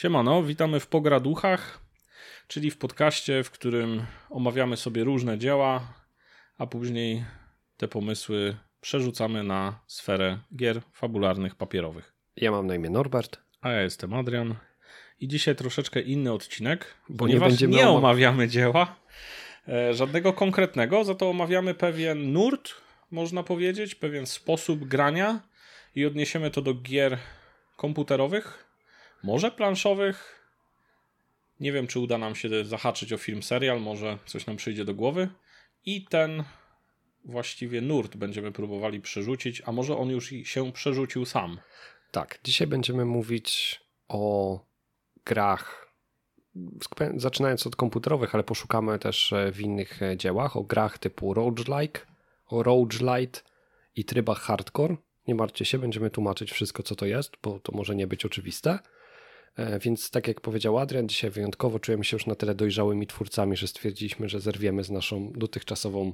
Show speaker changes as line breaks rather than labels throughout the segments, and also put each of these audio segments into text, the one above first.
Siemano, witamy w Pograduchach, czyli w podcaście, w którym omawiamy sobie różne dzieła, a później te pomysły przerzucamy na sferę gier fabularnych papierowych.
Ja mam na imię Norbert.
A ja jestem Adrian. I dzisiaj troszeczkę inny odcinek, Bo nie, nie omawiamy dzieła e, żadnego konkretnego, za to omawiamy pewien nurt, można powiedzieć, pewien sposób grania i odniesiemy to do gier komputerowych, może planszowych. Nie wiem, czy uda nam się zahaczyć o film, serial, może coś nam przyjdzie do głowy. I ten właściwie nurt będziemy próbowali przerzucić, a może on już się przerzucił sam.
Tak, dzisiaj będziemy mówić o grach, zaczynając od komputerowych, ale poszukamy też e, w innych e, dziełach, o grach typu roguelike, o roguelite i trybach hardcore. Nie martwcie się, będziemy tłumaczyć wszystko, co to jest, bo to może nie być oczywiste. E, więc tak jak powiedział Adrian, dzisiaj wyjątkowo czujemy się już na tyle dojrzałymi twórcami, że stwierdziliśmy, że zerwiemy z naszą dotychczasową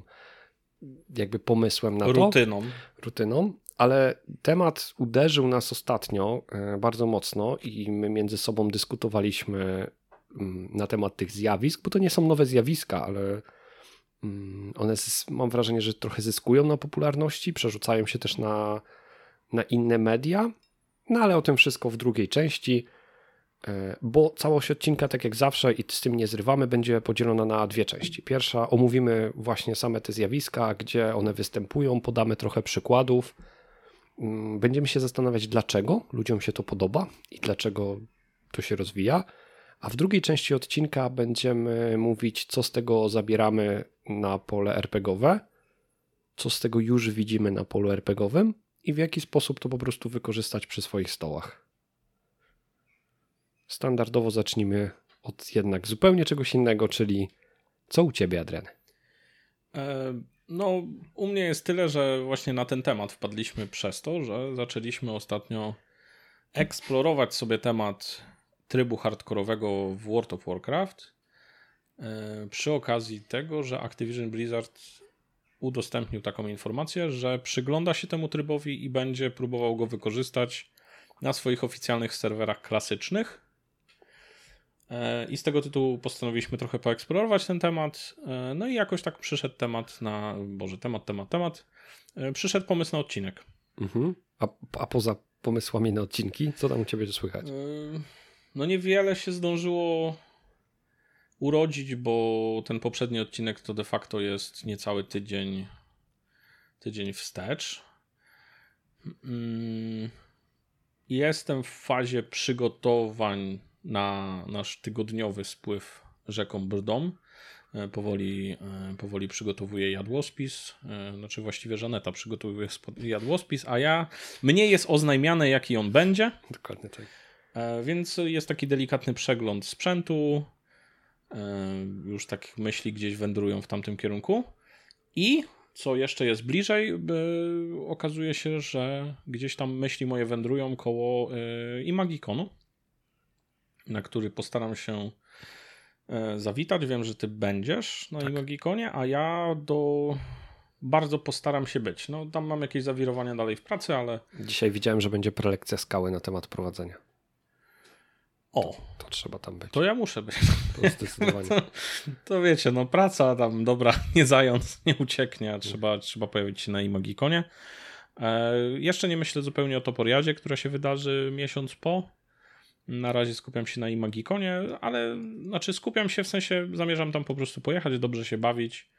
jakby pomysłem na to.
Rutyną.
Rutyną. Ale temat uderzył nas ostatnio e, bardzo mocno i my między sobą dyskutowaliśmy mm, na temat tych zjawisk, bo to nie są nowe zjawiska, ale mm, one mam wrażenie, że trochę zyskują na popularności, przerzucają się też na, na inne media. No ale o tym wszystko w drugiej części. E, bo całość odcinka, tak jak zawsze, i z tym nie zrywamy, będzie podzielona na dwie części. Pierwsza omówimy właśnie same te zjawiska, gdzie one występują, podamy trochę przykładów. Mm, będziemy się zastanawiać, dlaczego ludziom się to podoba i dlaczego to się rozwija. A w drugiej części odcinka będziemy mówić, co z tego zabieramy na pole RPGowe, co z tego już widzimy na polu RPGowym i w jaki sposób to po prostu wykorzystać przy swoich stołach. Standardowo zacznijmy od jednak zupełnie czegoś innego, czyli co u ciebie, Adrian?
E, no, u mnie jest tyle, że właśnie na ten temat wpadliśmy przez to, że zaczęliśmy ostatnio eksplorować sobie temat trybu hardkorowego w World of Warcraft e, przy okazji tego, że Activision Blizzard udostępnił taką informację, że przygląda się temu trybowi i będzie próbował go wykorzystać na swoich oficjalnych serwerach klasycznych I z tego tytułu postanowiliśmy trochę poeksplorować ten temat. E, no i jakoś tak przyszedł temat na. Boże, temat, temat, temat. E, przyszedł pomysł na odcinek.
Mhm. A, a poza pomysłami na odcinki, co tam u ciebie słychać?
No niewiele się zdążyło urodzić, bo ten poprzedni odcinek to de facto jest niecały tydzień, tydzień wstecz. Mm, jestem w fazie przygotowań na nasz tygodniowy spływ rzeką Brdą. E, powoli, e, powoli przygotowuję jadłospis, e, znaczy właściwie Żaneta przygotowuje jadłospis, a ja, mnie jest oznajmiane jaki on będzie.
Dokładnie tak.
Więc jest taki delikatny przegląd sprzętu, już tak myśli gdzieś wędrują w tamtym kierunku i co jeszcze jest bliżej, okazuje się, że gdzieś tam myśli moje wędrują koło Imagikonu na który postaram się e, zawitać. Wiem, że ty będziesz na tak. Imagikonie, a ja do bardzo postaram się być. No tam mam jakieś zawirowania dalej w pracy, ale...
Dzisiaj widziałem, że będzie prelekcja skały na temat prowadzenia.
O.
To, to trzeba tam być.
To ja muszę być. To zdecydowanie. to, to, wiecie, no praca tam, dobra, nie zając, nie ucieknie, trzeba, trzeba pojawić się na Imagikonie. E, jeszcze nie myślę zupełnie o Toporiadzie, która się wydarzy miesiąc po. Na razie skupiam się na Imagikonie, ale znaczy skupiam się w sensie, zamierzam tam po prostu pojechać, dobrze się bawić.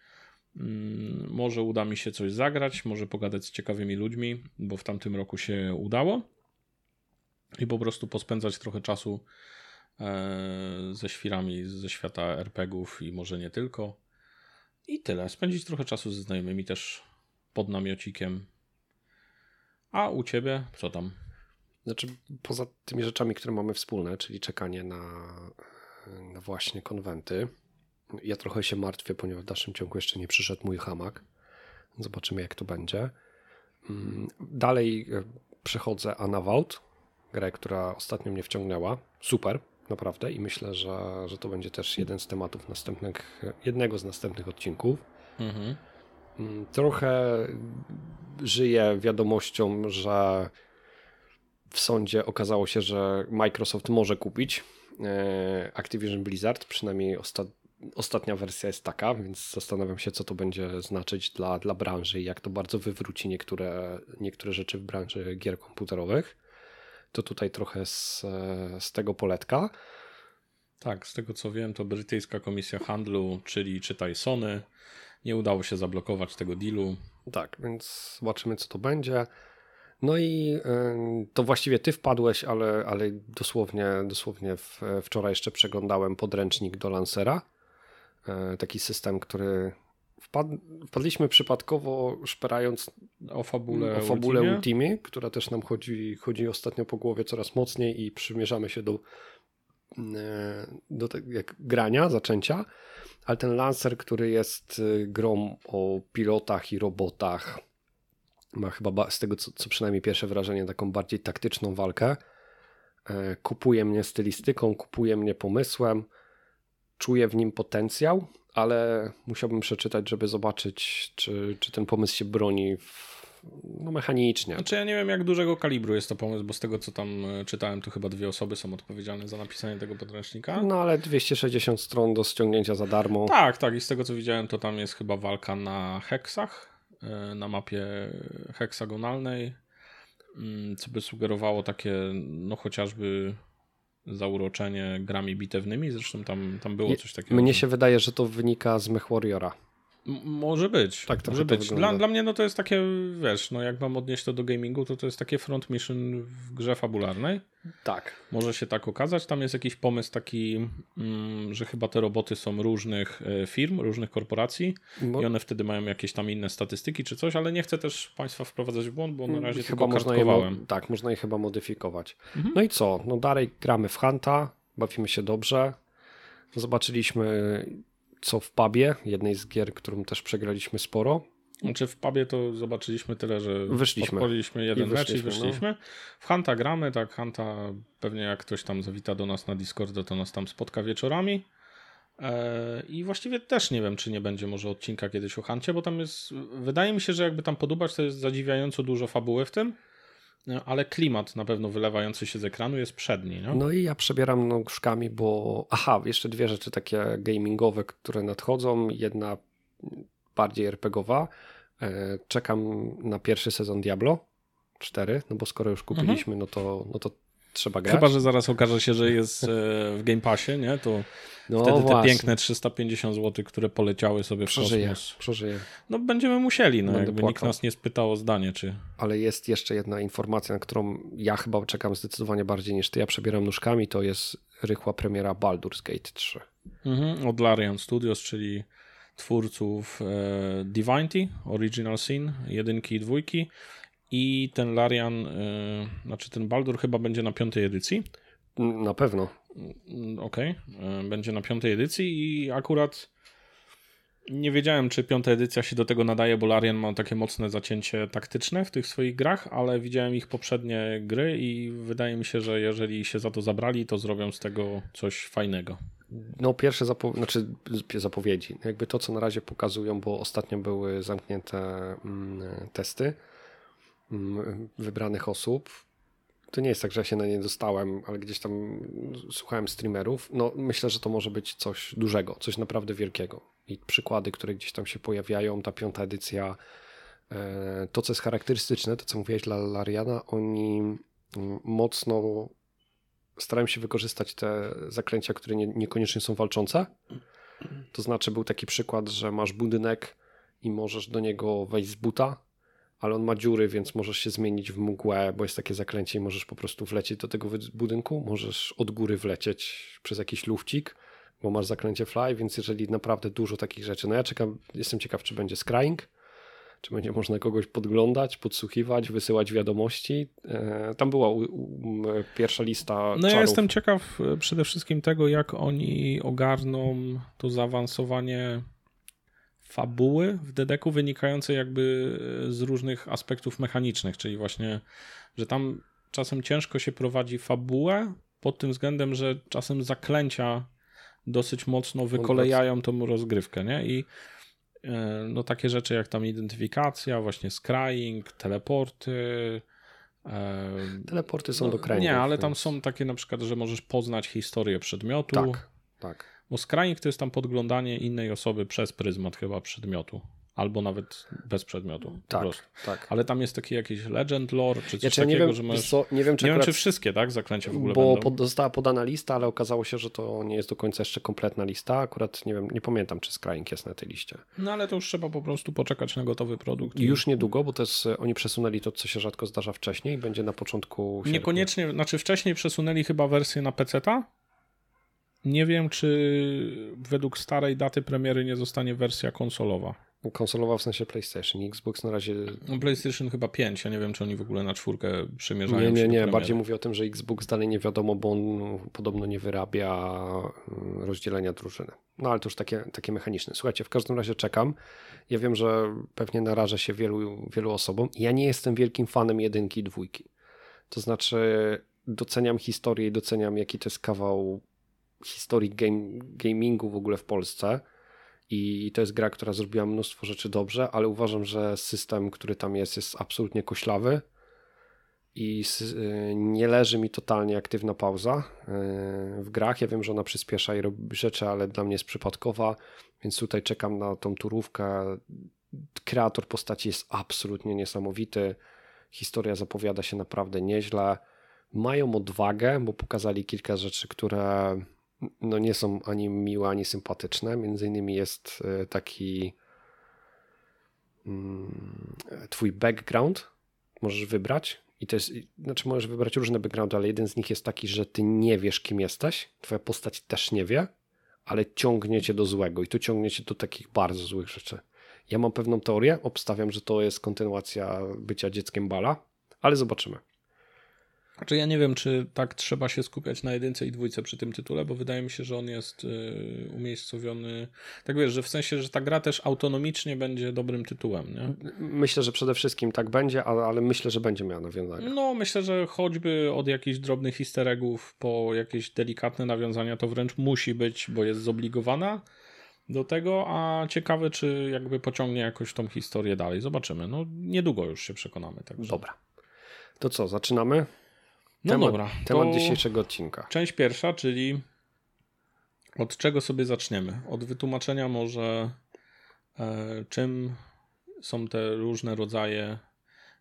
Mm, może uda mi się coś zagrać, może pogadać z ciekawymi ludźmi, bo w tamtym roku się udało. I po prostu pospędzać trochę czasu e, ze świrami ze świata RPGów i może nie tylko. I tyle. Spędzić trochę czasu ze znajomymi też pod namiocikiem. A u ciebie co tam?
Znaczy, poza tymi rzeczami, które mamy wspólne, czyli czekanie na, na właśnie konwenty, ja trochę się martwię, ponieważ w dalszym ciągu jeszcze nie przyszedł mój hamak. Zobaczymy, jak to będzie. Mm, dalej e, przechodzę Anavalt, grę, która ostatnio mnie wciągnęła. Super, naprawdę. I myślę, że, że to będzie też jeden z tematów następnych, jednego z następnych odcinków. Mhm. Mm, trochę żyję wiadomością, że w sądzie okazało się, że Microsoft może kupić e, Activision Blizzard, przynajmniej osta ostatnia wersja jest taka, więc zastanawiam się, co to będzie znaczyć dla, dla branży i jak to bardzo wywróci niektóre, niektóre rzeczy w branży gier komputerowych. To tutaj trochę z, z tego poletka.
Tak, z tego co wiem, to brytyjska komisja handlu, czyli czytaj Sony, nie udało się zablokować tego dealu.
Tak, więc zobaczymy, co to będzie. No i to właściwie ty wpadłeś, ale, ale dosłownie, dosłownie wczoraj jeszcze przeglądałem podręcznik do Lancera. E, taki system, który wpad, wpadliśmy przypadkowo szperając
o fabule,
o fabule Ultimie. Ultimie, która też nam chodzi, chodzi ostatnio po głowie coraz mocniej i przymierzamy się do, do te, jak grania, zaczęcia. Ale ten Lancer, który jest e, grą o pilotach i robotach, ma chyba z tego, co, co przynajmniej pierwsze wrażenie, taką bardziej taktyczną walkę. E, kupuje mnie stylistyką, kupuje mnie pomysłem, czuję w nim potencjał, ale musiałbym przeczytać, żeby zobaczyć, czy, czy ten pomysł się broni w, no, mechanicznie.
Znaczy ja nie wiem, jak dużego kalibru jest to pomysł, bo z tego, co tam e, czytałem, to chyba dwie osoby są odpowiedzialne za napisanie tego podręcznika.
No ale 260 stron do ściągnięcia za darmo.
Tak, tak i z tego, co widziałem, to tam jest chyba walka na heksach na mapie heksagonalnej, mm, co by sugerowało takie, no chociażby zauroczenie grami bitewnymi, zresztą tam, tam było coś takiego.
Mnie się wydaje, że to wynika z
Może być. Tak, może być. Dla, dla mnie no to jest takie, wiesz, no jak mam odnieść to do gamingu, to to jest takie front mission w grze fabularnej.
Tak.
Może się tak okazać. Tam jest jakiś pomysł taki, mm, że chyba te roboty są różnych e, firm, różnych korporacji i one wtedy mają jakieś tam inne statystyki czy coś, ale nie chcę też Państwa wprowadzać w błąd, bo na mm, razie chyba można je
Tak, można je chyba modyfikować. Mhm. No i co? No dalej gramy w Hunta, bawimy się dobrze. Zobaczyliśmy co w pubie, jednej z gier, którą też przegraliśmy sporo.
Znaczy w pubie to zobaczyliśmy tyle, że
wyszliśmy.
odpaliliśmy jeden I mecz i wyszliśmy. No. W Hanta gramy, tak Hanta pewnie jak ktoś tam zawita do nas na Discordzie, to nas tam spotka wieczorami. E, I właściwie też nie wiem, czy nie będzie może odcinka kiedyś o Hancie, bo tam jest, wydaje mi się, że jakby tam podobać, to jest zadziwiająco dużo fabuły w tym. No, ale klimat na pewno wylewający się z ekranu jest przedni. No,
no i ja przebieram nóżkami, bo aha, jeszcze dwie rzeczy takie gamingowe, które nadchodzą. Jedna bardziej RPGowa. E, czekam na pierwszy sezon Diablo 4, no bo skoro już kupiliśmy, mhm. no, to, no to trzeba grać.
Chyba, że zaraz okaże się, że jest e, w Game Passie, nie? To no wtedy właśnie. te piękne 350 zł, które poleciały sobie w przeżyję, kosmos.
Przeżyję.
No będziemy musieli, no jakby nikt nas nie spytał o zdanie, czy...
Ale jest jeszcze jedna informacja, na którą ja chyba czekam zdecydowanie bardziej niż ty. Ja przebieram nóżkami, to jest rychła premiera Baldur's Gate 3.
Mhm, od Larian Studios, czyli twórców e, Divinity, Original Sin, jedynki i dwójki i ten Larian, yy, znaczy ten Baldur chyba będzie na piątej edycji.
Na pewno.
Mm, okej, okay. będzie na piątej edycji i akurat nie wiedziałem, czy piąta edycja się do tego nadaje, bo Larian ma takie mocne zacięcie taktyczne w tych swoich grach, ale widziałem ich poprzednie gry i wydaje mi się, że jeżeli się za to zabrali, to zrobią z tego coś fajnego.
No, pierwsze zapo znaczy, zapowiedzi, jakby to, co na razie pokazują, bo ostatnio były zamknięte mm, testy wybranych osób. To nie jest tak, że ja się na nie dostałem, ale gdzieś tam słuchałem streamerów. No, myślę, że to może być coś dużego, coś naprawdę wielkiego. I przykłady, które gdzieś tam się pojawiają, ta piąta edycja, e, to co jest charakterystyczne, to co mówiłeś dla Lariana, oni mocno starają się wykorzystać te zaklęcia, które nie, niekoniecznie są walczące. To znaczy, był taki przykład, że masz budynek i możesz do niego wejść z buta, ale on ma dziury, więc możesz się zmienić w mgłę, bo jest takie zaklęcie i możesz po prostu wlecieć do tego budynku. Możesz od góry wlecieć przez jakiś lufcik, bo masz zaklęcie fly, więc jeżeli naprawdę dużo takich rzeczy. No ja czekam, jestem ciekaw, czy będzie scrying, czy będzie można kogoś podglądać, podsłuchiwać, wysyłać wiadomości. E, tam była u, u, pierwsza lista. No
czarów. ja jestem ciekaw e, przede wszystkim tego, jak oni ogarną to zaawansowanie fabuły w Dedeku wynikające jakby e, z różnych aspektów mechanicznych, czyli właśnie, że tam czasem ciężko się prowadzi fabułę pod tym względem, że czasem zaklęcia dosyć mocno wykolejają tą rozgrywkę, nie? I e, no takie rzeczy jak tam identyfikacja, właśnie scrying, teleporty,
Teleporty są no, do kręgów.
Nie, ale więc... tam są takie na przykład, że możesz poznać historię przedmiotu.
Tak, tak.
Bo skrajnik to jest tam podglądanie innej osoby przez pryzmat chyba przedmiotu albo nawet bez przedmiotu.
Tak, tak.
Ale tam jest taki jakiś legend lore, czy coś ja takiego, wiem, że możesz... Co, nie wiem, czy, nie wiem, czy wszystkie, tak, zaklęcia w ogóle
Bo
będą.
została podana lista, ale okazało się, że to nie jest do końca jeszcze kompletna lista. Akurat nie wiem, nie pamiętam, czy Scrying jest na tej liście.
No ale to już trzeba po prostu poczekać na gotowy produkt.
I już niedługo, bo to jest, oni przesunęli to, co się rzadko zdarza wcześniej, będzie na początku
sierpnia. Niekoniecznie, znaczy wcześniej przesunęli chyba wersję na PC-ta, nie wiem, czy według starej daty premiery nie zostanie wersja konsolowa.
Konsolowa w sensie PlayStation. Xbox na razie.
No PlayStation chyba 5. Ja nie wiem, czy oni w ogóle na czwórkę przymierzają.
Nie, nie, nie. Bardziej mówię o tym, że Xbox dalej nie wiadomo, bo on podobno nie wyrabia mm, rozdzielenia drużyny. No ale to już takie, takie mechaniczne. Słuchajcie, w każdym razie czekam. Ja wiem, że pewnie naraża się wielu, wielu osobom. Ja nie jestem wielkim fanem jedynki i dwójki. To znaczy, doceniam historię i doceniam, jaki to jest kawał historii game, gamingu w ogóle w Polsce i to jest gra, która zrobiła mnóstwo rzeczy dobrze, ale uważam, że system, który tam jest, jest absolutnie koślawy i y, nie leży mi totalnie aktywna pauza y, w grach. Ja wiem, że ona przyspiesza i robi rzeczy, ale dla mnie jest przypadkowa, więc tutaj czekam na tą turówkę. Kreator postaci jest absolutnie niesamowity. Historia zapowiada się naprawdę nieźle. Mają odwagę, bo pokazali kilka rzeczy, które no nie są ani miłe, ani sympatyczne. Między innymi jest e, taki mm, twój background możesz wybrać i to jest, znaczy możesz wybrać różne backgroundy, ale jeden z nich jest taki, że ty nie wiesz kim jesteś, twoja postać też nie wie, ale ciągnie cię do złego i to ciągnie cię do takich bardzo złych rzeczy. Ja mam pewną teorię, obstawiam, że to jest kontynuacja bycia dzieckiem Bala, ale zobaczymy.
Znaczy ja nie wiem, czy tak trzeba się skupiać na jedynce i dwójce przy tym tytule, bo wydaje mi się, że on jest y, umiejscowiony, tak wiesz, że w sensie, że ta gra też autonomicznie będzie dobrym tytułem, nie?
Myślę, że przede wszystkim tak będzie, ale, ale myślę, że będzie miała nawiązania.
No, myślę, że choćby od jakichś drobnych easter eggów po jakieś delikatne nawiązania to wręcz musi być, bo jest zobligowana do tego, a ciekawe, czy jakby pociągnie jakoś tą historię dalej. Zobaczymy. No, niedługo już się przekonamy. Także.
Dobra. To co, zaczynamy?
No temat, dobra.
Temat dzisiejszego odcinka.
Część pierwsza, czyli od czego sobie zaczniemy? Od wytłumaczenia może e, czym są te różne rodzaje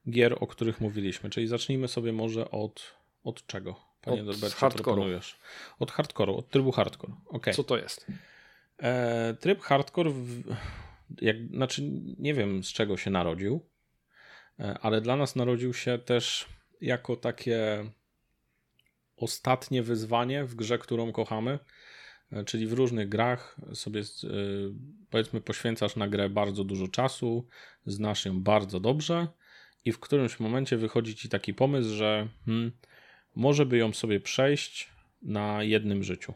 gier, o których mówiliśmy. Czyli zacznijmy sobie może od, od czego?
Panie od Norbercie, hardcore.
Od hardkoru, od trybu hardcore. Okay.
Co to jest?
E, tryb hardcore, w, jak, znaczy nie wiem z czego się narodził, e, ale dla nas narodził się też jako takie ostatnie wyzwanie w grze, którą kochamy. E, czyli w różnych grach sobie e, powiedzmy poświęcasz na grę bardzo dużo czasu, znasz ją bardzo dobrze i w którymś momencie wychodzi ci taki pomysł, że hmm, może by ją sobie przejść na jednym życiu.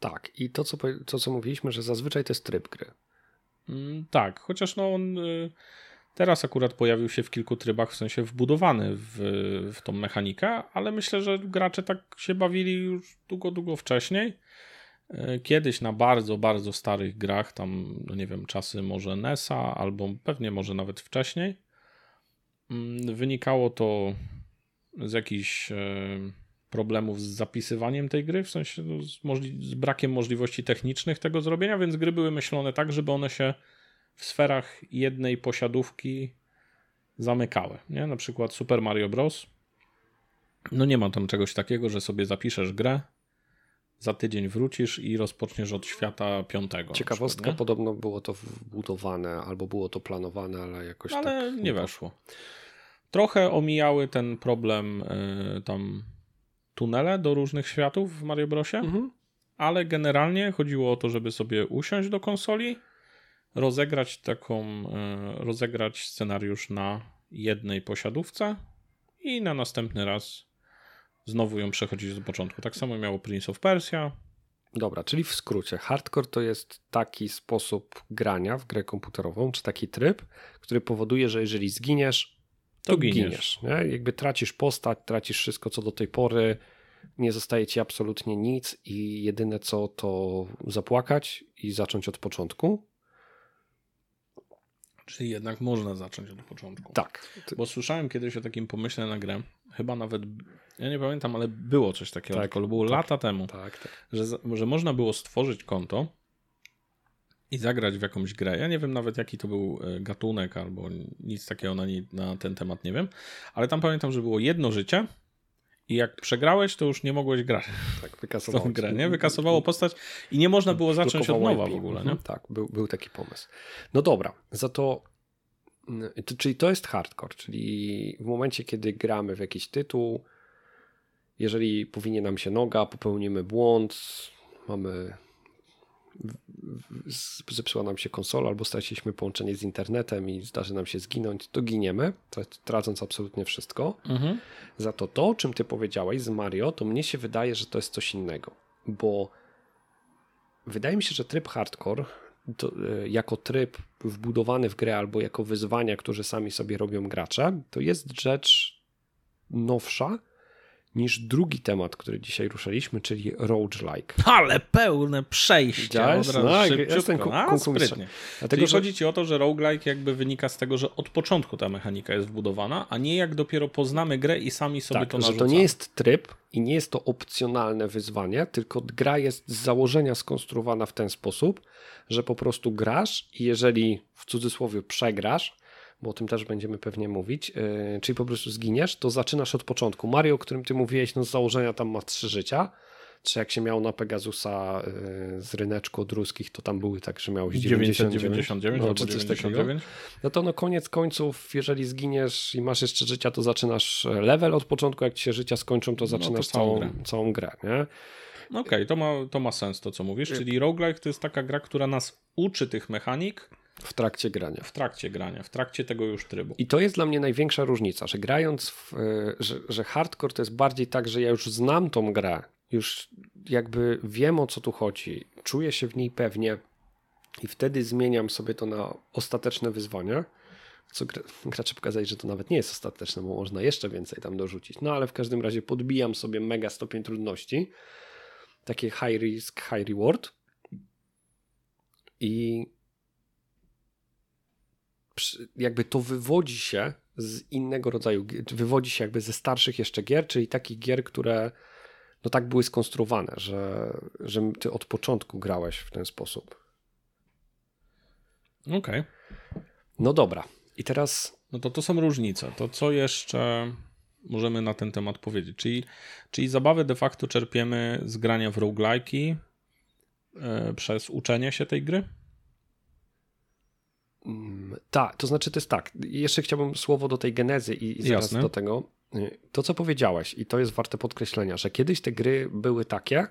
Tak, i to co, to, co mówiliśmy, że zazwyczaj to jest tryb gry.
Mm, tak, chociaż no on y, Teraz akurat pojawił się w kilku trybach, w sensie wbudowany w, w tą mechanikę, ale myślę, że gracze tak się bawili już długo, długo wcześniej. E, kiedyś na bardzo, bardzo starych grach, tam, no nie wiem, czasy może NESa, albo pewnie może nawet wcześniej, mm, wynikało to z jakichś e, problemów z zapisywaniem tej gry, w sensie no, z, z brakiem możliwości technicznych tego zrobienia, więc gry były myślone tak, żeby one się w sferach jednej posiadówki zamykały. Nie? Na przykład Super Mario Bros. No nie ma tam czegoś takiego, że sobie zapiszesz grę, za tydzień wrócisz i rozpoczniesz od świata piątego.
Ciekawostka, przykład, podobno było to wbudowane, albo było to planowane, ale jakoś
ale
tak
nie weszło. Trochę omijały ten problem y, tam tunele do różnych światów w Mario Brosie, mhm. ale generalnie chodziło o to, żeby sobie usiąść do konsoli, rozegrać taką, e, rozegrać scenariusz na jednej posiadówce i na następny raz znowu ją przechodzić do początku. Tak samo miało Prince of Persia.
Dobra, czyli w skrócie, hardcore to jest taki sposób grania w grę komputerową, czy taki tryb, który powoduje, że jeżeli zginiesz, to, to giniesz. giniesz nie? Jakby tracisz postać, tracisz wszystko, co do tej pory, nie zostaje ci absolutnie nic i jedyne co to zapłakać i zacząć od początku.
Czyli jednak można zacząć od początku.
Tak.
Bo słyszałem kiedyś o takim pomyśle na grę, chyba nawet, ja nie pamiętam, ale było coś takiego, tak, tylko było tak, lata temu,
tak, tak.
Że, że można było stworzyć konto i zagrać w jakąś grę. Ja nie wiem nawet jaki to był e, gatunek albo nic takiego na, nie, na ten temat nie wiem, ale tam pamiętam, że było jedno życie i jak przegrałeś, to już nie mogłeś grać.
Tak, wykasowało tą
grę, nie? Wykasowało postać i nie można było zacząć od nowa w ogóle, nie? Mhm,
tak, był, był taki pomysł. No dobra, za to mm, czyli to jest hardcore, czyli w momencie, kiedy gramy w jakiś tytuł, jeżeli powinie nam się noga, popełnimy błąd, mamy zepsuła nam się konsola albo straciliśmy połączenie z internetem i zdarzy nam się zginąć, to giniemy, tracąc absolutnie wszystko. Mhm. Za to to, o czym ty powiedziałeś z Mario, to mnie się wydaje, że to jest coś innego, bo wydaje mi się, że tryb hardcore to, e, jako tryb wbudowany w grę albo jako wyzwania, które sami sobie robią gracze, to jest rzecz nowsza, niż drugi temat, który dzisiaj ruszyliśmy, czyli roguelike.
Ale pełne przejście.
Od razu no, jestem ku, A, sprytnie.
Dlatego, czyli że... chodzi ci o to, że roguelike jakby wynika z tego, że od początku ta mechanika jest wbudowana, a nie jak dopiero poznamy grę i sami sobie
tak,
to narzucamy.
że to nie jest tryb i nie jest to opcjonalne wyzwanie, tylko gra jest z założenia skonstruowana w ten sposób, że po prostu grasz i jeżeli w cudzysłowie przegrasz, bo o tym też będziemy pewnie mówić, yy, czyli po prostu zginiesz, to zaczynasz od początku. Mario, o którym ty mówiłeś, no z założenia tam ma trzy życia, czy jak się miał na Pegasusa yy, z ryneczku od ruskich, to tam były tak, że miałeś 99,
99 no, czy coś 99.
No to no koniec końców, jeżeli zginiesz i masz jeszcze życia, to zaczynasz level od początku, jak ci się życia skończą, to zaczynasz no to całą, grę. całą grę, nie?
No okej, okay, to, ma, to ma sens to, co mówisz, czyli roguelike to jest taka gra, która nas uczy tych mechanik,
w trakcie grania.
W trakcie grania, w trakcie tego już trybu.
I to jest dla mnie największa różnica, że grając, w, e, że, że hardcore to jest bardziej tak, że ja już znam tą grę, już jakby wiem o co tu chodzi, czuję się w niej pewnie i wtedy zmieniam sobie to na ostateczne wyzwanie. Co gracze pokazali, że to nawet nie jest ostateczne, bo można jeszcze więcej tam dorzucić. No ale w każdym razie podbijam sobie mega stopień trudności. Takie high risk, high reward. I jakby to wywodzi się z innego rodzaju, wywodzi się jakby ze starszych jeszcze gier, czyli takich gier, które no tak były skonstruowane, że, że ty od początku grałeś w ten sposób.
Okej. Okay.
No dobra. I teraz.
No to to są różnice. To co jeszcze możemy na ten temat powiedzieć? Czyli, czyli zabawę de facto czerpiemy z grania w roguelike'i yy, przez uczenie się tej gry?
Mm, tak, to znaczy to jest tak. Jeszcze chciałbym słowo do tej genezy i, i zaraz Jasne. do tego. To, co powiedziałeś, i to jest warte podkreślenia, że kiedyś te gry były takie,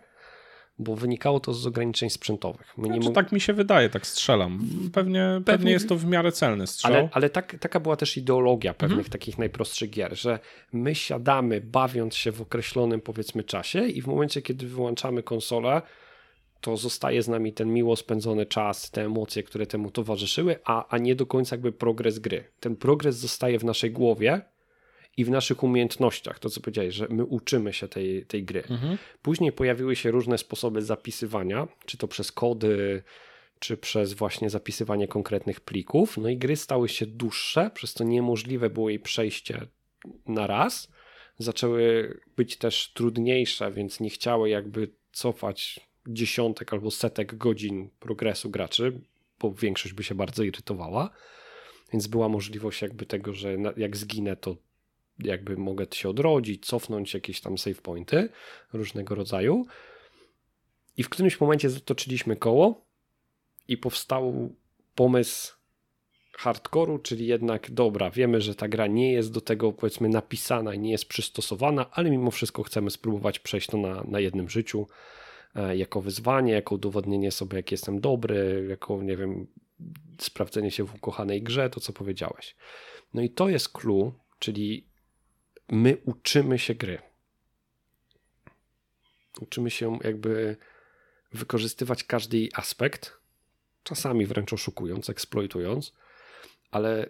bo wynikało to z ograniczeń sprzętowych.
My znaczy, Tak mi się wydaje, tak strzelam. Pewnie, pewnie, pewnie jest to w miarę celny strzał.
Ale, ale tak, taka była też ideologia pewnych mhm. takich najprostszych gier, że my siadamy bawiąc się w określonym powiedzmy czasie i w momencie, kiedy wyłączamy konsolę, to zostaje z nami ten miło spędzony czas, te emocje, które temu towarzyszyły, a, a nie do końca jakby progres gry. Ten progres zostaje w naszej głowie i w naszych umiejętnościach, to co powiedziałeś, że my uczymy się tej, tej gry. Mhm. Później pojawiły się różne sposoby zapisywania, czy to przez kody, czy przez właśnie zapisywanie konkretnych plików. No i gry stały się dłuższe, przez to niemożliwe było jej przejście na raz. Zaczęły być też trudniejsze, więc nie chciały jakby cofać dziesiątek albo setek godzin progresu graczy, bo większość by się bardzo irytowała. Więc była możliwość jakby tego, że jak zginę, to jakby mogę się odrodzić, cofnąć jakieś tam save pointy różnego rodzaju. I w którymś momencie zatoczyliśmy koło i powstał pomysł hardkoru, czyli jednak dobra, wiemy, że ta gra nie jest do tego powiedzmy napisana nie jest przystosowana, ale mimo wszystko chcemy spróbować przejść to na, na jednym życiu jako wyzwanie, jako udowodnienie sobie, jak jestem dobry, jako, nie wiem, sprawdzenie się w ukochanej grze, to co powiedziałeś. No i to jest clue, czyli my uczymy się gry. Uczymy się jakby wykorzystywać każdy jej aspekt, czasami wręcz oszukując, eksploitując, ale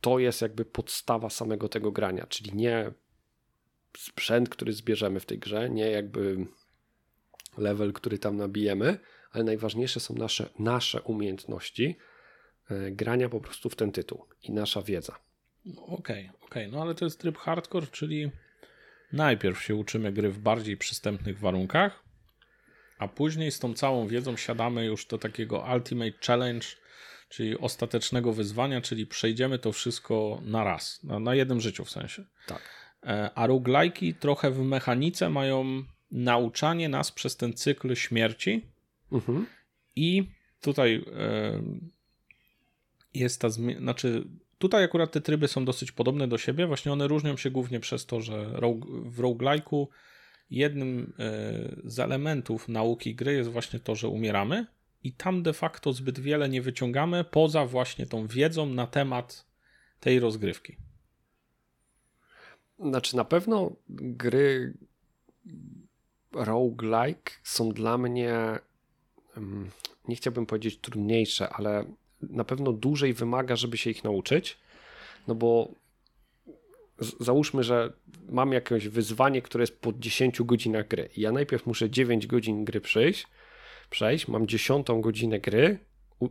to jest jakby podstawa samego tego grania, czyli nie sprzęt, który zbierzemy w tej grze, nie jakby level, który tam nabijemy, ale najważniejsze są nasze, nasze umiejętności, grania po prostu w ten tytuł i nasza wiedza.
Okej, okay, okej, okay. no ale to jest tryb hardcore, czyli najpierw się uczymy gry w bardziej przystępnych warunkach, a później z tą całą wiedzą siadamy już do takiego Ultimate Challenge, czyli ostatecznego wyzwania, czyli przejdziemy to wszystko na raz, na, na jednym życiu w sensie.
Tak.
E, a roguelike'i trochę w mechanice mają nauczanie nas przez ten cykl śmierci
mhm.
i tutaj e, jest ta zmiana, znaczy tutaj akurat te tryby są dosyć podobne do siebie, właśnie one różnią się głównie przez to, że w roguelike'u jednym e, z elementów nauki gry jest właśnie to, że umieramy i tam de facto zbyt wiele nie wyciągamy poza właśnie tą wiedzą na temat tej rozgrywki.
Znaczy na pewno gry roguelike są dla mnie nie chciałbym powiedzieć trudniejsze, ale na pewno dłużej wymaga, żeby się ich nauczyć, no bo załóżmy, że mam jakieś wyzwanie, które jest po 10 godzinach gry. Ja najpierw muszę 9 godzin gry przejść, przejść, mam 10 godzinę gry,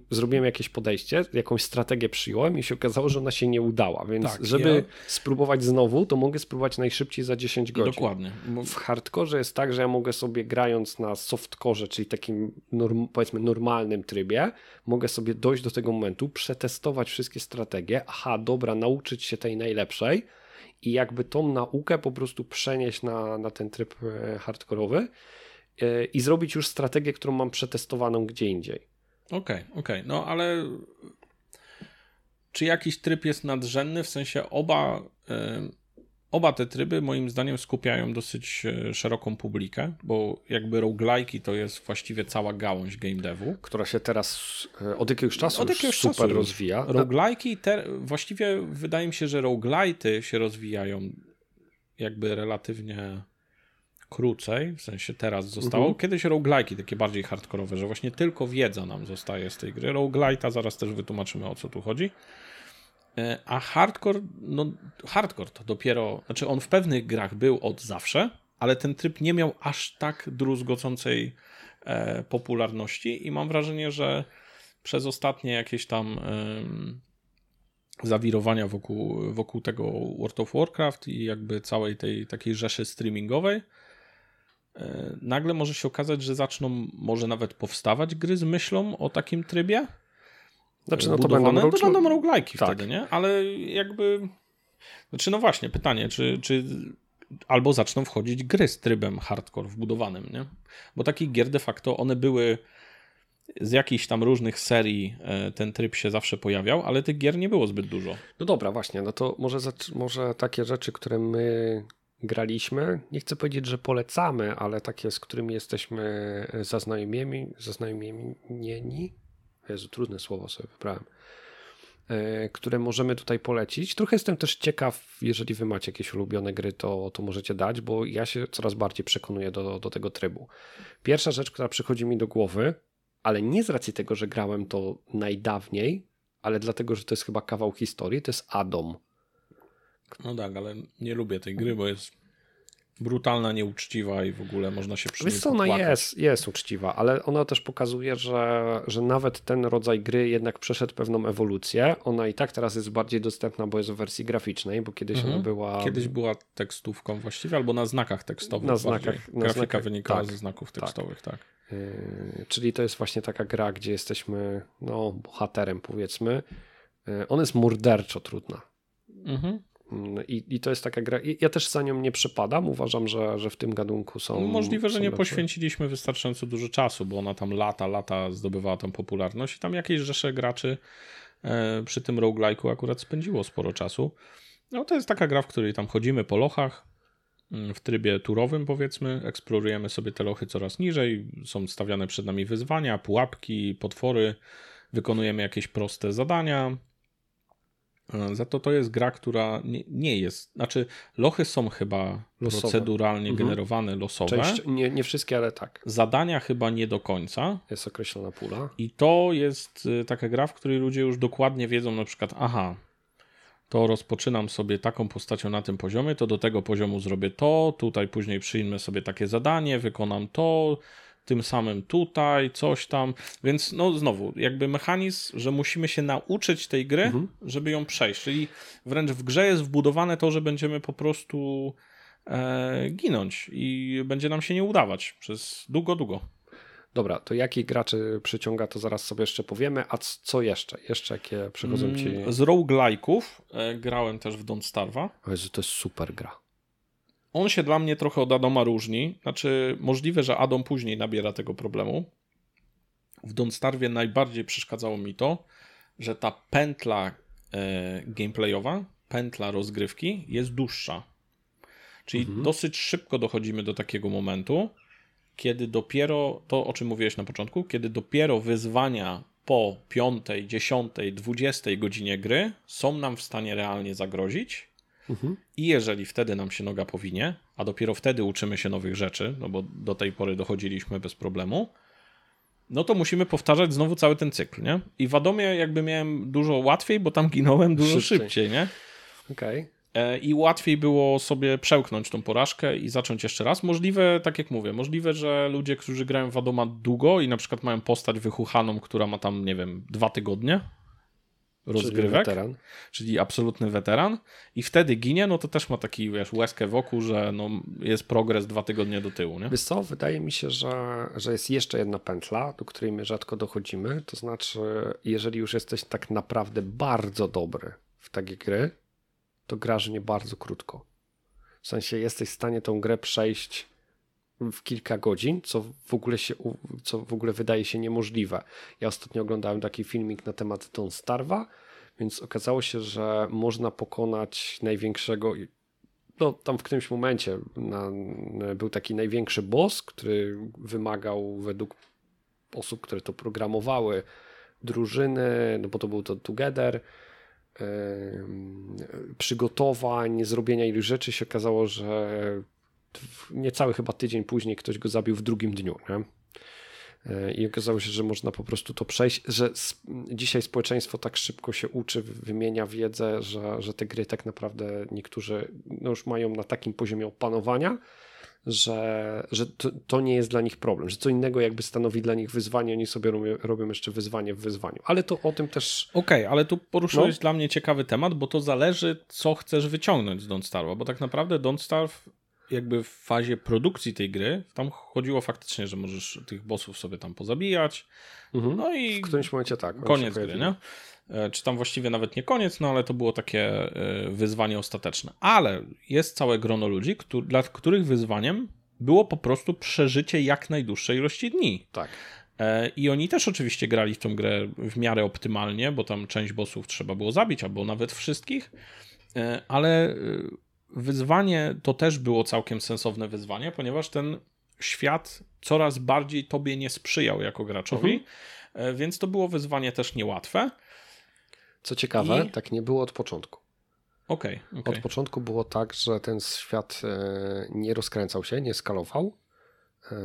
zrobiłem jakieś podejście, jakąś strategię przyjąłem i się okazało, że ona się nie udała, więc tak, żeby ja... spróbować znowu, to mogę spróbować najszybciej za 10 godzin.
Dokładnie.
W hardkorze jest tak, że ja mogę sobie grając na softkorze, czyli takim norm, powiedzmy normalnym trybie, mogę sobie dojść do tego momentu, przetestować wszystkie strategie, aha, dobra, nauczyć się tej najlepszej, i jakby tą naukę po prostu przenieść na, na ten tryb e, hardkorowy e, i zrobić już strategię, którą mam przetestowaną gdzie indziej.
Okej, okay, okej, okay. no ale czy jakiś tryb jest nadrzędny? W sensie oba Oba te tryby moim zdaniem skupiają dosyć e, szeroką publikę, bo jakby roguelike'i to jest właściwie cała gałąź game devu.
Która się teraz e, od jakiegoś czasu od jakiegoś super czasu rozwija.
Roguelike'i, te, właściwie wydaje mi się, że roguelite'y się rozwijają jakby relatywnie krócej, w sensie teraz zostało. Mhm. Kiedyś roguelike'i takie bardziej hardkorowe, że właśnie tylko wiedza nam zostaje z tej gry. Roguelite'a zaraz też wytłumaczymy o co tu chodzi. E, a hardcore, no hardcore to dopiero, znaczy on w pewnych grach był od zawsze, ale ten tryb nie miał aż tak druzgocącej e, popularności i mam wrażenie, że przez ostatnie jakieś tam e, zawirowania wokół, wokół tego World of Warcraft i jakby całej tej takiej rzeszy streamingowej, nagle może się okazać, że zaczną może nawet powstawać gry z myślą o takim trybie
znaczy, no to będą,
to będą roguelike'i tak. wtedy, nie? Ale jakby... Znaczy, no właśnie, pytanie, czy, czy albo zaczną wchodzić gry z trybem hardcore wbudowanym, nie? Bo takich gier de facto one były z jakichś tam różnych serii e, ten tryb się zawsze pojawiał, ale tych gier nie było zbyt dużo.
No dobra, właśnie, no to może, może takie rzeczy, które my graliśmy, nie chcę powiedzieć, że polecamy, ale takie, z którymi jesteśmy zaznajomieni, zaznajomieni Jezu, trudne słowo sobie wybrałem, e, które możemy tutaj polecić. Trochę jestem też ciekaw, jeżeli wy macie jakieś ulubione gry, to, to możecie dać, bo ja się coraz bardziej przekonuję do, do tego trybu. Pierwsza rzecz, która przychodzi mi do głowy, ale nie z racji tego, że grałem to najdawniej, ale dlatego, że to jest chyba kawał historii, to jest Adam.
No tak, ale nie lubię tej gry, bo jest brutalna, nieuczciwa i w ogóle można się przy niej co,
ona jest, jest uczciwa, ale ona też pokazuje, że, że nawet ten rodzaj gry jednak przeszedł pewną ewolucję. Ona i tak teraz jest bardziej dostępna, bo jest w wersji graficznej, bo kiedyś mhm. ona była...
Kiedyś była tekstówką właściwie, albo na znakach tekstowych. Na znakach. Na Grafika znakach, wynikała tak, ze znaków tak. tekstowych, tak. tak.
Yy, czyli to jest właśnie taka gra, gdzie jesteśmy no, bohaterem, powiedzmy. Yy, ona jest morderczo trudna. Mhm. I, I to jest taka gra. Ja też za nią nie przepadam. Uważam, że, że w tym gadunku są.
Możliwe, że
są
nie lepsze. poświęciliśmy wystarczająco dużo czasu, bo ona tam lata, lata zdobywała tam popularność i tam jakieś rzesze graczy e, przy tym roguelike'u akurat spędziło sporo czasu. No to jest taka gra, w której tam chodzimy po lochach mm, w trybie turowym powiedzmy, eksplorujemy sobie te lochy coraz niżej, są stawiane przed nami wyzwania, pułapki, potwory, wykonujemy jakieś proste zadania, za to to jest gra, która nie, nie jest. Znaczy, lochy są chyba losowe. proceduralnie mhm. generowane, losowe. Część,
nie, nie wszystkie, ale tak.
Zadania chyba nie do końca.
Jest określona pula.
I to jest y, taka gra, w której ludzie już dokładnie wiedzą, na przykład, aha, to rozpoczynam sobie taką postacią na tym poziomie, to do tego poziomu zrobię to, tutaj później przyjmę sobie takie zadanie, wykonam to, tym samym tutaj, coś tam. Więc no znowu, jakby mechanizm, że musimy się nauczyć tej gry, mhm. żeby ją przejść. Czyli wręcz w grze jest wbudowane to, że będziemy po prostu e, ginąć i będzie nam się nie udawać przez długo, długo.
Dobra, to jakich graczy przyciąga, to zaraz sobie jeszcze powiemy. A co jeszcze? Jeszcze jakie przychodzą ci...
Mm, z roguelike'ów e, grałem też w Don't Starve'a.
Jezu, to jest super gra.
On się dla mnie trochę od Adoma różni. Znaczy, możliwe, że Adam później nabiera tego problemu. W Don't Starve najbardziej przeszkadzało mi to, że ta pętla e, gameplayowa, pętla rozgrywki jest dłuższa. Czyli mhm. dosyć szybko dochodzimy do takiego momentu, kiedy dopiero, to o czym mówiłeś na początku, kiedy dopiero wyzwania po 5, 10, 20 godzinie gry są nam w stanie realnie zagrozić. Mhm. I jeżeli wtedy nam się noga powinie, a dopiero wtedy uczymy się nowych rzeczy, no bo do tej pory dochodziliśmy bez problemu, no to musimy powtarzać znowu cały ten cykl, nie? I w Adomie jakby miałem dużo łatwiej, bo tam ginąłem dużo szybciej, szybciej nie?
Okej. Okay.
E, i łatwiej było sobie przełknąć tą porażkę i zacząć jeszcze raz. Możliwe, tak jak mówię, możliwe, że ludzie, którzy grają w Adoma długo i na przykład mają postać wychuchaną, która ma tam, nie wiem, dwa tygodnie rozgrywek, czyli, weteran. czyli absolutny weteran i wtedy ginie, no to też ma taki, wiesz, łezkę wokół, że no, jest progres dwa tygodnie do tyłu, nie?
Wiesz co, wydaje mi się, że, że jest jeszcze jedna pętla, do której my rzadko dochodzimy, to znaczy, jeżeli już jesteś tak naprawdę bardzo dobry w takie gry, to grasz nie bardzo krótko. W sensie jesteś w stanie tą grę przejść w kilka godzin, co w ogóle się, co w ogóle wydaje się niemożliwe. Ja ostatnio oglądałem taki filmik na temat Don Starwa, więc okazało się, że można pokonać największego no, tam w którymś momencie na, był taki największy boss, który wymagał według osób, które to programowały, drużyny, no bo to był to Together, przygotowań, zrobienia iluś rzeczy się okazało, że niecały chyba tydzień później ktoś go zabił w drugim dniu. Nie? E, I okazało się, że można po prostu to przejść, że dzisiaj społeczeństwo tak szybko się uczy, wymienia wiedzę, że, że te gry tak naprawdę niektórzy no już mają na takim poziomie opanowania, że, że to, to, nie jest dla nich problem, że co innego jakby stanowi dla nich wyzwanie, oni sobie robią, robią jeszcze wyzwanie w wyzwaniu. Ale to o tym też...
Okej, okay, ale tu poruszyłeś no. dla mnie ciekawy temat, bo to zależy, co chcesz wyciągnąć z Don't Starve, bo tak naprawdę Don't Starve jakby w fazie produkcji tej gry, tam chodziło faktycznie, że możesz tych bossów sobie tam pozabijać, mhm. no i...
W którymś momencie tak.
Koniec gry, nie? E, czy tam właściwie nawet nie koniec, no ale to było takie e, wyzwanie ostateczne. Ale jest całe grono ludzi, dla których wyzwaniem było po prostu przeżycie jak najdłuższej ilości dni.
Tak.
E, I oni też oczywiście grali w tą grę w miarę optymalnie, bo tam część bossów trzeba było zabić, albo nawet wszystkich, ale wyzwanie to też było całkiem sensowne wyzwanie, ponieważ ten świat coraz bardziej tobie nie sprzyjał jako graczowi, mhm. więc to było wyzwanie też niełatwe.
Co ciekawe, I... tak nie było od początku.
Okay, okay,
Od początku było tak, że ten świat e, nie rozkręcał się, nie skalował. E,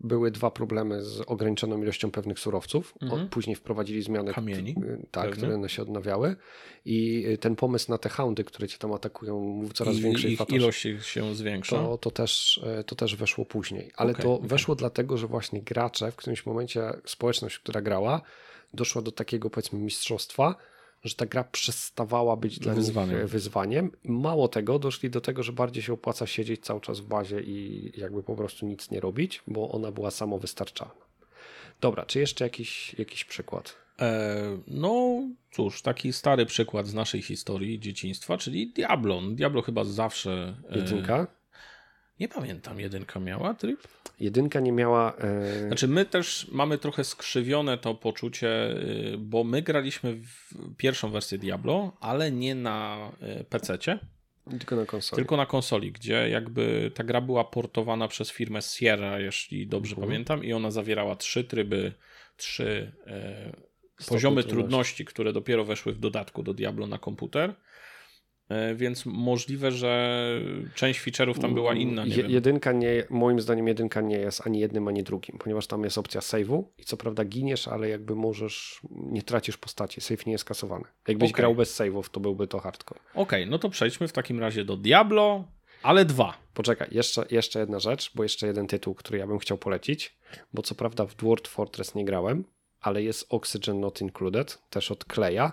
były dwa problemy z ograniczoną ilością pewnych surowców. Mhm. Później wprowadzili zmiany,
Kamieni,
e, tak, które się odnawiały. I ten pomysł na te houndy, które cię tam atakują w coraz I, większej
ich ilość się zwiększa.
To, to, też, to też weszło później. Ale okay, to okay. weszło dlatego, że właśnie gracze w którymś momencie, społeczność, która grała, doszła do takiego powiedzmy mistrzostwa, że ta gra przestawała być dla wyzwaniem. nich wyzwaniem. Mało tego, doszli do tego, że bardziej się opłaca siedzieć cały czas w bazie i jakby po prostu nic nie robić, bo ona była samowystarczalna. Dobra, czy jeszcze jakiś, jakiś przykład?
E, no cóż, taki stary przykład z naszej historii dzieciństwa, czyli Diablo. Diablo chyba zawsze...
E, Jedynka?
Nie pamiętam, jedynka miała tryb?
Jedynka nie miała.
Yy... Znaczy, my też mamy trochę skrzywione to poczucie, yy, bo my graliśmy w pierwszą wersję Diablo, ale nie na yy, PC-cie.
Tylko na konsoli.
Tylko na konsoli, gdzie jakby ta gra była portowana przez firmę Sierra, jeśli dobrze uh pamiętam, i ona zawierała trzy tryby, trzy poziomy trudności. trudności, które dopiero weszły w dodatku do Diablo na komputer. E, więc możliwe, że część feature'ów tam była inna. Nie
jedynka nie, moim zdaniem jedynka nie jest ani jednym, ani drugim, ponieważ tam jest opcja save'u i co prawda giniesz, ale jakby możesz, nie tracisz postaci, save nie jest kasowany. Jakbyś okay. grał bez save'ów, to byłby to hardcore.
Okej, okay, no to przejdźmy w takim razie do Diablo Ale dwa.
Poczekaj, jeszcze, jeszcze jedna rzecz, bo jeszcze jeden tytuł, który ja bym chciał polecić, bo co prawda w Dwarf Fortress nie grałem, ale jest Oxygen Not Included, też od Kleja.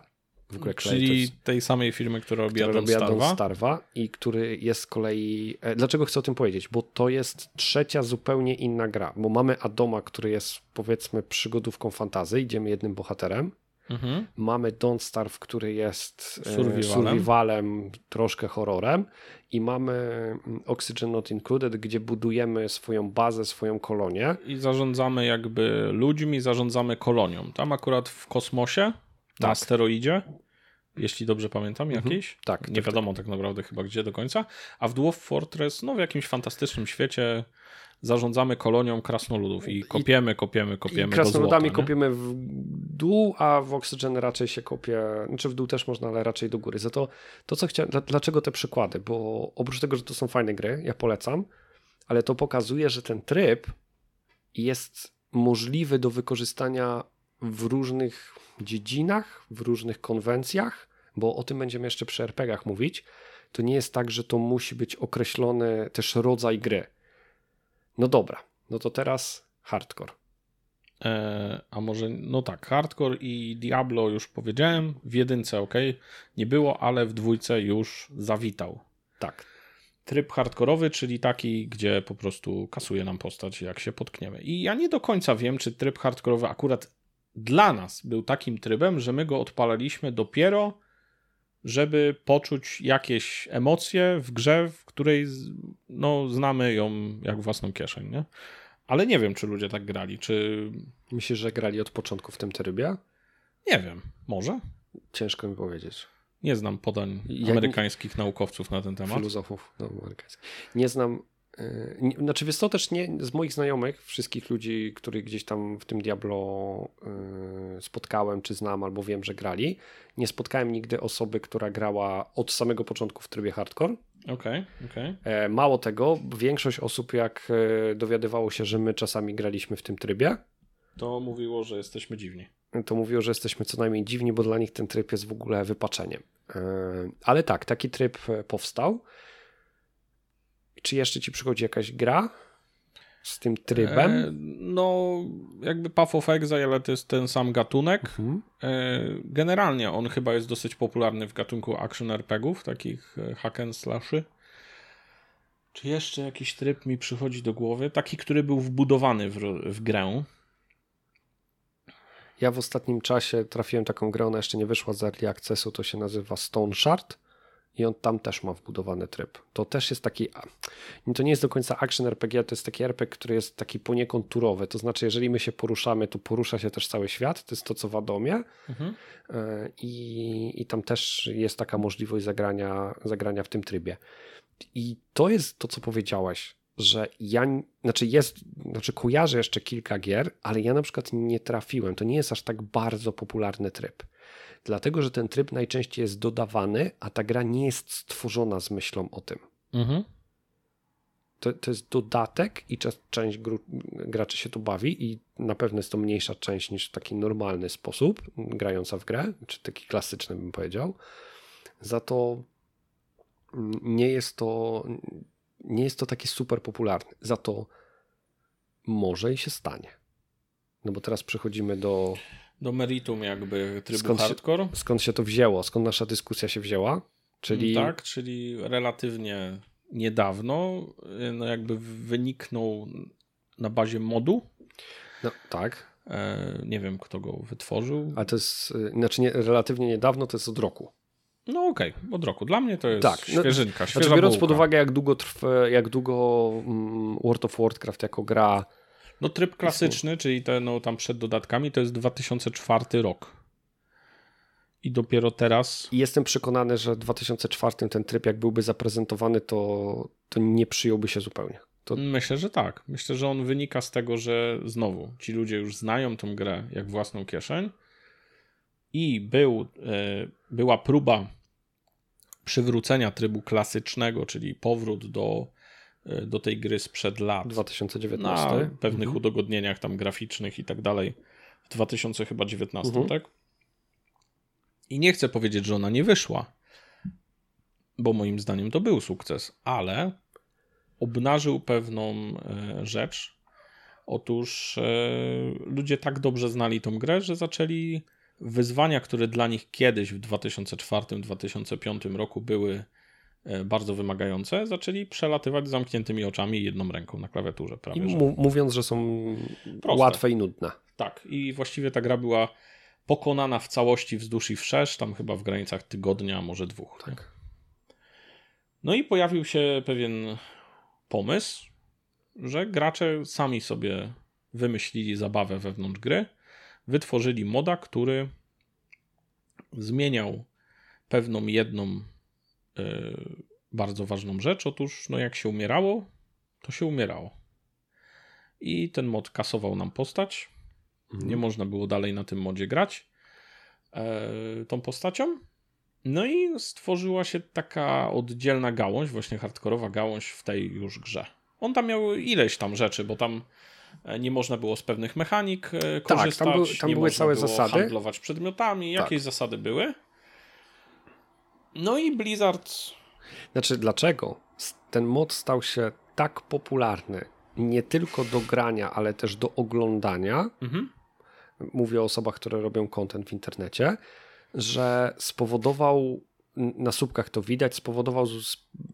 W ogóle Clay Czyli jest, tej samej firmy, która robiła która Don't
Starva. Starva i który jest z kolei... E, dlaczego chcę o tym powiedzieć? Bo to jest trzecia zupełnie inna gra, bo mamy Adoma, który jest powiedzmy przygodówką fantazy, idziemy jednym bohaterem, Mhm. Mamy Don't Starve, który jest e, survivalem. survivalem, troszkę horrorem i mamy mm, Oxygen Not Included, gdzie budujemy swoją bazę, swoją kolonię.
I zarządzamy jakby ludźmi, zarządzamy kolonią. Tam akurat w kosmosie, tak. na asteroidzie, jeśli dobrze pamiętam, mhm. jakiś. Tak. Nie tak, wiadomo tak. tak naprawdę chyba gdzie do końca. A w Dwarf Fortress, no w jakimś fantastycznym świecie zarządzamy kolonią krasnoludów i kopiemy, kopiemy, kopiemy. I
krasnoludami
złota,
kopiemy w dół, a w Oxygen raczej się kopie, znaczy w dół też można, ale raczej do góry. Za to, to co chciałem, dlaczego te przykłady? Bo oprócz tego, że to są fajne gry, ja polecam, ale to pokazuje, że ten tryb jest możliwy do wykorzystania w różnych dziedzinach, w różnych konwencjach, bo o tym będziemy jeszcze przy RPGach mówić. To nie jest tak, że to musi być określony też rodzaj gry no dobra, no to teraz hardcore.
E, a może, no tak, hardcore i Diablo już powiedziałem, w jedynce ok, nie było, ale w dwójce już zawitał.
Tak.
Tryb hardkorowy, czyli taki, gdzie po prostu kasuje nam postać, jak się potkniemy. I ja nie do końca wiem, czy tryb hardkorowy akurat dla nas był takim trybem, że my go odpalaliśmy dopiero żeby poczuć jakieś emocje w grze, w której no, znamy ją jak własną kieszeń, nie? Ale nie wiem, czy ludzie tak grali, czy...
Myślisz, że grali od początku w tym trybie?
Nie wiem, może?
Ciężko mi powiedzieć.
Nie znam podań amerykańskich naukowców na ten temat.
Filozofów no, amerykańskich. Nie znam znaczy, wiesz to też nie z moich znajomych, wszystkich ludzi, których gdzieś tam w tym Diablo yy, spotkałem, czy znam, albo wiem, że grali, nie spotkałem nigdy osoby, która grała od samego początku w trybie hardcore.
Okej, okay, okej.
Okay. Mało tego, większość osób, jak e, dowiadywało się, że my czasami graliśmy w tym trybie,
to mówiło, że jesteśmy dziwni.
To mówiło, że jesteśmy co najmniej dziwni, bo dla nich ten tryb jest w ogóle wypaczeniem. Yy, ale tak, taki tryb powstał. Czy jeszcze ci przychodzi jakaś gra z tym trybem? E,
no, jakby Path of Exile to jest ten sam gatunek. Mhm. E, generalnie on chyba jest dosyć popularny w gatunku action RPGów, takich e, hack and slashy. Czy jeszcze jakiś tryb mi przychodzi do głowy? Taki, który był wbudowany w, w grę.
Ja w ostatnim czasie trafiłem taką grę, ona jeszcze nie wyszła z Early Accessu, to się nazywa Stone Shard i on tam też ma wbudowany tryb. To też jest taki, to nie jest do końca action RPG, to jest taki RPG, który jest taki poniekąd turowy, to znaczy jeżeli my się poruszamy, to porusza się też cały świat, to jest to co w Adomie mhm. E, I, i tam też jest taka możliwość zagrania, zagrania w tym trybie. I to jest to, co powiedziałaś, że ja, znaczy jest, znaczy kojarzę jeszcze kilka gier, ale ja na przykład nie trafiłem, to nie jest aż tak bardzo popularny tryb dlatego że ten tryb najczęściej jest dodawany, a ta gra nie jest stworzona z myślą o tym. Mhm. To, to jest dodatek i część gru, graczy się tu bawi i na pewno jest to mniejsza część niż w taki normalny sposób grająca w grę, czy taki klasyczny bym powiedział. Za to nie jest to nie jest to takie super popularne. Za to może i się stanie. No bo teraz przechodzimy do
do meritum jakby trybu skąd hardcore.
Się, skąd się to wzięło? Skąd nasza dyskusja się wzięła?
Czyli... Tak, czyli relatywnie niedawno no jakby wyniknął na bazie modu.
No tak.
E, nie wiem, kto go wytworzył.
Ale to jest, znaczy nie, relatywnie niedawno, to jest od roku.
No okej, okay, od roku. Dla mnie to jest tak, no, świeżynka, no,
świeża znaczy, Biorąc pod uwagę, jak długo, trwa, jak długo mm, World of Warcraft jako gra
no tryb klasyczny, czyli te, no, tam przed dodatkami, to jest 2004 rok. I dopiero teraz.
I jestem przekonany, że w 2004 ten tryb, jak byłby zaprezentowany, to, to nie przyjąłby się zupełnie. To...
Myślę, że tak. Myślę, że on wynika z tego, że znowu ci ludzie już znają tą grę jak własną kieszeń i był, e, była próba przywrócenia trybu klasycznego, czyli powrót do do tej gry sprzed lat.
2019.
Na pewnych mhm. udogodnieniach tam graficznych i tak dalej. W 2019, mhm. tak? I nie chcę powiedzieć, że ona nie wyszła, bo moim zdaniem to był sukces, ale obnażył pewną e, rzecz. Otóż e, ludzie tak dobrze znali tą grę, że zaczęli wyzwania, które dla nich kiedyś w 2004-2005 roku były bardzo wymagające, zaczęli przelatywać z zamkniętymi oczami i jedną ręką na klawiaturze. Prawie,
I mówiąc, że są Proste. łatwe i nudne.
Tak, i właściwie ta gra była pokonana w całości wzdłuż i wszerz, tam chyba w granicach tygodnia, może dwóch. Tak. No i pojawił się pewien pomysł, że gracze sami sobie wymyślili zabawę wewnątrz gry, wytworzyli moda, który zmieniał pewną jedną bardzo ważną rzecz. Otóż, no jak się umierało, to się umierało. I ten mod kasował nam postać. Mhm. Nie można było dalej na tym modzie grać yy, tą postacią. No i stworzyła się taka oddzielna gałąź, właśnie hardkorowa gałąź w tej już grze. On tam miał ileś tam rzeczy, bo tam e, nie można było z pewnych mechanik korzystać, tak, tam, był, tam nie były całe zasady. handlować przedmiotami, jakieś tak. zasady były. No i Blizzard...
Znaczy, dlaczego ten mod stał się tak popularny, nie tylko do grania, ale też do oglądania, mhm. mówię o osobach, które robią content w internecie, że spowodował, na słupkach to widać, spowodował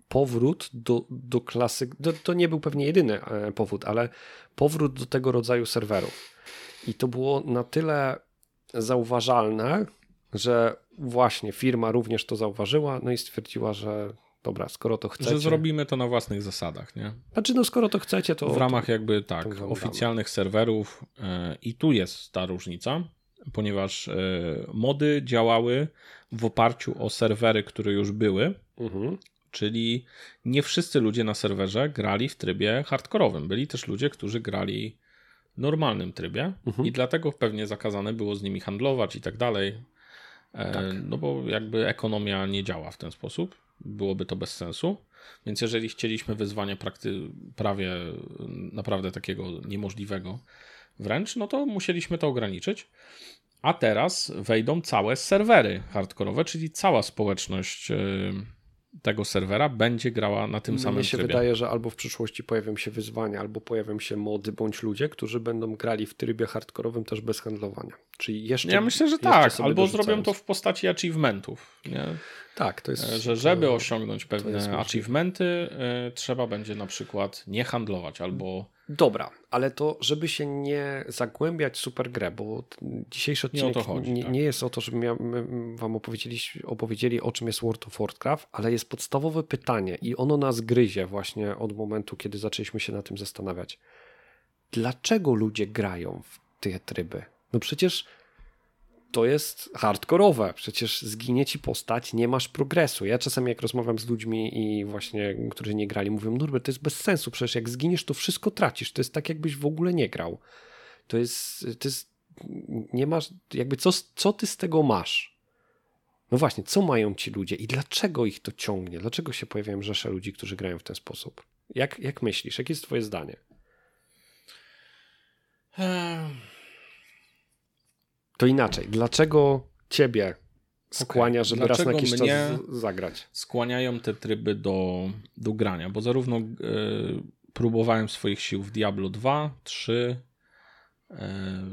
powrót do, do klasyk. To, to nie był pewnie jedyny e, powód, ale powrót do tego rodzaju serwerów. I to było na tyle zauważalne, że właśnie firma również to zauważyła, no i stwierdziła, że dobra, skoro to chcecie.
Że zrobimy to na własnych zasadach, nie?
Znaczy, no skoro to chcecie, to.
W ramach jakby tak, oficjalnych serwerów yy, i tu jest ta różnica, ponieważ e, mody działały w oparciu o serwery, które już były. Mhm. Czyli nie wszyscy ludzie na serwerze grali w trybie hardkorowym. Byli też ludzie, którzy grali w normalnym trybie mhm. i dlatego pewnie zakazane było z nimi handlować i tak dalej. E, tak. No bo jakby ekonomia nie działa w ten sposób. Byłoby to bez sensu. Więc jeżeli chcieliśmy wyzwania prakty- prawie naprawdę takiego niemożliwego, wręcz, no to musieliśmy to ograniczyć. A teraz wejdą całe serwery hardkorowe, czyli cała społeczność y, tego serwera będzie grała na tym Mnie samym
Mnie się
trybie.
wydaje, że albo w przyszłości pojawią się wyzwania, albo pojawią się mody bądź ludzie, którzy będą grali w trybie hardkorowym też bez handlowania. Czyli jeszcze.
Ja myślę, że tak, albo zrobią to w postaci achievementów. Nie?
Tak, to jest.
E, że żeby osiągnąć pewne achievementy, y, trzeba będzie na przykład nie handlować albo
Dobra, ale to, żeby się nie zagłębiać super grę, bo dzisiejszy odcinek nie, chodzi, nie, tak. nie jest o to, żeby wam opowiedzieli, opowiedzieli, o czym jest World of Warcraft, ale jest podstawowe pytanie i ono nas gryzie właśnie od momentu, kiedy zaczęliśmy się na tym zastanawiać. Dlaczego ludzie grają w te tryby? No przecież to jest hardkorowe. Przecież zginie ci postać, nie masz progresu. Ja czasami jak rozmawiam z ludźmi i właśnie, którzy nie grali, mówią, Norbert, to jest bez sensu, przecież jak zginiesz, to wszystko tracisz. To jest tak, jakbyś w ogóle nie grał. To jest, to jest nie masz, jakby co, co ty z tego masz? No właśnie, co mają ci ludzie i dlaczego ich to ciągnie? Dlaczego się pojawiają rzesze ludzi, którzy grają w ten sposób? Jak, jak myślisz? Jakie jest twoje zdanie? Hmm to inaczej. Dlaczego ciebie skłania, okay. żeby Dlaczego raz na jakiś czas zagrać?
Skłaniają te tryby do, do grania, bo zarówno y, próbowałem swoich sił w Diablo 2, 3 y,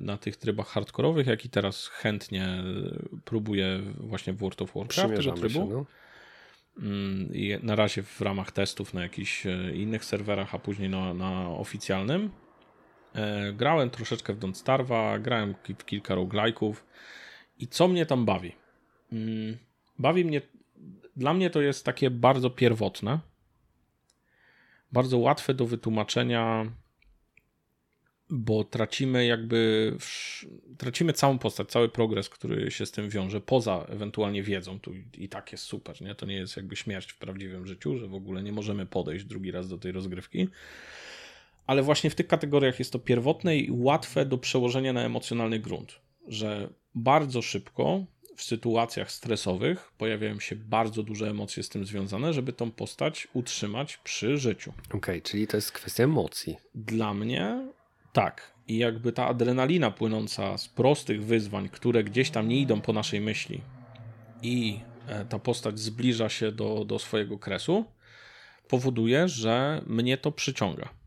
na tych trybach hardkorowych, jak i teraz chętnie próbuję właśnie w World of Warcraft tego trybu. Się, no. I na razie w ramach testów na jakichś e, innych serwerach, a później na, na oficjalnym. E, grałem troszeczkę w Don't Starve'a, grałem w kilka roguelike'ów i co mnie tam bawi? Mm, bawi mnie, dla mnie to jest takie bardzo pierwotne, bardzo łatwe do wytłumaczenia, bo tracimy jakby, tracimy całą postać, cały progres, który się z tym wiąże, poza ewentualnie wiedzą, tu i tak jest super, nie? To nie jest jakby śmierć w prawdziwym życiu, że w ogóle nie możemy podejść drugi raz do tej rozgrywki, ale właśnie w tych kategoriach jest to pierwotne i łatwe do przełożenia na emocjonalny grunt, że bardzo szybko w sytuacjach stresowych pojawiają się bardzo duże emocje z tym związane, żeby tą postać utrzymać przy życiu.
Okej, okay, czyli to jest kwestia emocji.
Dla mnie tak. I jakby ta adrenalina płynąca z prostych wyzwań, które gdzieś tam nie idą po naszej myśli i e, ta postać zbliża się do, do swojego kresu, powoduje, że mnie to przyciąga.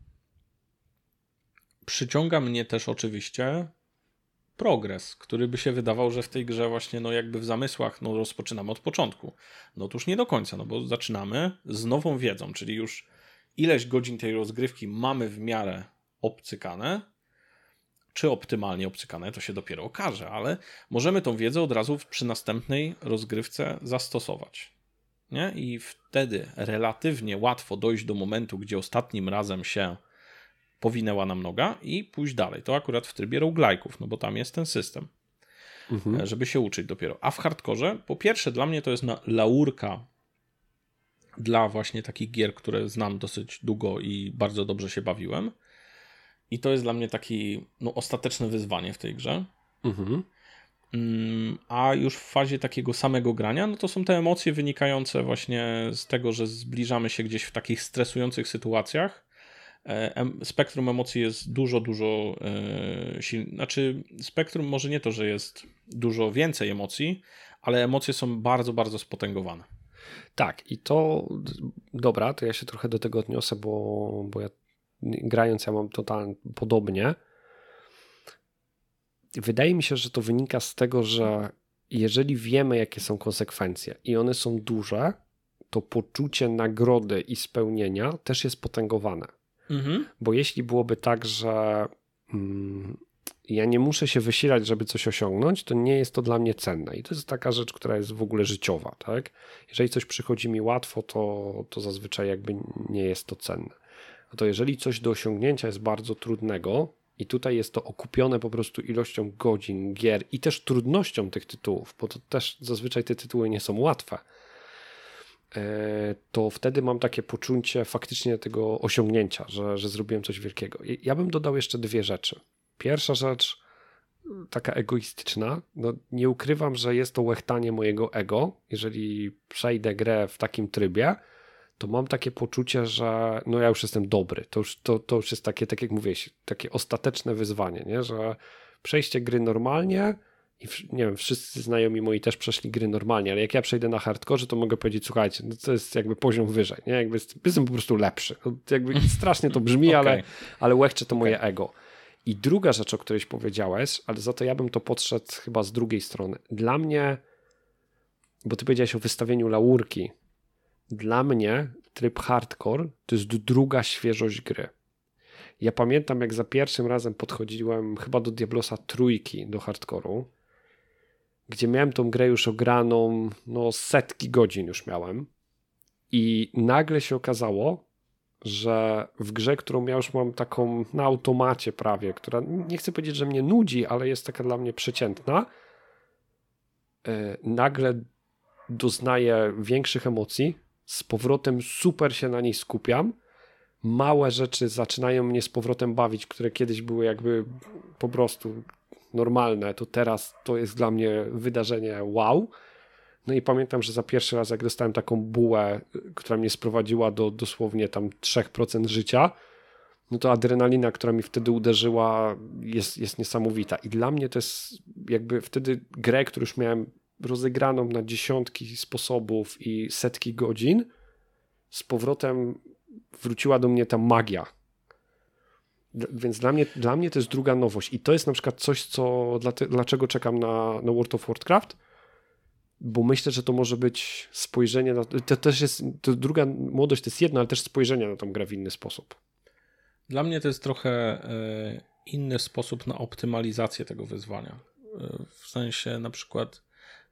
Przyciąga mnie też oczywiście progres, który by się wydawał, że w tej grze właśnie, no jakby w zamysłach, no rozpoczynamy od początku. No otóż nie do końca, no bo zaczynamy z nową wiedzą, czyli już ileś godzin tej rozgrywki mamy w miarę obcykane, czy optymalnie obcykane, to się dopiero okaże, ale możemy tą wiedzę od razu przy następnej rozgrywce zastosować. Nie? I wtedy relatywnie łatwo dojść do momentu, gdzie ostatnim razem się powinęła nam noga i pójść dalej. To akurat w trybie roguelike'ów, no bo tam jest ten system, mhm. żeby się uczyć dopiero. A w hardkorze, po pierwsze dla mnie to jest na laurka dla właśnie takich gier, które znam dosyć długo i bardzo dobrze się bawiłem. I to jest dla mnie taki no, ostateczne wyzwanie w tej grze. Mhm. Mm, a już w fazie takiego samego grania, no to są te emocje wynikające właśnie z tego, że zbliżamy się gdzieś w takich stresujących sytuacjach. E, spektrum emocji jest dużo, dużo e, silne. Znaczy, spektrum może nie to, że jest dużo więcej emocji, ale emocje są bardzo, bardzo spotęgowane.
Tak, i to dobra, to ja się trochę do tego odniosę, bo, bo ja grając ja mam totalnie podobnie. Wydaje mi się, że to wynika z tego, że jeżeli wiemy, jakie są konsekwencje i one są duże, to poczucie nagrody i spełnienia też jest potęgowane. Mhm. Bo jeśli byłoby tak, że mm, ja nie muszę się wysilać, żeby coś osiągnąć, to nie jest to dla mnie cenne. I to jest taka rzecz, która jest w ogóle życiowa. Tak? Jeżeli coś przychodzi mi łatwo, to, to zazwyczaj jakby nie jest to cenne. A to jeżeli coś do osiągnięcia jest bardzo trudnego, i tutaj jest to okupione po prostu ilością godzin, gier i też trudnością tych tytułów, bo to też zazwyczaj te tytuły nie są łatwe to wtedy mam takie poczucie faktycznie tego osiągnięcia, że, że zrobiłem coś wielkiego. Ja bym dodał jeszcze dwie rzeczy. Pierwsza rzecz, taka egoistyczna, no nie ukrywam, że jest to łechtanie mojego ego. Jeżeli przejdę grę w takim trybie, to mam takie poczucie, że no ja już jestem dobry. To już, to, to już jest takie, tak jak mówiłeś, takie ostateczne wyzwanie, nie? że przejście gry normalnie i nie wiem, wszyscy znajomi moi też przeszli gry normalnie, ale jak ja przejdę na hardkorze, to mogę powiedzieć, słuchajcie, no to jest jakby poziom wyżej, nie? Jakby jestem po prostu lepszy. No, jakby strasznie to brzmi, okay. ale, ale łechcze to okay. moje ego. I druga rzecz, o którejś powiedziałeś, ale za to ja bym to podszedł chyba z drugiej strony. Dla mnie, bo ty powiedziałeś o wystawieniu laurki, dla mnie tryb hardcore to jest druga świeżość gry. Ja pamiętam, jak za pierwszym razem podchodziłem chyba do Diablosa trójki, do hardkoru gdzie miałem tą grę już ograną, no setki godzin już miałem. I nagle się okazało, że w grze, którą ja już mam taką na automacie prawie, która nie chcę powiedzieć, że mnie nudzi, ale jest taka dla mnie przeciętna, yy, nagle doznaję większych emocji, z powrotem super się na niej skupiam. Małe rzeczy zaczynają mnie z powrotem bawić, które kiedyś były jakby po prostu normalne, to teraz to jest dla mnie wydarzenie wow. No i pamiętam, że za pierwszy raz, jak dostałem taką bułę, która mnie sprowadziła do dosłownie tam 3% życia, no to adrenalina, która mi wtedy uderzyła, jest, jest niesamowita. I dla mnie to jest jakby wtedy grę, którą już miałem rozegraną na dziesiątki sposobów i setki godzin, z powrotem wróciła do mnie ta magia, więc dla mnie, dla mnie to jest druga nowość i to jest na przykład coś, co dlaczego czekam na, na World of Warcraft, bo myślę, że to może być spojrzenie na. To też jest. To druga młodość to jest jedna, ale też spojrzenie na tą grę w inny sposób.
Dla mnie to jest trochę e, inny sposób na optymalizację tego wyzwania. E, w sensie na przykład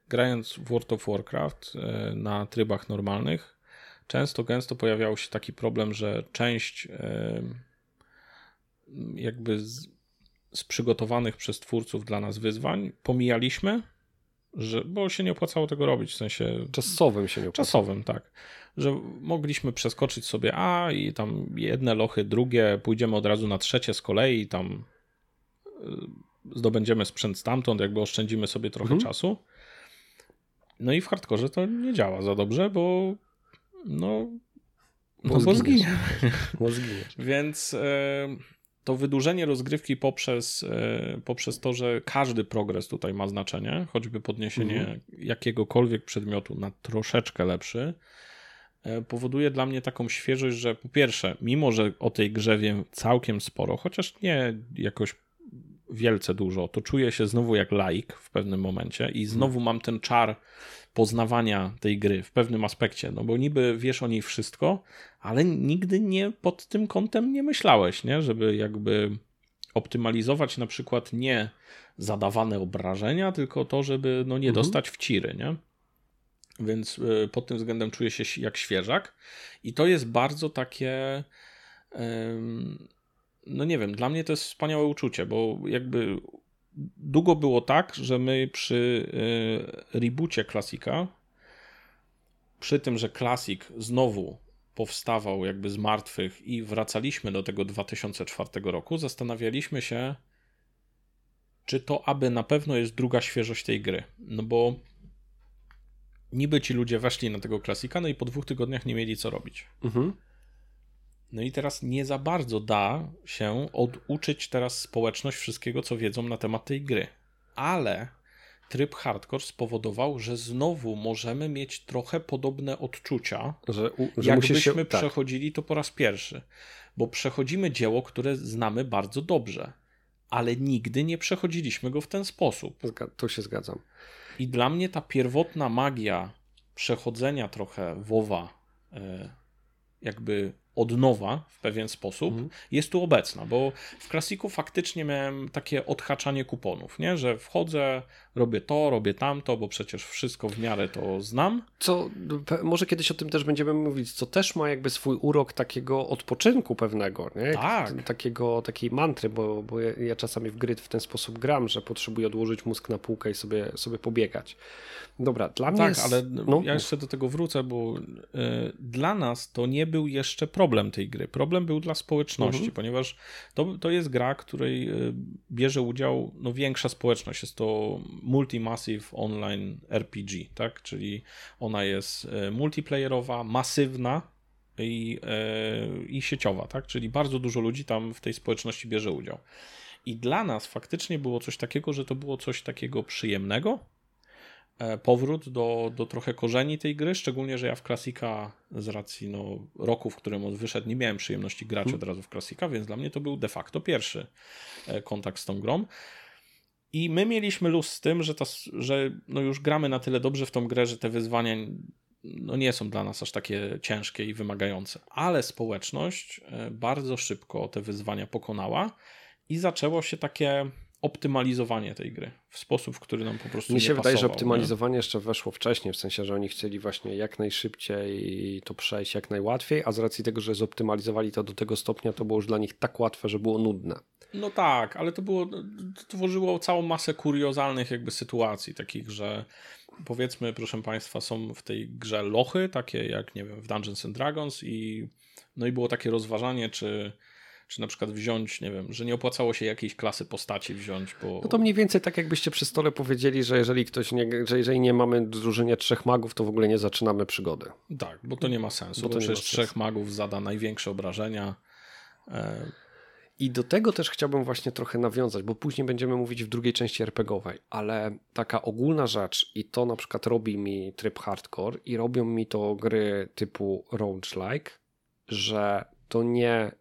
grając w World of Warcraft e, na trybach normalnych, często gęsto pojawiał się taki problem, że część jakby z, z przygotowanych przez twórców dla nas wyzwań pomijaliśmy, że, bo się nie opłacało tego robić, w sensie...
Czasowym się nie opłacało.
Czasowym, tak. Że mogliśmy przeskoczyć sobie A i tam jedne lochy, drugie, pójdziemy od razu na trzecie z kolei i tam y, zdobędziemy sprzęt stamtąd, jakby oszczędzimy sobie trochę mhm. czasu. No i w hardkorze to nie działa za dobrze, bo no, no bo zginiesz. Bo zginiesz. Więc... Y to wydłużenie rozgrywki poprzez, e, poprzez to, że każdy progres tutaj ma znaczenie, choćby podniesienie mhm. jakiegokolwiek przedmiotu na troszeczkę lepszy, e, powoduje dla mnie taką świeżość, że po pierwsze, mimo że o tej grze wiem całkiem sporo, chociaż nie jakoś wielce dużo, to czuję się znowu jak laik w pewnym momencie i znowu mam ten czar poznawania tej gry w pewnym aspekcie, no bo niby wiesz o niej wszystko, ale nigdy nie pod tym kątem nie myślałeś, nie? żeby jakby optymalizować na przykład nie zadawane obrażenia, tylko to, żeby no nie mhm. dostać w ciry, nie? Więc y, pod tym względem czuję się jak świeżak i to jest bardzo takie no nie wiem, dla mnie to jest wspaniałe uczucie, bo jakby długo było tak, że my przy y, reboocie klasika, przy tym, że klasik znowu powstawał jakby z martwych i wracaliśmy do tego 2004 roku, zastanawialiśmy się, czy to aby na pewno jest druga świeżość tej gry. No bo niby ci ludzie weszli na tego klasika, no i po dwóch tygodniach nie mieli co robić. Mhm. No i teraz nie za bardzo da się oduczyć teraz społeczność wszystkiego, co wiedzą na temat tej gry. Ale tryb hardcore spowodował, że znowu możemy mieć trochę podobne odczucia, że, u, że jakbyśmy się, tak. przechodzili to po raz pierwszy. Bo przechodzimy dzieło, które znamy bardzo dobrze, ale nigdy nie przechodziliśmy go w ten sposób.
Tu się zgadzam.
I dla mnie ta pierwotna magia przechodzenia trochę WoWa, e, jakby od nowa w pewien sposób mhm. jest tu obecna, bo w klasiku faktycznie miałem takie odhaczanie kuponów, nie? że wchodzę, robię to, robię tamto, bo przecież wszystko w miarę to znam.
Co, może kiedyś o tym też będziemy mówić, co też ma jakby swój urok takiego odpoczynku pewnego, nie?
Tak.
Takiego, takiej mantry, bo, bo ja, ja czasami w gry w ten sposób gram, że potrzebuję odłożyć mózg na półkę i sobie, sobie pobiegać. Dobra, dla mnie
Tak,
jest...
ale no, ja jeszcze do tego wrócę, bo y, dla nas to nie był jeszcze problem tej gry. Problem był dla społeczności, mhm. ponieważ to, to jest gra, której y, bierze udział no, większa społeczność. Jest to Multi-Massive Online RPG, tak? Czyli ona jest e, multiplayerowa, masywna i, e, i sieciowa, tak? Czyli bardzo dużo ludzi tam w tej społeczności bierze udział. I dla nas faktycznie było coś takiego, że to było coś takiego przyjemnego, e, powrót do, do trochę korzeni tej gry, szczególnie, że ja w klasika z racji no, roku, w którym on wyszedł, nie miałem przyjemności grać hmm. od razu w klasika, więc dla mnie to był de facto pierwszy kontakt z tą grą. I my mieliśmy luz z tym, że, ta, że no już gramy na tyle dobrze w tą grę, że te wyzwania no nie są dla nas aż takie ciężkie i wymagające. Ale społeczność e, bardzo szybko te wyzwania pokonała i zaczęło się takie optymalizowanie tej gry w sposób, w który nam po prostu
Mi
się
wydaje, że optymalizowanie nie? jeszcze weszło wcześniej, w sensie, że oni chcieli właśnie jak najszybciej to przejść, jak najłatwiej, a z racji tego, że zoptymalizowali to do tego stopnia, to było już dla nich tak łatwe, że było nudne.
No tak, ale to było, to tworzyło całą masę kuriozalnych jakby sytuacji, takich, że powiedzmy, proszę Państwa, są w tej grze lochy, takie jak, nie wiem, w Dungeons and Dragons i no i było takie rozważanie, czy czy na przykład wziąć, nie wiem, że nie opłacało się jakiejś klasy postaci wziąć, bo...
No to mniej więcej tak jakbyście przy stole powiedzieli, że jeżeli ktoś nie, że jeżeli nie mamy drużynie trzech magów, to w ogóle nie zaczynamy przygody.
Tak, bo to nie ma sensu, bo, bo przecież trzech magów zada największe obrażenia. E,
i do tego też chciałbym właśnie trochę nawiązać, bo później będziemy mówić w drugiej części RPGowej, ale taka ogólna rzecz i to na przykład robi mi tryb hardcore i robią mi to gry typu roguelike, że to nie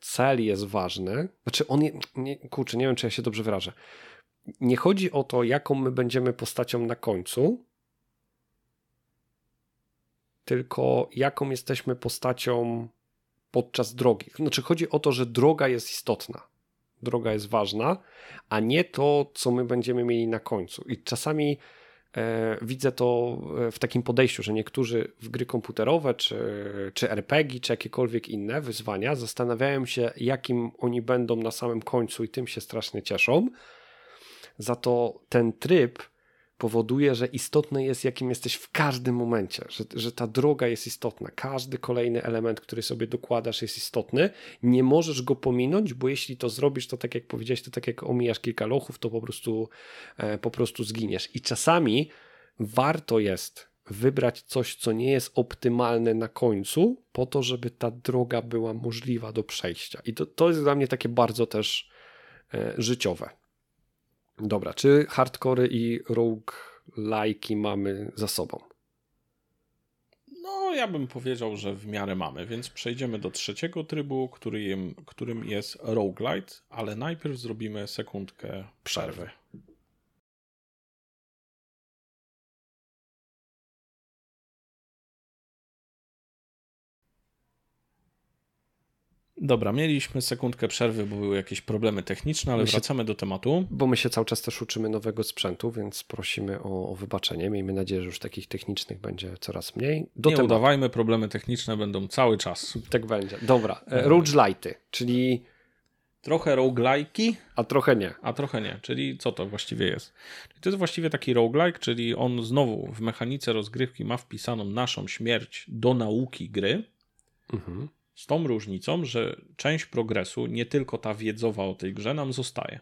cel jest ważny, znaczy on, nie, nie, kurczę, nie wiem czy ja się dobrze wyrażę, nie chodzi o to jaką my będziemy postacią na końcu, tylko jaką jesteśmy postacią podczas drogi. Znaczy chodzi o to, że droga jest istotna. Droga jest ważna, a nie to, co my będziemy mieli na końcu. I czasami widzę to e, w takim podejściu, że niektórzy w gry komputerowe, czy, czy RPG, czy jakiekolwiek inne wyzwania zastanawiają się, jakim oni będą na samym końcu i tym się strasznie cieszą. Za to ten tryb powoduje, że istotne jest, jakim jesteś w każdym momencie, że, że ta droga jest istotna. Każdy kolejny element, który sobie dokładasz, jest istotny. Nie możesz go pominąć, bo jeśli to zrobisz, to tak jak powiedziałeś, to tak jak omijasz kilka lochów, to po prostu, e, po prostu zginiesz. I czasami warto jest wybrać coś, co nie jest optymalne na końcu, po to, żeby ta droga była możliwa do przejścia. I to, to jest dla mnie takie bardzo też e, życiowe. Dobra, czy hardcore i rogue lajki mamy za sobą?
No, ja bym powiedział, że w miarę mamy, więc przejdziemy do trzeciego trybu, który, którym jest roguelite, ale najpierw zrobimy sekundkę przerwy. Dobra, mieliśmy sekundkę przerwy, bo były jakieś problemy techniczne, ale my wracamy do tematu.
Bo my się cały czas też uczymy nowego sprzętu, więc prosimy o, o wybaczenie. Miejmy nadzieję, że już takich technicznych będzie coraz mniej.
Do Nie tematu. udawajmy, problemy techniczne będą cały czas.
Tak będzie. Dobra, e, roguelite'y, czyli...
Trochę roguelike'i.
A trochę nie.
A trochę nie, czyli co to właściwie jest? To jest właściwie taki roguelike, czyli on znowu w mechanice rozgrywki ma wpisaną naszą śmierć do nauki gry. Mhm z tą różnicą, że część progresu, nie tylko ta wiedzowa o tej grze, nam zostaje.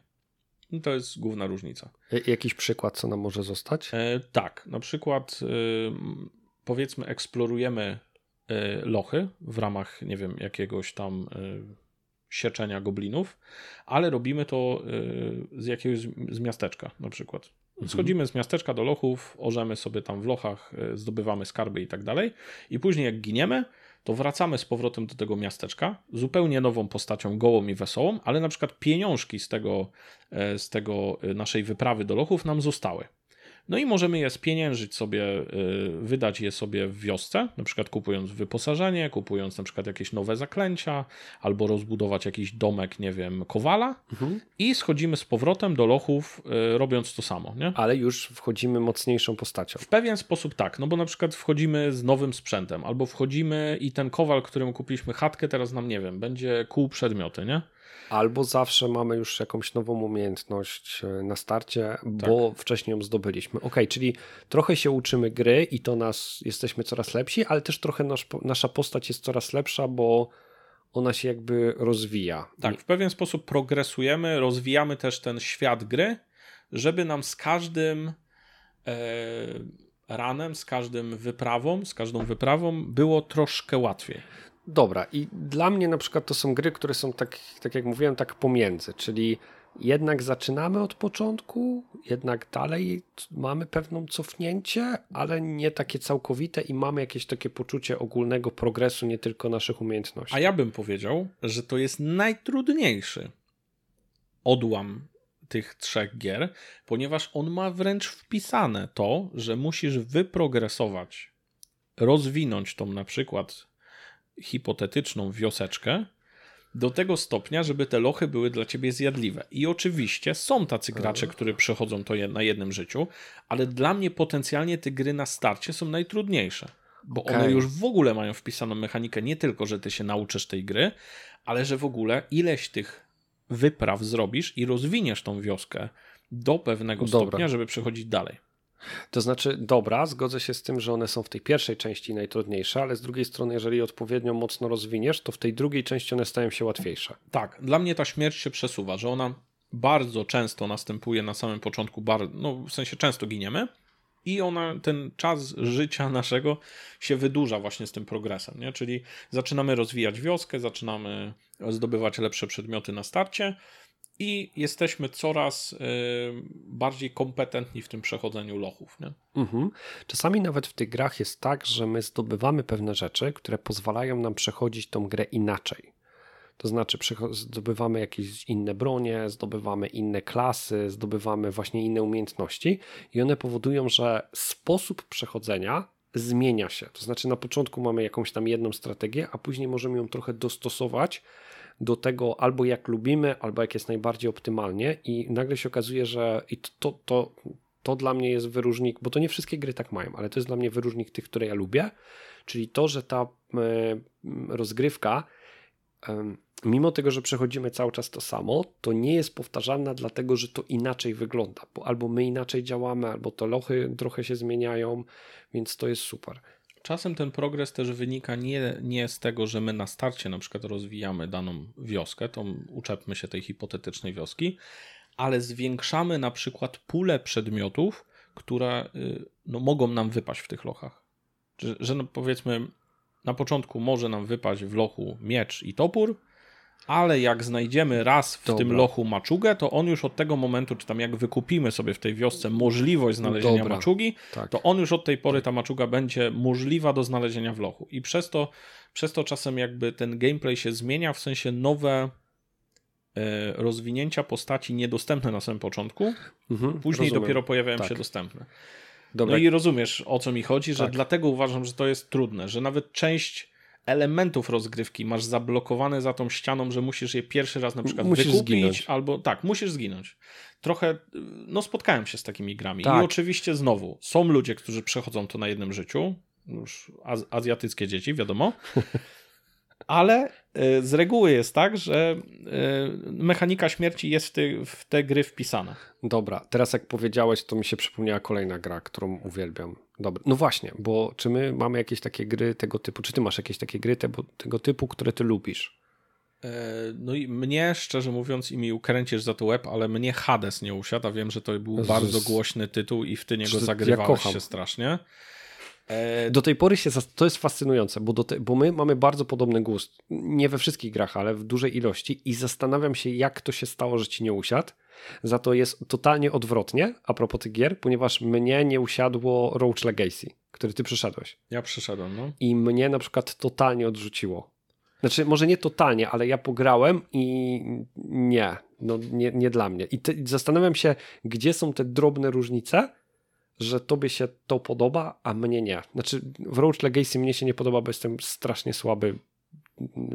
I to jest główna różnica.
Jakiś przykład, co nam może zostać?
E, tak, na przykład e, powiedzmy eksplorujemy e, lochy w ramach, nie wiem, jakiegoś tam sieczenia goblinów, ale robimy to z jakiegoś z miasteczka na przykład. Mhm. Schodzimy z miasteczka do lochów, orzemy sobie tam w lochach, zdobywamy skarby i tak dalej. I później jak giniemy, to wracamy z powrotem do tego miasteczka, zupełnie nową postacią, gołą i wesołą, ale na przykład pieniążki z tego, e, z tego e, naszej wyprawy do lochów nam zostały. No i możemy je spieniężyć sobie, y, wydać je sobie w wiosce, na przykład kupując wyposażenie, kupując na przykład jakieś nowe zaklęcia, albo rozbudować jakiś domek, nie wiem, kowala mhm. i schodzimy z powrotem do lochów, y, robiąc to samo. Nie?
Ale już wchodzimy mocniejszą postacią.
W pewien sposób tak, no bo na przykład wchodzimy z nowym sprzętem, albo wchodzimy i ten kowal, którym kupiliśmy chatkę, teraz nam, nie wiem, będzie kół przedmioty, nie?
Albo zawsze mamy już jakąś nową umiejętność e, na starcie, bo tak. wcześniej ją zdobyliśmy. Ok, czyli trochę się uczymy gry i to nas jesteśmy coraz lepsi, ale też trochę nasz, nasza postać jest coraz lepsza, bo ona się jakby rozwija.
Tak, w pewien sposób progresujemy, rozwijamy też ten świat gry, żeby nam z każdym e, ranem, z każdym wyprawą, z każdą wyprawą było troszkę łatwiej.
Dobra, i dla mnie na przykład to są gry, które są tak, tak jak mówiłem, tak pomiędzy, czyli jednak zaczynamy od początku, jednak dalej mamy pewną cofnięcie, ale nie takie całkowite i mamy jakieś takie poczucie ogólnego progresu, nie tylko naszych umiejętności.
A ja bym powiedział, że to jest najtrudniejszy odłam tych trzech gier, ponieważ on ma wręcz wpisane to, że musisz wyprogresować, rozwinąć tą na przykład hipotetyczną wioseczkę do tego stopnia, żeby te lochy były dla ciebie zjadliwe. I oczywiście są tacy gracze, którzy przechodzą to na jednym życiu, ale dla mnie potencjalnie te gry na starcie są najtrudniejsze. Bo okay. one już w ogóle mają wpisaną mechanikę, nie tylko, że ty się nauczysz tej gry, ale że w ogóle ileś tych wypraw zrobisz i rozwiniesz tą wioskę do pewnego Dobra. stopnia, żeby przechodzić dalej.
To znaczy, dobra, zgodzę się z tym, że one są w tej pierwszej części najtrudniejsze, ale z drugiej strony, jeżeli odpowiednio mocno rozwiniesz, to w tej drugiej części one stają się łatwiejsze.
Tak, dla mnie ta śmierć się przesuwa, że ona bardzo często następuje na samym początku, no w sensie często giniemy i ona, ten czas życia naszego się wydłuża właśnie z tym progresem, nie? czyli zaczynamy rozwijać wioskę, zaczynamy zdobywać lepsze przedmioty na starcie, i jesteśmy coraz y, bardziej kompetentni w tym przechodzeniu lochów. Nie? Mhm.
Czasami nawet w tych grach jest tak, że my zdobywamy pewne rzeczy, które pozwalają nam przechodzić tą grę inaczej. To znaczy, zdobywamy jakieś inne bronie, zdobywamy inne klasy, zdobywamy właśnie inne umiejętności, i one powodują, że sposób przechodzenia zmienia się. To znaczy, na początku mamy jakąś tam jedną strategię, a później możemy ją trochę dostosować do tego albo jak lubimy, albo jak jest najbardziej optymalnie i nagle się okazuje, że i to, to, to, to dla mnie jest wyróżnik, bo to nie wszystkie gry tak mają, ale to jest dla mnie wyróżnik tych, które ja lubię, czyli to, że ta e, rozgrywka mimo tego, że przechodzimy cały czas to samo, to nie jest powtarzalna, dlatego że to inaczej wygląda, bo albo my inaczej działamy, albo te lochy trochę się zmieniają, więc to jest super.
Czasem ten progres też wynika nie, nie z tego, że my na starcie na przykład rozwijamy daną wioskę, to uczepmy się tej hipotetycznej wioski, ale zwiększamy na przykład pulę przedmiotów, które y, no, mogą nam wypaść w tych lochach. Że, że no, powiedzmy, na początku może nam wypaść w lochu miecz i topór, ale jak znajdziemy raz w Dobra. tym lochu maczugę, to on już od tego momentu, czy tam jak wykupimy sobie w tej wiosce możliwość znalezienia Dobra. maczugi, tak. to on już od tej pory ta maczuga będzie możliwa do znalezienia w lochu. I przez to, przez to czasem jakby ten gameplay się zmienia, w sensie nowe e, rozwinięcia postaci niedostępne na samym początku, mhm, później rozumiem. dopiero pojawiają tak. się dostępne. Dobra. No i rozumiesz o co mi chodzi, że tak. dlatego uważam, że to jest trudne, że nawet część elementów rozgrywki masz zablokowane za tą ścianą, że musisz je pierwszy raz na przykład musisz wykupić, zginąć. albo tak, musisz zginąć. Trochę, no spotkałem się z takimi grami tak. i oczywiście znowu, są ludzie, którzy przechodzą to na jednym życiu, już az azjatyckie dzieci, wiadomo, ale y, z reguły jest tak, że y, mechanika śmierci jest w te, w te gry wpisana.
Dobra, teraz jak powiedziałeś, to mi się przypomniała kolejna gra, którą uwielbiam. Dobra, no właśnie, bo czy my mamy jakieś takie gry tego typu, czy ty masz jakieś takie gry tego, tego typu, które ty lubisz?
E, no i mnie, szczerze mówiąc, i mi ukręcisz za to web, ale mnie Hades nie usiadł, wiem, że to był bardzo głośny tytuł i w ty niego zagrywałeś ja się strasznie.
E, do tej pory się, to jest fascynujące, bo, te, bo my mamy bardzo podobny gust. Nie we wszystkich grach, ale w dużej ilości i zastanawiam się, jak to się stało, że ci nie usiadł. Za to jest totalnie odwrotnie, a propos tych gier, ponieważ mnie nie usiadło Roach Legacy, który ty przeszedłeś.
Ja przeszedłem, no.
I mnie na przykład totalnie odrzuciło. Znaczy, może nie totalnie, ale ja pograłem i nie, no nie, nie dla mnie. I te, zastanawiam się, gdzie są te drobne różnice, że tobie się to podoba, a mnie nie. Znaczy w Roach Legacy mnie się nie podoba, bo jestem strasznie słaby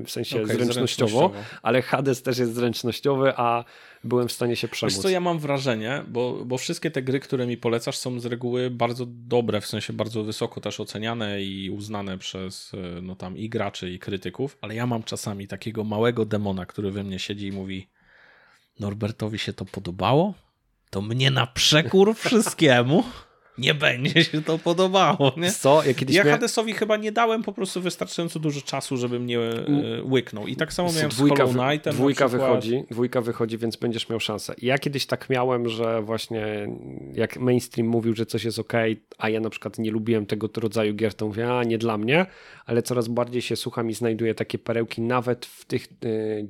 w sensie okay, zręcznościowo, zręcznościowo, ale Hades też jest zręcznościowy, a byłem w stanie się przemóc.
Wiesz co, ja mam wrażenie, bo, bo wszystkie te gry, które mi polecasz są z reguły bardzo dobre, w sensie bardzo wysoko też oceniane i uznane przez no tam i graczy i krytyków, ale ja mam czasami takiego małego demona, który we mnie siedzi i mówi Norbertowi się to podobało? To mnie na przekór wszystkiemu nie będzie się to podobało. Nie?
Co? Ja,
ja mia... Hadesowi chyba nie dałem po prostu wystarczająco dużo czasu, żeby mnie e, łyknął. I tak samo miałem dwójka, z Hollow Knightem.
Dwójka wychodzi, dwójka wychodzi, więc będziesz miał szansę. Ja kiedyś tak miałem, że właśnie jak mainstream mówił, że coś jest ok, a ja na przykład nie lubiłem tego rodzaju gier, to mówię, a nie dla mnie, ale coraz bardziej się słucham i znajduję takie perełki nawet w tych y,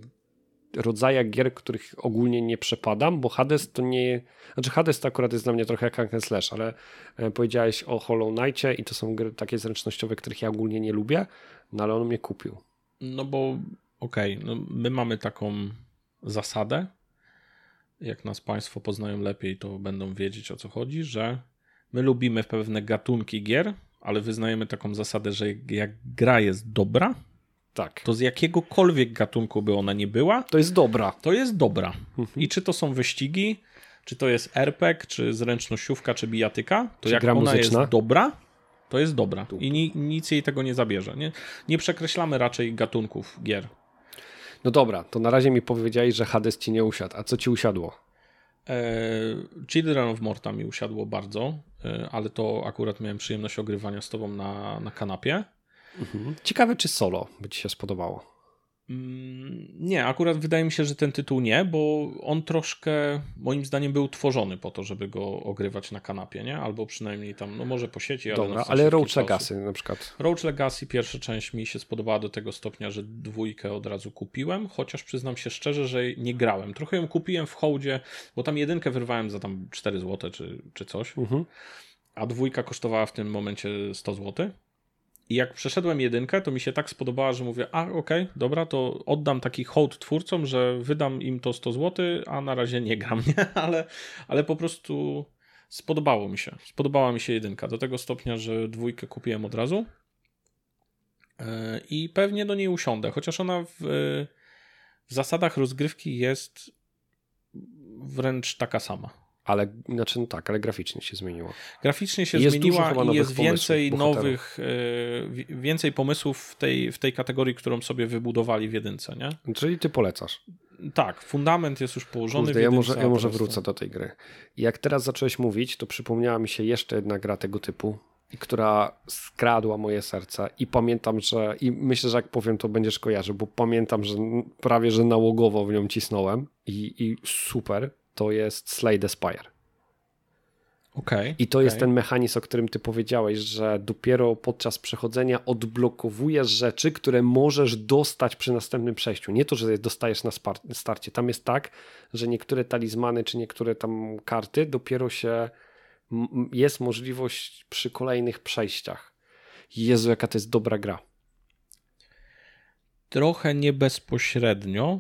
rodzajach gier, których ogólnie nie przepadam, bo Hades to nie... Znaczy Hades to akurat jest dla mnie trochę jak Hack Slash, ale e, powiedziałeś o Hollow Knightie i to są gry takie zręcznościowe, których ja ogólnie nie lubię, no ale on mnie kupił.
No bo okej, okay, no my mamy taką zasadę, jak nas Państwo poznają lepiej, to będą wiedzieć o co chodzi, że my lubimy pewne gatunki gier, ale wyznajemy taką zasadę, że jak gra jest dobra,
tak.
To z jakiegokolwiek gatunku by ona nie była.
To jest dobra.
To jest dobra. Mhm. I czy to są wyścigi, czy to jest RPG, czy zręcznościówka, czy bijatyka, to czy jak ona muzyczna? jest dobra, to jest dobra. I ni, nic jej tego nie zabierze. Nie, nie przekreślamy raczej gatunków gier.
No dobra, to na razie mi powiedziałeś, że Hades ci nie usiadł. A co ci usiadło?
Eee, Children of Morta mi usiadło bardzo, e, ale to akurat miałem przyjemność ogrywania z tobą na, na kanapie.
Mhm. Ciekawe, czy solo by ci się spodobało.
Mm, nie, akurat wydaje mi się, że ten tytuł nie, bo on troszkę moim zdaniem był tworzony po to, żeby go ogrywać na kanapie, nie? Albo przynajmniej tam, no może po sieci,
ale Dobra, ale Roach Legacy na przykład.
Roach Legacy pierwsza część mi się spodobała do tego stopnia, że dwójkę od razu kupiłem, chociaż przyznam się szczerze, że nie grałem. Trochę ją kupiłem w hołdzie, bo tam jedynkę wyrwałem za tam 4 zł czy, czy coś, mhm. a dwójka kosztowała w tym momencie 100 zł. I jak przeszedłem jedynkę, to mi się tak spodobała, że mówię, a okej, okay, dobra, to oddam taki hołd twórcom, że wydam im to 100 zł, a na razie nie gram, nie? Ale, ale po prostu spodobało mi się. Spodobała mi się jedynka do tego stopnia, że dwójkę kupiłem od razu e, i pewnie do niej usiądę, chociaż ona w, w zasadach rozgrywki jest wręcz taka sama.
Ale, znaczy, no tak, ale graficznie się zmieniło.
Graficznie się jest zmieniła i jest więcej nowych, e, więcej pomysłów w tej, w tej kategorii, którą sobie wybudowali w jedynce, nie?
Czyli ty polecasz.
Tak, fundament jest już położony Kurde, w
jedynce. Ja może, ja może wrócę do tej gry. Jak teraz zacząłeś mówić, to przypomniała mi się jeszcze jedna gra tego typu, która skradła moje serce i pamiętam, że i myślę, że jak powiem, to będziesz kojarzył, bo pamiętam, że prawie, że nałogowo w nią cisnąłem i, i super, to jest Slay the Spire.
Okay,
I to
okay.
jest ten mechanizm, o którym ty powiedziałeś, że dopiero podczas przechodzenia odblokowujesz rzeczy, które możesz dostać przy następnym przejściu. Nie to, że je dostajesz na starcie. Tam jest tak, że niektóre talizmany czy niektóre tam karty dopiero się jest możliwość przy kolejnych przejściach. Jezu, jaka to jest dobra gra.
Trochę nie bezpośrednio,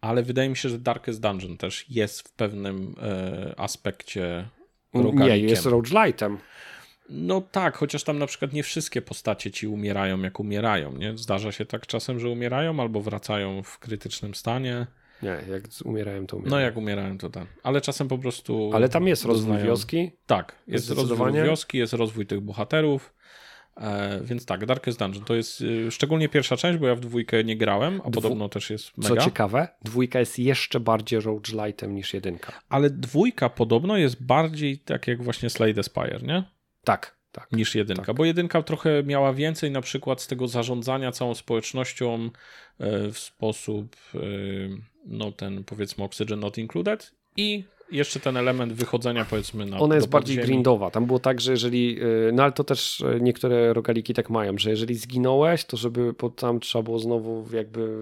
ale wydaje mi się, że Darkest Dungeon też jest w pewnym e, aspekcie
nie, jest roguelite'em.
No tak, chociaż tam na przykład nie wszystkie postacie ci umierają jak umierają, nie? Zdarza się tak czasem, że umierają albo wracają w krytycznym stanie.
Nie, jak umierają, to umierają.
No jak umierają, to tak. Ale czasem po prostu...
Ale tam jest rozwój doznają... wioski?
Tak, jest rozwój wioski, jest rozwój tych bohaterów. E, więc tak, Darkest Dungeon to jest y, szczególnie pierwsza część, bo ja w dwójkę nie grałem, a Dwu... podobno też jest mega.
Co ciekawe, dwójka jest jeszcze bardziej roguelite'em niż jedynka.
Ale dwójka podobno jest bardziej tak jak właśnie Slade Spire, nie?
Tak, tak.
Niż jedynka, tak. bo jedynka trochę miała więcej na przykład z tego zarządzania całą społecznością e, w sposób e, no ten powiedzmy Oxygen Not Included i jeszcze ten element wychodzenia powiedzmy na
Ona jest bardziej grindowa. Tam było tak, że jeżeli, y, no ale to też y, niektóre rogaliki tak mają, że jeżeli zginąłeś, to żeby bo tam trzeba było znowu jakby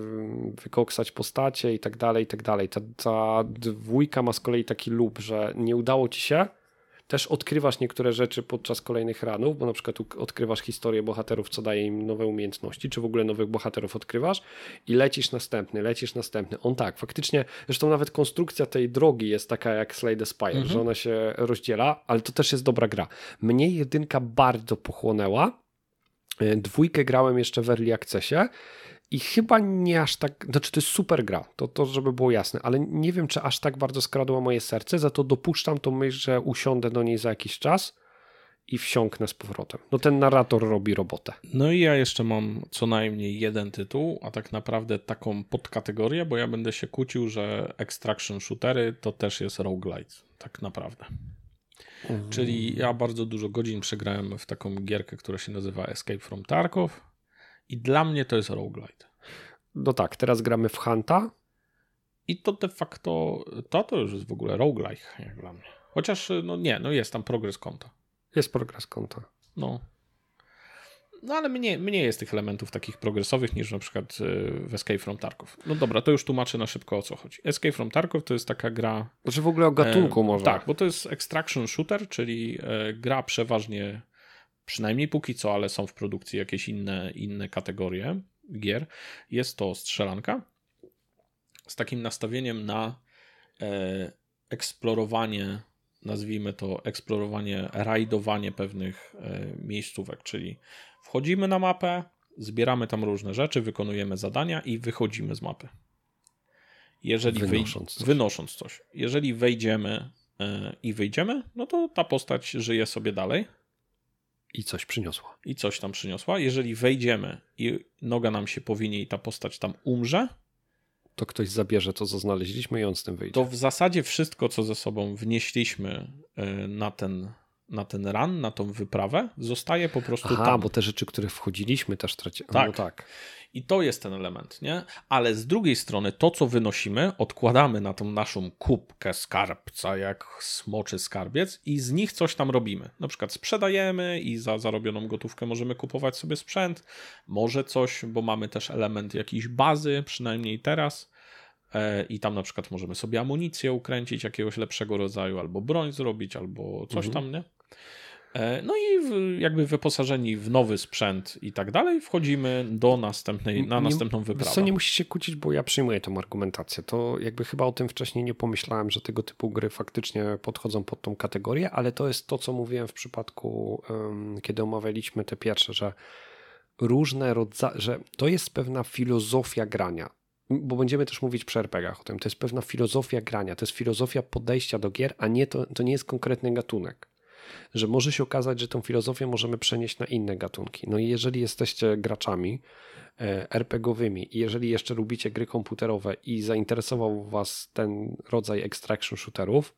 wykoksać postacie i tak dalej, i tak dalej. Ta, ta dwójka ma z kolei taki lub, że nie udało ci się, też odkrywasz niektóre rzeczy podczas kolejnych ranów, bo na przykład odkrywasz historię bohaterów, co daje im nowe umiejętności, czy w ogóle nowych bohaterów odkrywasz i lecisz następny, lecisz następny. On tak, faktycznie, zresztą nawet konstrukcja tej drogi jest taka jak Slade Spire, mhm. że ona się rozdziela, ale to też jest dobra gra. Mnie jedynka bardzo pochłonęła, e, dwójkę grałem jeszcze w Early Accessie i chyba nie aż tak, znaczy to jest super gra, to, to żeby było jasne, ale nie wiem, czy aż tak bardzo skradła moje serce, za to dopuszczam tą myśl, że usiądę do niej za jakiś czas i wsiąknę z powrotem. No ten narrator robi robotę.
No i ja jeszcze mam co najmniej jeden tytuł, a tak naprawdę taką podkategorię, bo ja będę się kłócił, że extraction shootery to też jest roguelite, tak naprawdę. Mhm. Czyli ja bardzo dużo godzin przegrałem w taką gierkę, która się nazywa Escape from Tarkov i dla mnie to jest roguelite.
No tak, teraz gramy w Hunta.
I to de facto, to, to już jest w ogóle roguelike jak dla mnie. Chociaż, no nie, no jest tam progres konta.
Jest progres konta.
No. No ale mniej, mniej jest tych elementów takich progresowych niż na przykład y, w Escape from Tarkov. No dobra, to już tłumaczę na szybko o co chodzi. Escape from Tarkov to jest taka gra...
Znaczy w ogóle o gatunku e, może.
Tak, bo to jest extraction shooter, czyli e, gra przeważnie przynajmniej póki co, ale są w produkcji jakieś inne, inne kategorie gier. Jest to strzelanka z takim nastawieniem na e, eksplorowanie, nazwijmy to eksplorowanie, rajdowanie pewnych e, miejscówek, czyli wchodzimy na mapę, zbieramy tam różne rzeczy, wykonujemy zadania i wychodzimy z mapy. Jeżeli wynosząc, coś. wynosząc coś. Jeżeli wejdziemy e, i wyjdziemy, no to ta postać żyje sobie dalej
i coś przyniosła.
I coś tam przyniosła. Jeżeli wejdziemy i noga nam się powinie i ta postać tam umrze,
to ktoś zabierze to, co znaleźliśmy i on z tym wyjdzie.
To w zasadzie wszystko, co ze sobą wnieśliśmy e, na ten, na ten run, na tą wyprawę, zostaje po prostu
Aha,
tam.
bo te rzeczy, które wchodziliśmy też tracimy.
Tak. No tak. I to jest ten element, nie? Ale z drugiej strony to, co wynosimy, odkładamy na tą naszą kubkę skarbca, jak smoczy skarbiec i z nich coś tam robimy. Na przykład sprzedajemy i za zarobioną gotówkę możemy kupować sobie sprzęt, może coś, bo mamy też element jakiejś bazy, przynajmniej teraz, e, i tam na przykład możemy sobie amunicję ukręcić jakiegoś lepszego rodzaju, albo broń zrobić, albo coś mhm. tam, nie? E, no i jakby wyposażeni w nowy sprzęt i tak dalej, wchodzimy do następnej, na następną wyprawę.
Co nie musisz się kłócić, bo ja przyjmuję tą argumentację. To jakby chyba o tym wcześniej nie pomyślałem, że tego typu gry faktycznie podchodzą pod tą kategorię, ale to jest to, co mówiłem w przypadku, kiedy omawialiśmy te pierwsze, że różne rodzaje, że to jest pewna filozofia grania bo będziemy też mówić przy RPGach o tym, to jest pewna filozofia grania, to jest filozofia podejścia do gier, a nie to, to nie jest konkretny gatunek że może się okazać, że tą filozofię możemy przenieść na inne gatunki. No i jeżeli jesteście graczami e, RPGowymi i jeżeli jeszcze lubicie gry komputerowe i zainteresował Was ten rodzaj extraction shooterów,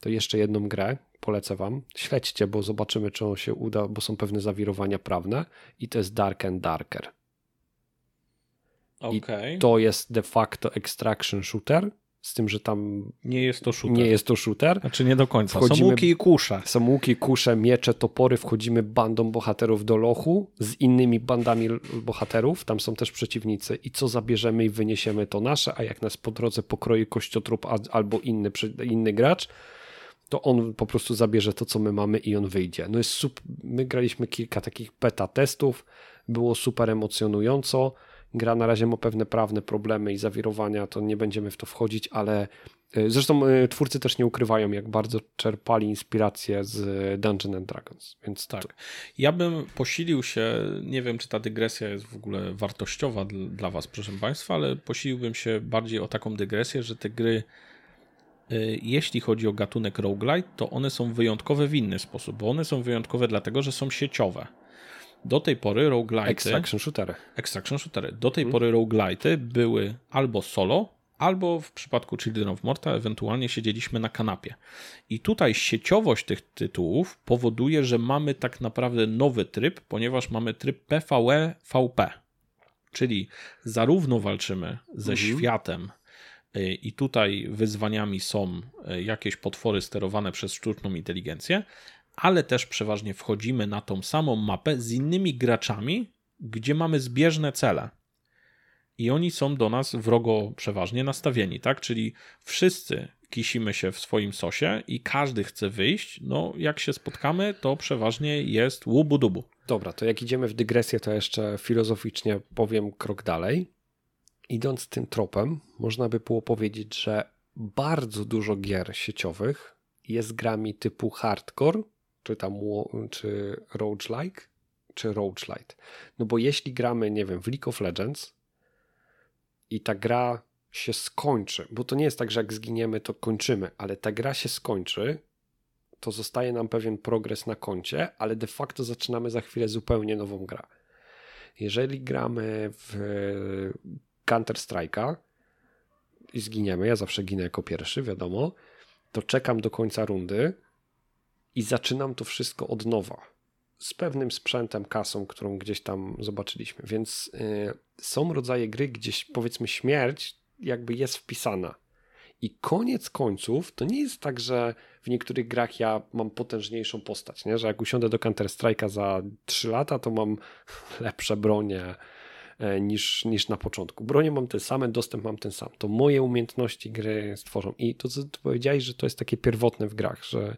to jeszcze jedną grę polecę Wam. Śledźcie, bo zobaczymy, czy on się uda, bo są pewne zawirowania prawne i to jest Dark and Darker.
Okay.
I to jest de facto extraction shooter z tym, że tam
nie jest to shooter.
Nie jest to shooter.
Znaczy nie do końca. Wchodzimy, są łuki i kusze.
Są łuki, kusze, miecze, topory. Wchodzimy bandą bohaterów do lochu z innymi bandami bohaterów. Tam są też przeciwnicy. I co zabierzemy i wyniesiemy to nasze, a jak nas po drodze pokroi kościotrup albo inny, inny gracz, to on po prostu zabierze to, co my mamy i on wyjdzie. No jest super. My graliśmy kilka takich beta testów. Było super emocjonująco Gra na razie ma pewne prawne problemy i zawirowania, to nie będziemy w to wchodzić, ale e, zresztą e, twórcy też nie ukrywają, jak bardzo czerpali inspirację z Dungeons and Dragons, więc
tak. To... Ja bym posilił się, nie wiem, czy ta dygresja jest w ogóle wartościowa dla Was, proszę Państwa, ale posiliłbym się bardziej o taką dygresję, że te gry e, jeśli chodzi o gatunek roguelite, to one są wyjątkowe w inny sposób, bo one są wyjątkowe dlatego, że są sieciowe. Do tej pory roguelite.
Extraction shootery.
Extraction shootery. Do tej hmm. pory roguelite były albo solo, albo w przypadku Children of Morta ewentualnie siedzieliśmy na kanapie. I tutaj sieciowość tych tytułów powoduje, że mamy tak naprawdę nowy tryb, ponieważ mamy tryb PvE VP. Czyli zarówno walczymy ze mhm. światem y, i tutaj wyzwaniami są y, jakieś potwory sterowane przez sztuczną inteligencję, ale też przeważnie wchodzimy na tą samą mapę z innymi graczami, gdzie mamy zbieżne cele. I oni są do nas wrogo przeważnie nastawieni, tak? Czyli wszyscy kisimy się w swoim sosie i każdy chce wyjść. No, jak się spotkamy, to przeważnie jest łubu-dubu.
Dobra, to jak idziemy w dygresję, to jeszcze filozoficznie powiem krok dalej. Idąc tym tropem, można by było powiedzieć, że bardzo dużo gier sieciowych jest grami typu hardcore, czy tam czy roguelike, czy roguelite. No bo jeśli gramy, nie wiem, w League of Legends i ta gra się skończy, bo to nie jest tak, że jak zginiemy, to kończymy, ale ta gra się skończy, to zostaje nam pewien progres na koncie, ale de facto zaczynamy za chwilę zupełnie nową grę. Jeżeli gramy w Counter Strike'a i zginiemy, ja zawsze ginę jako pierwszy, wiadomo, to czekam do końca rundy, i zaczynam to wszystko od nowa. Z pewnym sprzętem, kasą, którą gdzieś tam zobaczyliśmy. Więc y, są rodzaje gry, gdzieś powiedzmy śmierć jakby jest wpisana. I koniec końców to nie jest tak, że w niektórych grach ja mam potężniejszą postać, nie? że jak usiądę do Counter-Strike'a za 3 lata, to mam lepsze bronie e, niż, niż na początku. Bronie mam te same, dostęp mam ten sam. To moje umiejętności gry stworzą. I to, co powiedziałeś, że to jest takie pierwotne w grach, że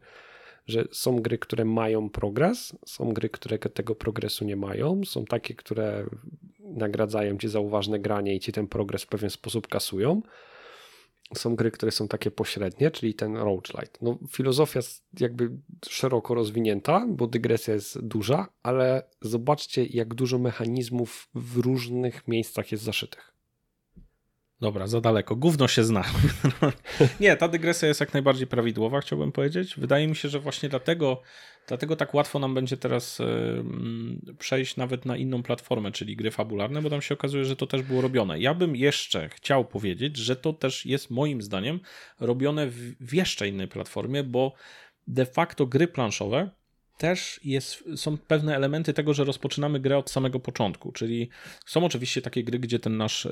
że są gry, które mają progres, są gry, które tego progresu nie mają, są takie, które nagradzają cię za uważne granie i ci ten progres w pewien sposób kasują. Są gry, które są takie pośrednie, czyli ten roguelite. No, filozofia jest jakby szeroko rozwinięta, bo dygresja jest duża, ale zobaczcie, jak dużo mechanizmów w różnych miejscach jest zaszytych.
Dobra, za daleko. Gówno się zna. nie, ta dygresja jest jak najbardziej prawidłowa, chciałbym powiedzieć. Wydaje mi się, że właśnie dlatego, dlatego tak łatwo nam będzie teraz przejść nawet na inną platformę, czyli gry fabularne, bo tam się okazuje, że to też było robione. Ja bym jeszcze chciał powiedzieć, że to też jest moim zdaniem robione w, w jeszcze innej platformie, bo de facto gry planszowe też jest, są pewne elementy tego, że rozpoczynamy grę od samego początku, czyli są oczywiście takie gry, gdzie ten nasz E,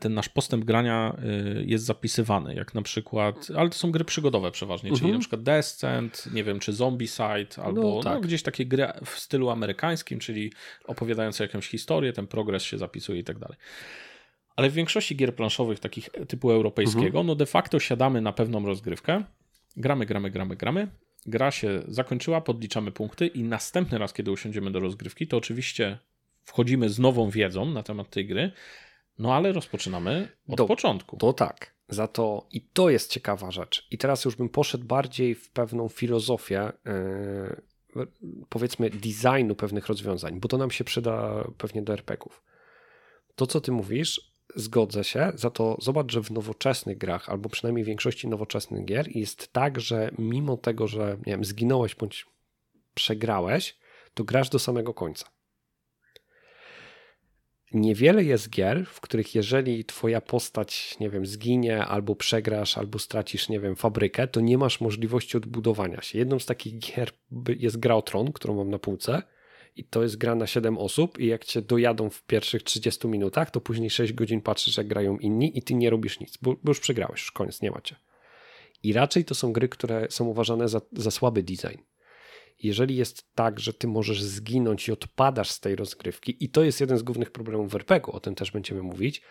ten nasz postęp grania e, jest zapisywany, jak na przykład, ale to są gry przygodowe przeważnie, czyli mhm. na przykład Descent, nie wiem, czy Zombicide, albo no, tak. no, gdzieś takie gry w stylu amerykańskim, czyli opowiadające jakąś historię, ten progres się zapisuje i tak dalej. Ale w większości gier planszowych, takich typu europejskiego, mhm. no de facto siadamy na pewną rozgrywkę, gramy, gramy, gramy, gramy, gra się zakończyła, podliczamy punkty i następny raz, kiedy usiądziemy do rozgrywki, to oczywiście wchodzimy z nową wiedzą na temat tej gry, no ale rozpoczynamy od Do, początku.
To tak. Za to i to jest ciekawa rzecz. I teraz już bym poszedł bardziej w pewną filozofię, yy, powiedzmy, designu pewnych rozwiązań, bo to nam się przyda pewnie do RPGów. To, co ty mówisz, zgodzę się, za to zobacz, że w nowoczesnych grach, albo przynajmniej w większości nowoczesnych gier, jest tak, że mimo tego, że nie wiem, zginąłeś bądź przegrałeś, to grasz do samego końca niewiele jest gier, w których jeżeli twoja postać, nie wiem, zginie, albo przegrasz, albo stracisz, nie wiem, fabrykę, to nie masz możliwości odbudowania się. Jedną z takich gier jest Gra o Tron, którą mam na półce I to jest gra na 7 osób i jak cię dojadą w pierwszych 30 minutach, to później 6 godzin patrzysz jak grają inni i ty nie robisz nic, bo, bo już przegrałeś, już koniec, nie macie. I raczej to są gry, które są uważane za, za słaby design. Jeżeli jest tak, że ty możesz zginąć i odpadasz z tej rozgrywki, i to jest jeden z głównych problemów w RPG-u, o tym też będziemy mówić,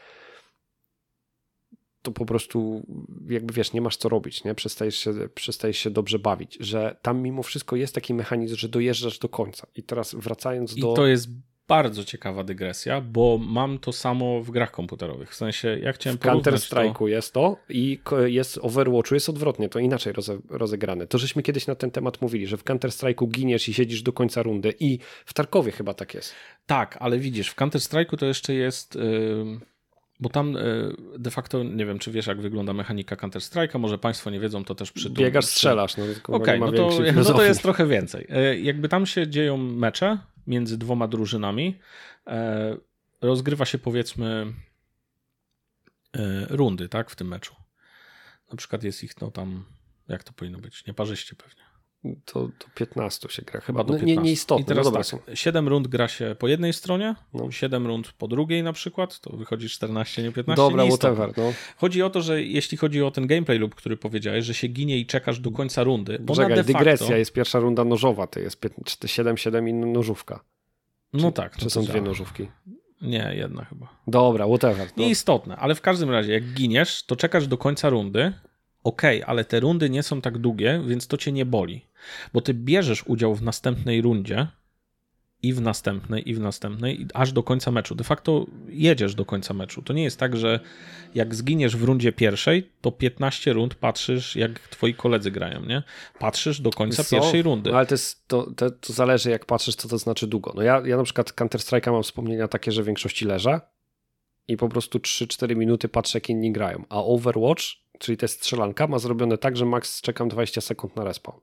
to po prostu jakby wiesz, nie masz co robić, nie? Przestajesz się, przestajesz się dobrze bawić, że tam mimo wszystko jest taki mechanizm, że dojeżdżasz do końca. I teraz wracając do...
I to jest bardzo ciekawa dygresja, bo mam to samo w grach komputerowych. W sensie, ja chciałem
w Counter Strike'u to... jest to i jest Overwatchu jest odwrotnie, to inaczej roze, rozegrane. To żeśmy kiedyś na ten temat mówili, że w Counter Strike'u giniesz i siedzisz do końca rundy i w Tarkowie chyba tak jest.
Tak, ale widzisz, w Counter Strike'u to jeszcze jest... Yy bo tam e, de facto nie wiem, czy wiesz, jak wygląda mechanika Counter-Strike'a, może Państwo nie wiedzą, to też przy.
Biegasz, strzelasz. No,
Okej, okay, no, to, no to jest trochę więcej. E, jakby tam się dzieją mecze między dwoma drużynami. E, rozgrywa się powiedzmy rundy, tak, w tym meczu. Na przykład jest ich, no tam, jak to powinno być, nieparzyście pewnie
to, to 15 się gra chyba. No, nie, nieistotne.
I teraz no tak, 7 rund gra się po jednej stronie, no. 7 rund po drugiej na przykład, to wychodzi 14, nie 15.
Dobra, whatever. No.
Chodzi o to, że jeśli chodzi o ten gameplay lub który powiedziałeś, że się ginie i czekasz do końca rundy.
Poczekaj, dygresja, jest pierwsza runda nożowa, to jest 7-7 i nożówka.
No
czy,
tak.
Czy no są dwie nożówki?
Nie, jedna chyba.
Dobra, whatever.
No. Nieistotne, ale w każdym razie, jak giniesz, to czekasz do końca rundy, ok, ale te rundy nie są tak długie, więc to cię nie boli, bo ty bierzesz udział w następnej rundzie i w następnej, i w następnej, aż do końca meczu. De facto jedziesz do końca meczu. To nie jest tak, że jak zginiesz w rundzie pierwszej, to 15 rund patrzysz, jak twoi koledzy grają, nie? Patrzysz do końca co? pierwszej rundy.
No ale to, jest, to, to, to, zależy, jak patrzysz, co to znaczy długo. No ja, ja na przykład Counter-Strike'a mam wspomnienia takie, że w większości leżę i po prostu 3-4 minuty patrzę, jak inni grają. A Overwatch czyli to jest strzelanka, ma zrobione tak, że max czekam 20 sekund na respawn.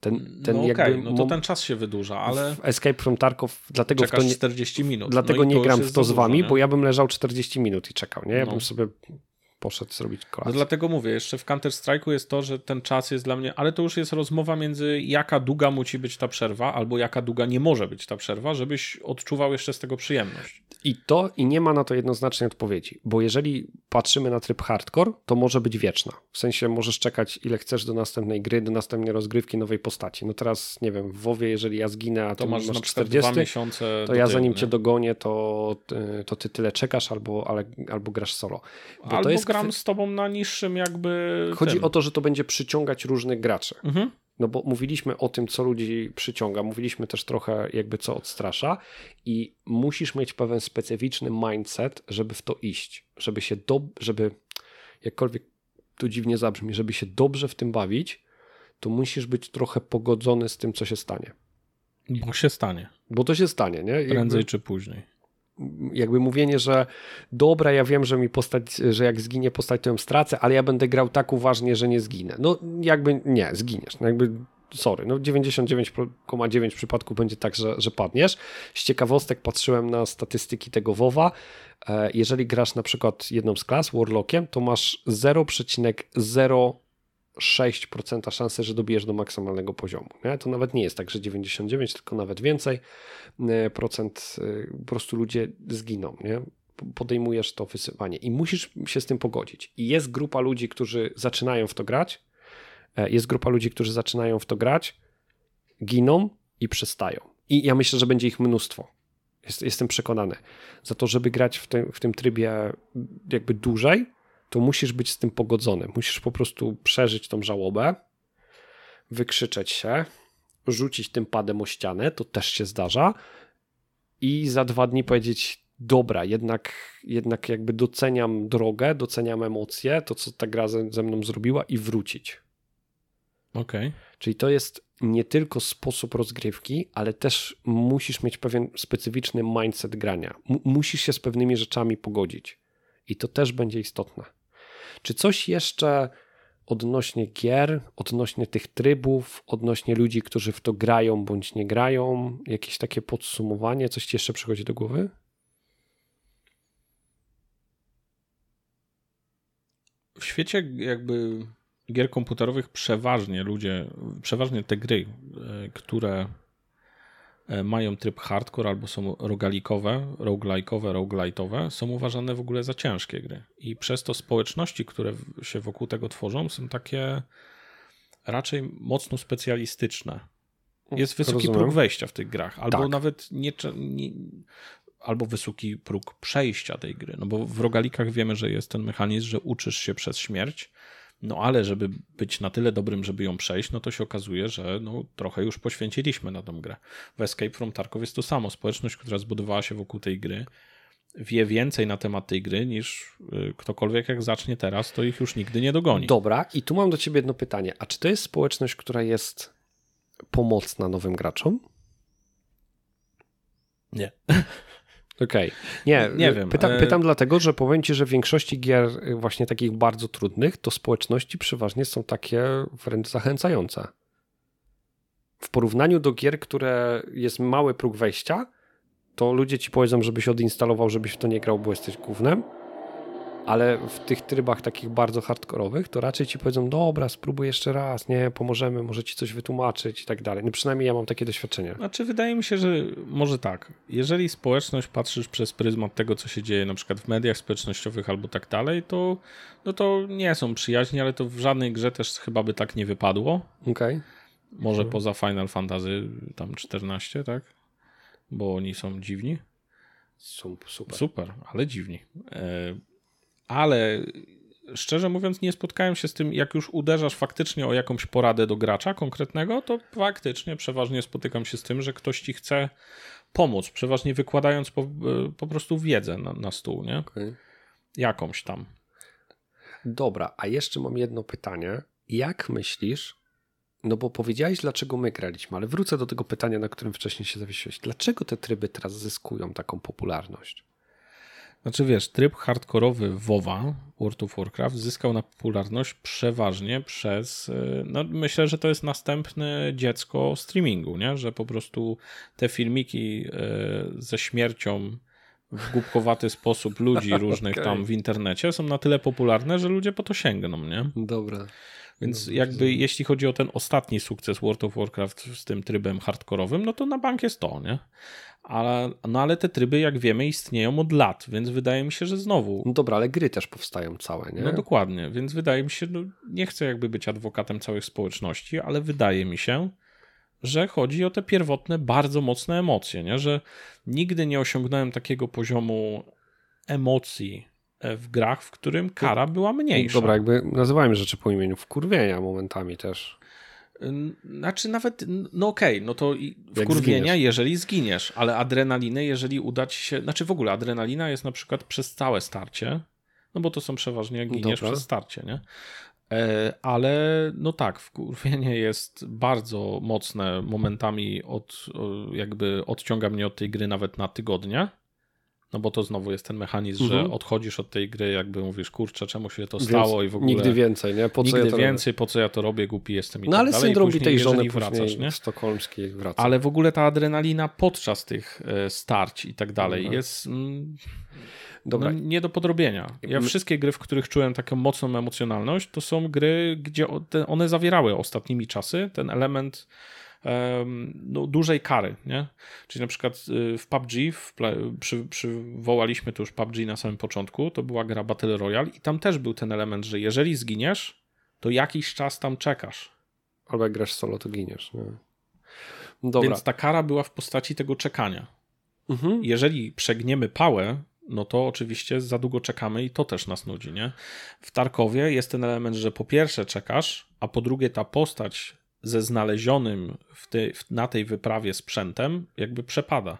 Ten, ten no okej, okay, no to ten czas się wydłuża, ale...
Escape from Tarkov, dlatego
w to nie, 40 minut.
Dlatego no nie gram w to z wami, dużo, bo ja bym leżał 40 minut i czekał, nie? Ja no. bym sobie poszedł zrobić kolację.
No dlatego mówię, jeszcze w Counter Strike'u jest to, że ten czas jest dla mnie, ale to już jest rozmowa między jaka długa musi być ta przerwa, albo jaka długa nie może być ta przerwa, żebyś odczuwał jeszcze z tego przyjemność.
I to, i nie ma na to jednoznacznej odpowiedzi, bo jeżeli patrzymy na tryb hardcore, to może być wieczna. W sensie możesz czekać ile chcesz do następnej gry, do następnej rozgrywki nowej postaci. No teraz, nie wiem, w WoWie, jeżeli ja zginę, a to masz, masz 40, miesiące to ja zanim cię dogonię, to, to ty tyle czekasz albo, ale, albo grasz solo.
Bo albo to jest gram z tobą na niższym jakby...
Chodzi tym. o to, że to będzie przyciągać różnych graczy. Mhm. No bo mówiliśmy o tym, co ludzi przyciąga, mówiliśmy też trochę jakby co odstrasza i musisz mieć pewien specyficzny mindset, żeby w to iść, żeby się do, żeby jakkolwiek to dziwnie zabrzmi, żeby się dobrze w tym bawić, to musisz być trochę pogodzony z tym, co się stanie.
Bo się stanie.
Bo to się stanie, nie?
Jakby... Prędzej czy później
jakby mówienie, że dobra, ja wiem, że mi postać, że jak zginie postać, to ją stracę, ale ja będę grał tak uważnie, że nie zginę. No jakby nie, zginiesz. No jakby sorry, no 99,9 przypadków będzie tak, że, że padniesz. Z ciekawostek patrzyłem na statystyki tego WoWa. E, jeżeli grasz na przykład jedną z klas, Warlockiem, to masz 0,0 6% szansy, że dobijesz do maksymalnego poziomu. Nie? To nawet nie jest tak, że 99, tylko nawet więcej e, procent e, po prostu ludzie zginą. Nie? Podejmujesz to wysyłanie i musisz się z tym pogodzić. I jest grupa ludzi, którzy zaczynają w to grać, e, jest grupa ludzi, którzy zaczynają w to grać, giną i przestają. I ja myślę, że będzie ich mnóstwo. Jest, jestem przekonany. Za to, żeby grać w tym, w tym trybie jakby dłużej, to musisz być z tym pogodzony. Musisz po prostu przeżyć tą żałobę, wykrzyczeć się, rzucić tym padem o ścianę, to też się zdarza, i za dwa dni powiedzieć: Dobra, jednak, jednak jakby doceniam drogę, doceniam emocje, to co ta gra ze, ze mną zrobiła, i wrócić.
Okej. Okay.
Czyli to jest nie tylko sposób rozgrywki, ale też musisz mieć pewien specyficzny mindset grania. M musisz się z pewnymi rzeczami pogodzić. I to też będzie istotne. Czy coś jeszcze odnośnie gier, odnośnie tych trybów, odnośnie ludzi, którzy w to grają bądź nie grają? Jakieś takie podsumowanie? Coś ci jeszcze przychodzi do głowy?
W świecie jakby gier komputerowych przeważnie ludzie, przeważnie te gry, e, które mają tryb hardcore albo są rogalikowe, roguelike'owe, roguelite'owe, są uważane w ogóle za ciężkie gry. I przez to społeczności, które się wokół tego tworzą, są takie raczej mocno specjalistyczne. Jest wysoki Rozumiem. próg wejścia w tych grach, albo tak. nawet nie, nie, albo wysoki próg przejścia tej gry. No bo w rogalikach wiemy, że jest ten mechanizm, że uczysz się przez śmierć, no ale żeby być na tyle dobrym, żeby ją przejść, no to się okazuje, że no, trochę już poświęciliśmy na tą grę. W Escape from Tarkov jest to samo. Społeczność, która zbudowała się wokół tej gry, wie więcej na temat tej gry niż y, ktokolwiek jak zacznie teraz, to ich już nigdy nie dogoni.
Dobra, i tu mam do ciebie jedno pytanie. A czy to jest społeczność, która jest pomocna nowym graczom?
Nie.
Okej. Okay. Nie, nie wiem. Pytam, e- pytam dlatego, że powiem ci, że w większości gier y, właśnie takich bardzo trudnych, to społeczności przeważnie są takie wręcz zachęcające. W porównaniu do gier, które jest mały próg wejścia, to ludzie ci powiedzą, żebyś odinstalował, żebyś w to nie grał, bo jesteś głównym ale w tych trybach takich bardzo hardkorowych, to raczej ci powiedzą, dobra, spróbuj jeszcze raz, nie, pomożemy, może ci coś wytłumaczyć i tak dalej. No przynajmniej ja mam takie doświadczenie.
Znaczy wydaje mi się, że może tak, jeżeli społeczność patrzysz przez pryzmat tego, co się dzieje na przykład w mediach społecznościowych albo tak dalej, to no to nie są przyjaźnie, ale to w żadnej grze też chyba by tak nie wypadło.
Okej. Okay.
Może poza Final Fantasy tam 14, tak? Bo oni są dziwni.
Super.
Super, ale dziwni. E, ale szczerze mówiąc, nie spotkałem się z tym, jak już uderzasz faktycznie o jakąś poradę do gracza konkretnego, to faktycznie przeważnie spotykam się z tym, że ktoś ci chce pomóc, przeważnie wykładając po, po prostu wiedzę na, na stół, nie? Okay. Jakąś tam.
Dobra, a jeszcze mam jedno pytanie. Jak myślisz, no bo powiedziałeś, dlaczego my graliśmy, ale wrócę do tego pytania, na którym wcześniej się zawiesiłeś. Dlaczego te tryby teraz zyskują taką popularność?
Znaczy wiesz, tryb hardkorowy WoWa, World of Warcraft, zyskał na popularność przeważnie przez, e, no myślę, że to jest następne dziecko streamingu, nie? że po prostu te filmiki e, ze śmiercią w głupkowaty sposób ludzi różnych okay. tam w internecie są na tyle popularne, że ludzie po to sięgną, nie?
Dobra.
Więc Dobrze, jakby jeśli chodzi o ten ostatni sukces World of Warcraft z tym trybem hardkorowym, no to na bank jest to, nie? Ale, no ale te tryby, jak wiemy, istnieją od lat, więc wydaje mi się, że znowu.
No dobra, ale gry też powstają całe, nie?
No dokładnie, więc wydaje mi się, no nie chcę jakby być adwokatem całych społeczności, ale wydaje mi się, że chodzi o te pierwotne, bardzo mocne emocje, nie? Że nigdy nie osiągnąłem takiego poziomu emocji e, w grach, w którym kara była mniejsza.
Dobra, jakby nazywałem rzeczy po imieniu, wkurwienia momentami też.
Znaczy nawet, no okej, okay, no to wkurwienia, jeżeli zginiesz, ale adrenaliny, jeżeli uda ci się, znaczy w ogóle adrenalina jest na przykład przez całe starcie, no bo to są przeważnie jak giniesz Dobra. przez starcie, nie? E, ale no tak, wkurwienie jest bardzo mocne, momentami od, jakby odciąga mnie od tej gry nawet na tygodnie. No bo to znowu jest ten mechanizm, mhm. że odchodzisz od tej gry, jakby mówisz, kurczę, czemu się to stało
Więc
i w ogóle...
Nigdy więcej, nie?
Po co nigdy ja więcej, robię? po co ja to robię, głupi jestem i
No
tak
ale
dalej.
syndrom tej żony wracasz, nie? sztokholmskiej wraca.
Ale w ogóle ta adrenalina podczas tych e, starć i tak dalej mhm. jest... Mm, Dobra. No, nie do podrobienia. Ja wszystkie gry, w których czułem taką mocną emocjonalność, to są gry, gdzie one zawierały ostatnimi czasy ten element no, dużej kary, nie? Czyli na przykład y, w PUBG w przy, przywołaliśmy tu już PUBG na samym początku, to była gra Battle Royale i tam też był ten element, że jeżeli zginiesz, to jakiś czas tam czekasz.
Albo jak grasz solo, to giniesz. Nie?
Dobra. Więc ta kara była w postaci tego czekania. Mhm. Jeżeli przegniemy pałę, no to oczywiście za długo czekamy i to też nas nudzi, nie? W Tarkowie jest ten element, że po pierwsze czekasz, a po drugie ta postać ze znalezionym w te, na tej wyprawie sprzętem jakby przepada.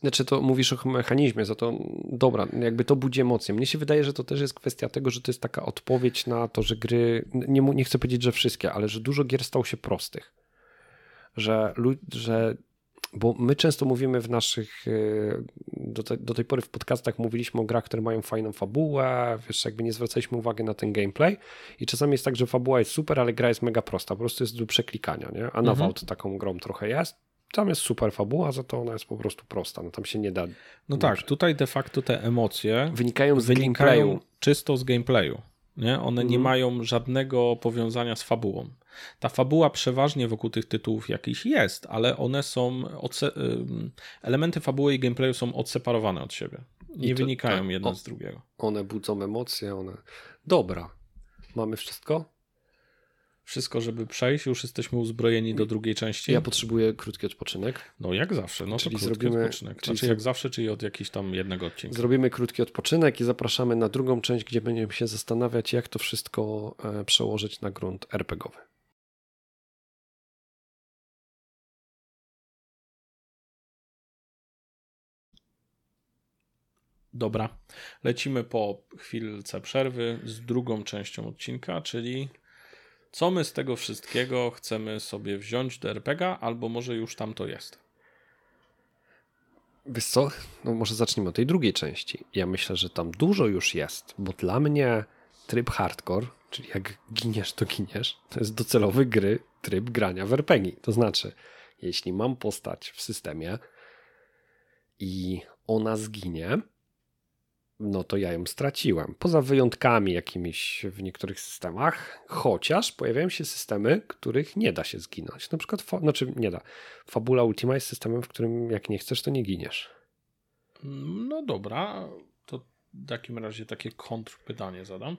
Znaczy to mówisz o mechanizmie, za to dobra, jakby to budzi emocje. Mnie się wydaje, że to też jest kwestia tego, że to jest taka odpowiedź na to, że gry, nie, nie chcę powiedzieć, że wszystkie, ale że dużo gier stało się prostych. Że, że bo my często mówimy w naszych, e, do, te, do tej pory w podcastach mówiliśmy o grach, które mają fajną fabułę, wiesz, jakby nie zwracaliśmy uwagi na ten gameplay i czasami jest tak, że fabuła jest super, ale gra jest mega prosta, po prostu jest do przeklikania, nie? A mhm. taką grą trochę jest, tam jest super fabuła, za to ona jest po prostu prosta, no tam się nie da...
No tak, tutaj de facto te emocje
wynikają z wynikają gameplayu.
czysto z gameplayu. Nie? One mhm. nie mają żadnego powiązania z fabułą. Ta fabuła przeważnie wokół tych tytułów jakiś jest, ale one są. Elementy fabuły i gameplayu są odseparowane od siebie. Nie to, wynikają tak, jedno z drugiego.
One budzą emocje, one. Dobra. Mamy wszystko?
Wszystko, żeby przejść. Już jesteśmy uzbrojeni do drugiej części.
Ja potrzebuję krótki odpoczynek.
No jak zawsze, no czyli to zrobimy, odpoczynek. Czyli znaczy jak zawsze, czyli od jakiegoś tam jednego odcinka.
Zrobimy krótki odpoczynek i zapraszamy na drugą część, gdzie będziemy się zastanawiać, jak to wszystko e, przełożyć na grunt RPGowy.
Dobra, lecimy po chwilce przerwy z drugą częścią odcinka, czyli co my z tego wszystkiego chcemy sobie wziąć do RPGa, albo może już tam to jest?
Wiesz co? No może zacznijmy od tej drugiej części. Ja myślę, że tam dużo już jest, bo dla mnie tryb hardcore, czyli jak giniesz, to giniesz, to jest docelowy gry tryb grania w RPG. To znaczy, jeśli mam postać w systemie i ona zginie, no to ja ją straciłem. Poza wyjątkami jakimiś w niektórych systemach, chociaż pojawiają się systemy, których nie da się zginąć. Na przykład, znaczy nie da. Fabula Ultima jest systemem, w którym jak nie chcesz, to nie giniesz.
No dobra, to w takim razie takie kontrpytanie zadam.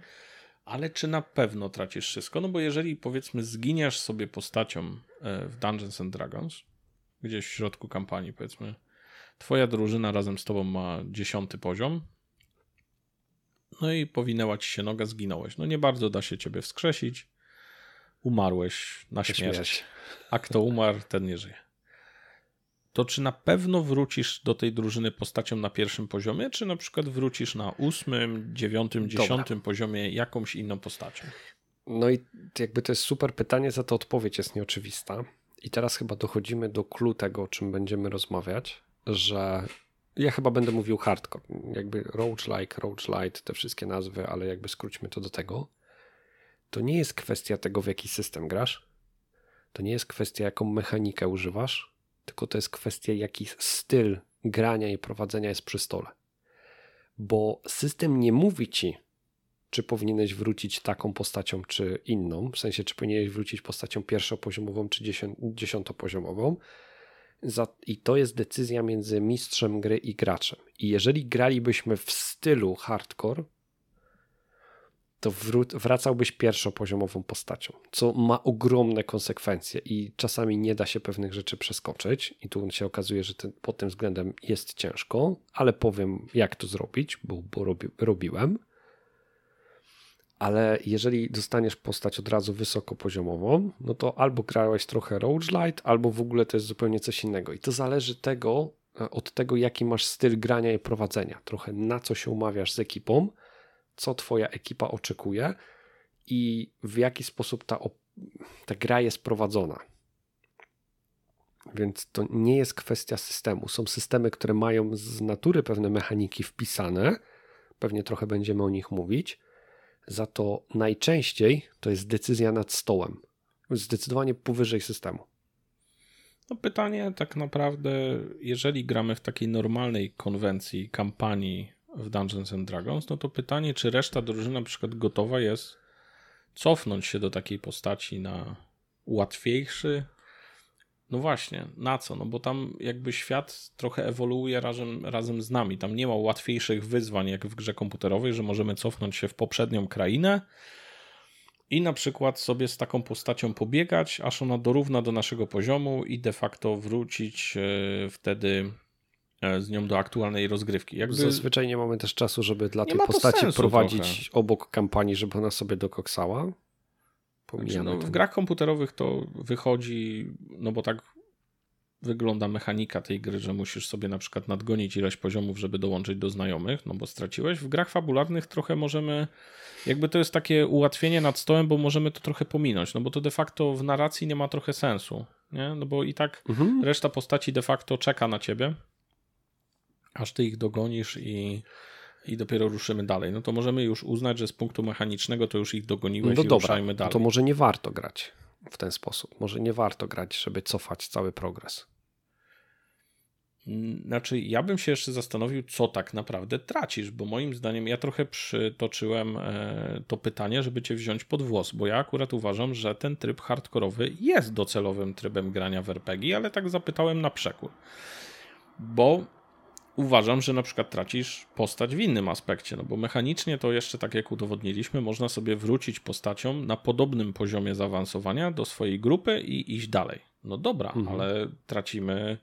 Ale czy na pewno tracisz wszystko? No bo jeżeli powiedzmy zginiesz sobie postacią e, w Dungeons and Dragons, gdzieś w środku kampanii powiedzmy, twoja drużyna razem z tobą ma dziesiąty poziom, no i powinęła ci się noga, zginąłeś. No nie bardzo da się ciebie wskrzesić. Umarłeś na śmierć. A kto umarł, ten nie żyje. To czy na pewno wrócisz do tej drużyny postacią na pierwszym poziomie, czy na przykład wrócisz na ósmym, dziewiątym, dziesiątym poziomie jakąś inną postacią?
No i jakby to jest super pytanie, za to odpowiedź jest nieoczywista. I teraz chyba dochodzimy do clue tego, o czym będziemy rozmawiać, że ja chyba będę mówił hardcore, jakby roguelike, roguelite, te wszystkie nazwy, ale jakby skróćmy to do tego. To nie jest kwestia tego, w jaki system grasz. To nie jest kwestia, jaką mechanikę używasz, tylko to jest kwestia, jaki styl grania i prowadzenia jest przy stole. Bo system nie mówi ci, czy powinieneś wrócić taką postacią, czy inną, w sensie, czy powinieneś wrócić postacią pierwszopoziomową, czy dziesiątopoziomową, i to jest decyzja między mistrzem gry i graczem. I jeżeli gralibyśmy w stylu hardcore, to wracałbyś pierwszopoziomową postacią, co ma ogromne konsekwencje i czasami nie da się pewnych rzeczy przeskoczyć. I tu się okazuje, że ten, pod tym względem jest ciężko, ale powiem, jak to zrobić, bo, bo robi, robiłem ale jeżeli dostaniesz postać od razu wysokopoziomową, no to albo grałeś trochę roguelite, albo w ogóle to jest zupełnie coś innego. I to zależy tego, e, od tego, jaki masz styl grania i prowadzenia. Trochę na co się umawiasz z ekipą, co twoja ekipa oczekuje i w jaki sposób ta, ta gra jest prowadzona. Więc to nie jest kwestia systemu. Są systemy, które mają z natury pewne mechaniki wpisane. Pewnie trochę będziemy o nich mówić za to najczęściej to jest decyzja nad stołem. Zdecydowanie powyżej systemu.
No pytanie tak naprawdę, jeżeli gramy w takiej normalnej konwencji, kampanii w Dungeons and Dragons, no to pytanie, czy reszta drużyny na przykład gotowa jest cofnąć się do takiej postaci na łatwiejszy no właśnie, na co? No bo tam jakby świat trochę ewoluuje razem, razem z nami. Tam nie ma łatwiejszych wyzwań jak w grze komputerowej, że możemy cofnąć się w poprzednią krainę i na przykład sobie z taką postacią pobiegać, aż ona dorówna do naszego poziomu i de facto wrócić e, wtedy e, z nią do aktualnej rozgrywki.
Jakby... Zazwyczaj nie mamy też czasu, żeby dla tej postaci prowadzić trochę. obok kampanii, żeby ona sobie dokoksała.
Znaczy, no, w grach komputerowych to wychodzi, no bo tak wygląda mechanika tej gry, że musisz sobie na przykład nadgonić ileś poziomów, żeby dołączyć do znajomych, no bo straciłeś. W grach fabularnych trochę możemy, jakby to jest takie ułatwienie nad stołem, bo możemy to trochę pominąć, no bo to de facto w narracji nie ma trochę sensu, nie? No bo i tak mhm. reszta postaci de facto czeka na ciebie, aż ty ich dogonisz i i dopiero ruszymy dalej. No to możemy już uznać, że z punktu mechanicznego to już ich dogoniłeś no i dobra, ruszajmy dalej.
To może nie warto grać w ten sposób. Może nie warto grać, żeby cofać cały progres.
Znaczy, ja bym się jeszcze zastanowił, co tak naprawdę tracisz, bo moim zdaniem ja trochę przytoczyłem e, to pytanie, żeby cię wziąć pod włos, bo ja akurat uważam, że ten tryb hardkorowy jest docelowym trybem grania w RPG, ale tak zapytałem na przekór. Bo uważam, że na przykład tracisz postać w innym aspekcie, no bo mechanicznie to jeszcze tak jak udowodniliśmy, można sobie wrócić postacią na podobnym poziomie zaawansowania do swojej grupy i iść dalej. No dobra, mhm. ale tracimy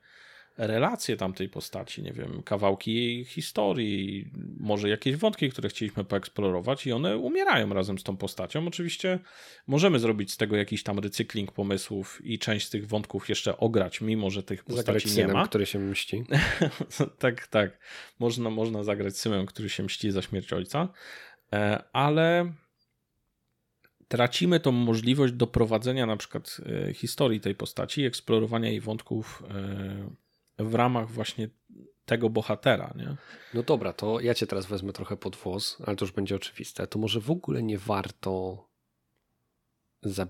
relacje tamtej postaci, nie wiem, kawałki jej historii, może jakieś wątki, które chcieliśmy poeksplorować i one umierają razem z tą postacią. Oczywiście możemy zrobić z tego jakiś tam recykling pomysłów i część z tych wątków jeszcze ograć, mimo że tych postaci zagrać nie synem, ma.
który się mści.
tak, tak. Można, można zagrać synem, który się mści za śmierć ojca, e, ale tracimy tą możliwość doprowadzenia na przykład e, historii tej postaci, eksplorowania jej wątków e, w ramach właśnie tego bohatera, nie?
No dobra, to ja cię teraz wezmę trochę pod włos, ale to już będzie oczywiste. To może w ogóle nie warto za...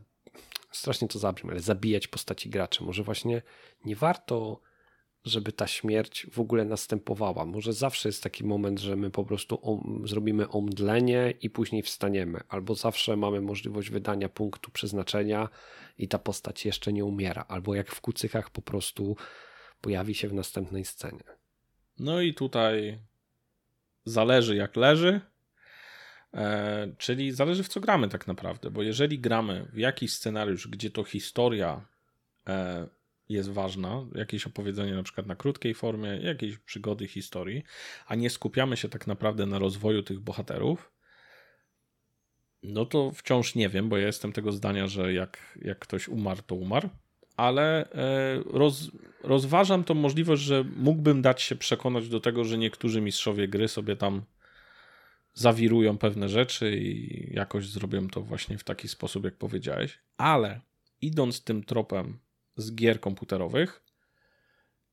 strasznie to zabrzmi, ale zabijać postaci graczy. Może właśnie nie warto, żeby ta śmierć w ogóle następowała. Może zawsze jest taki moment, że my po prostu om... zrobimy omdlenie i później wstaniemy. Albo zawsze mamy możliwość wydania punktu przeznaczenia i ta postać jeszcze nie umiera. Albo jak w kucykach po prostu pojawi się w następnej scenie.
No i tutaj zależy jak leży, e, czyli zależy w co gramy tak naprawdę, bo jeżeli gramy w jakiś scenariusz, gdzie to historia e, jest ważna, jakieś opowiedzenie na przykład na krótkiej formie, jakieś przygody historii, a nie skupiamy się tak naprawdę na rozwoju tych bohaterów, no to wciąż nie wiem, bo ja jestem tego zdania, że jak, jak ktoś umarł, to umarł ale e, roz, rozważam tą możliwość, że mógłbym dać się przekonać do tego, że niektórzy mistrzowie gry sobie tam zawirują pewne rzeczy i jakoś zrobią to właśnie w taki sposób, jak powiedziałeś. Ale idąc tym tropem z gier komputerowych,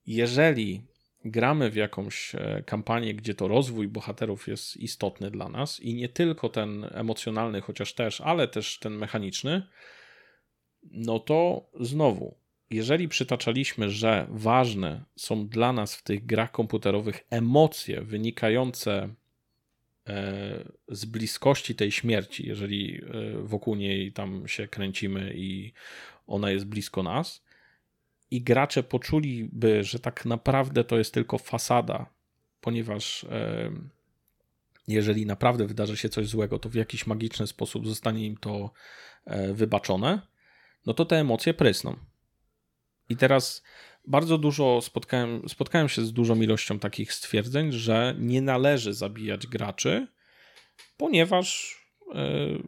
jeżeli gramy w jakąś e, kampanię, gdzie to rozwój bohaterów jest istotny dla nas i nie tylko ten emocjonalny, chociaż też, ale też ten mechaniczny, no to znowu, jeżeli przytaczaliśmy, że ważne są dla nas w tych grach komputerowych emocje wynikające e, z bliskości tej śmierci, jeżeli e, wokół niej tam się kręcimy i ona jest blisko nas, i gracze poczuliby, że tak naprawdę to jest tylko fasada, ponieważ e, jeżeli naprawdę wydarzy się coś złego, to w jakiś magiczny sposób zostanie im to wybaczone, no to te emocje prysną. I teraz bardzo dużo spotkałem, spotkałem się z dużą ilością takich stwierdzeń, że nie należy zabijać graczy, ponieważ e,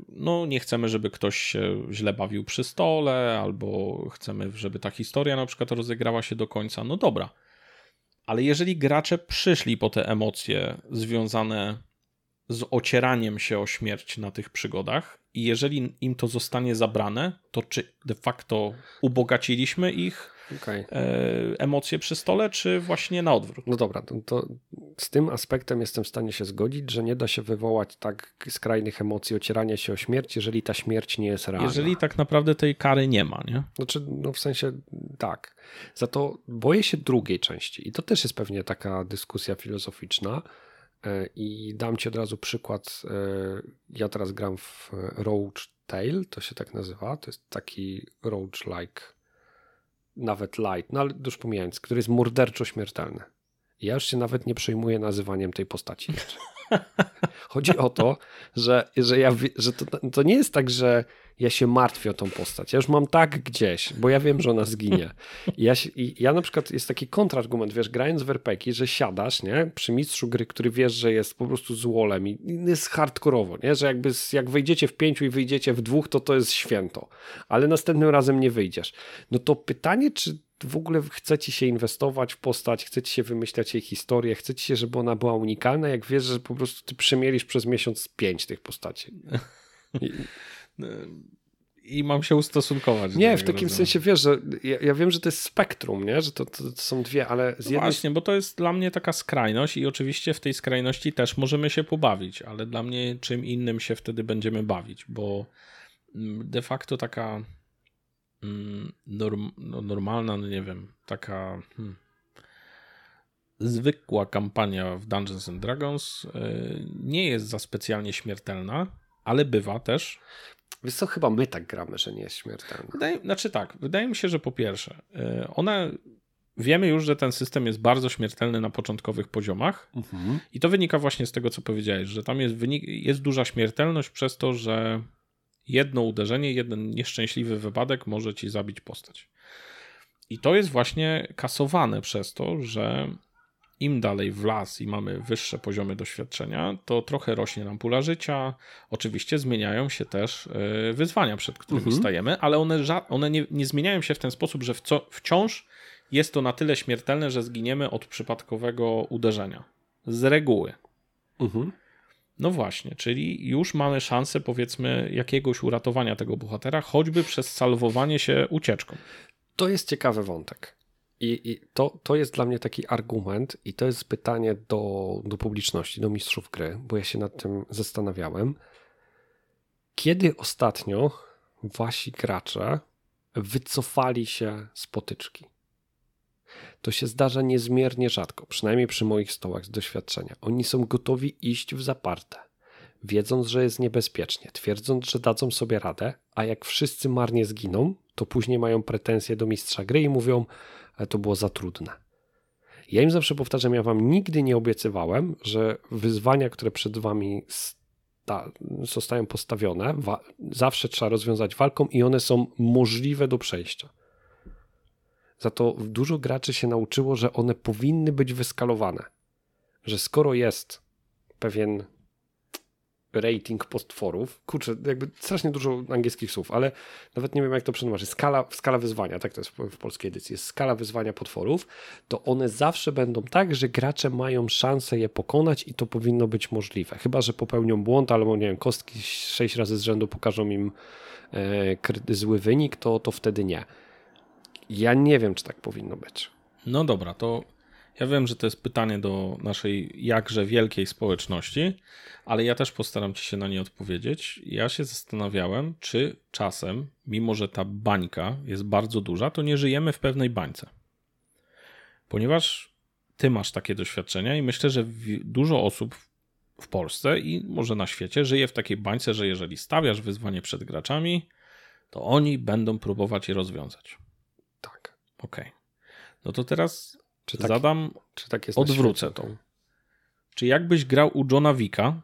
no, nie chcemy, żeby ktoś się źle bawił przy stole, albo chcemy, żeby ta historia na przykład rozegrała się do końca. No dobra. Ale jeżeli gracze przyszli po te emocje związane z ocieraniem się o śmierć na tych przygodach i jeżeli im to zostanie zabrane, to czy de facto ubogaciliśmy ich okay. e, emocje przy stole, czy właśnie na odwrót?
No dobra, to, to, z tym aspektem jestem w stanie się zgodzić, że nie da się wywołać tak skrajnych emocji ocierania się o śmierć, jeżeli ta śmierć nie jest realna.
Jeżeli tak naprawdę tej kary nie ma, nie?
Znaczy, no w sensie tak. Za to boję się drugiej części i to też jest pewnie taka dyskusja filozoficzna, I dam ci od razu przykład. E, ja teraz gram w Roach Tale, to się tak nazywa. To jest taki Roach-like, nawet light, no ale już pomijając, który jest morderczo śmiertelny. Ja już się nawet nie przejmuję nazywaniem tej postaci. Chodzi o to, że, że, ja, że to, to nie jest tak, że ja się martwię o tą postać. Ja już mam tak gdzieś, bo ja wiem, że ona zginie. I ja, i ja na przykład, jest taki kontrargument, wiesz, grając w RPG, że siadasz, nie, przy mistrzu gry, który wiesz, że jest po prostu złolem i jest hardkorowo, nie, że jakby jak wejdziecie w pięciu i wyjdziecie w dwóch, to to jest święto. Ale następnym razem nie wyjdziesz. No to pytanie, czy w ogóle chcecie się inwestować w postać, chcecie się wymyślać jej historię, chcecie się, żeby ona była unikalna, jak wiesz, że po prostu ty przemielisz przez miesiąc pięć tych postaci. I...
I mam się ustosunkować.
Nie, w takim sensie wiesz, że ja, ja, wiem, że to jest spektrum, nie? że to, to, to są dwie, ale z
jednej... Właśnie, bo to jest dla mnie taka skrajność i oczywiście w tej skrajności też możemy się pobawić, ale dla mnie czym innym się wtedy będziemy bawić, bo mm, de facto taka norm, no normalna, no nie wiem, taka hmm, zwykła kampania w Dungeons and Dragons e, nie jest za specjalnie śmiertelna, ale bywa też.
Wiesz co, chyba my tak gramy, że nie jest śmiertelna.
Wydaje, znaczy tak, wydaje mi się, że po pierwsze, e, ona wiemy już, że ten system jest bardzo śmiertelny na początkowych poziomach mhm. i to wynika właśnie z tego, co powiedziałeś, że tam jest, wynik, jest duża śmiertelność przez to, że jedno uderzenie, jeden nieszczęśliwy wypadek może ci zabić postać. I to jest właśnie kasowane przez to, że im dalej w las i mamy wyższe poziomy doświadczenia, to trochę rośnie nam pula życia. Oczywiście zmieniają się też e, wyzwania, przed którymi mhm. stajemy, ale one, one nie, nie, zmieniają się w ten sposób, że wciąż jest to na tyle śmiertelne, że zginiemy od przypadkowego uderzenia. Z reguły. Mhm. No właśnie, czyli już mamy szansę, powiedzmy, jakiegoś uratowania tego bohatera, choćby przez salwowanie się ucieczką.
To jest ciekawy wątek. I, I, to, to jest dla mnie taki argument, i to jest pytanie do, do publiczności, do mistrzów gry, bo ja się nad tym zastanawiałem. Kiedy ostatnio wasi gracze wycofali się z potyczki? To się zdarza niezmiernie rzadko, przynajmniej przy moich stołach z doświadczenia. Oni są gotowi iść w zaparte, wiedząc, że jest niebezpiecznie, twierdząc, że dadzą sobie radę, a jak wszyscy marnie zginą, to później mają pretensje do mistrza gry i mówią, ale to było za trudne. Ja im zawsze powtarzam, ja wam nigdy nie obiecywałem, że wyzwania, które przed wami sta zostają postawione, zawsze trzeba rozwiązać walką i one są możliwe do przejścia. Za to dużo graczy się nauczyło, że one powinny być wyskalowane. Że skoro jest pewien rating postworów. Kurczę, jakby strasznie dużo angielskich słów, ale nawet nie wiem, jak to przetłumaczyć. Skala, skala wyzwania, tak to jest w, polskiej edycji, jest skala wyzwania potworów, to one zawsze będą tak, że gracze mają szansę je pokonać i to powinno być możliwe. Chyba, że popełnią błąd, albo nie wiem, kostki sześć razy z rzędu pokażą im e, zły wynik, to, to wtedy nie. Ja nie wiem, czy tak powinno być.
No dobra, to ja wiem, że to jest pytanie do naszej jakże wielkiej społeczności, ale ja też postaram ci się na nie odpowiedzieć. Ja się zastanawiałem, czy czasem, mimo że ta bańka jest bardzo duża, to nie żyjemy w pewnej bańce. Ponieważ ty masz takie doświadczenia i myślę, że dużo osób w Polsce i może na świecie żyje w takiej bańce, że jeżeli stawiasz wyzwanie przed graczami, to oni będą próbować je rozwiązać.
Tak.
Okej. Okay. No to teraz czy tak, zadam, czy tak jest odwrócę tą. Czy jakbyś grał u Johna Wicka,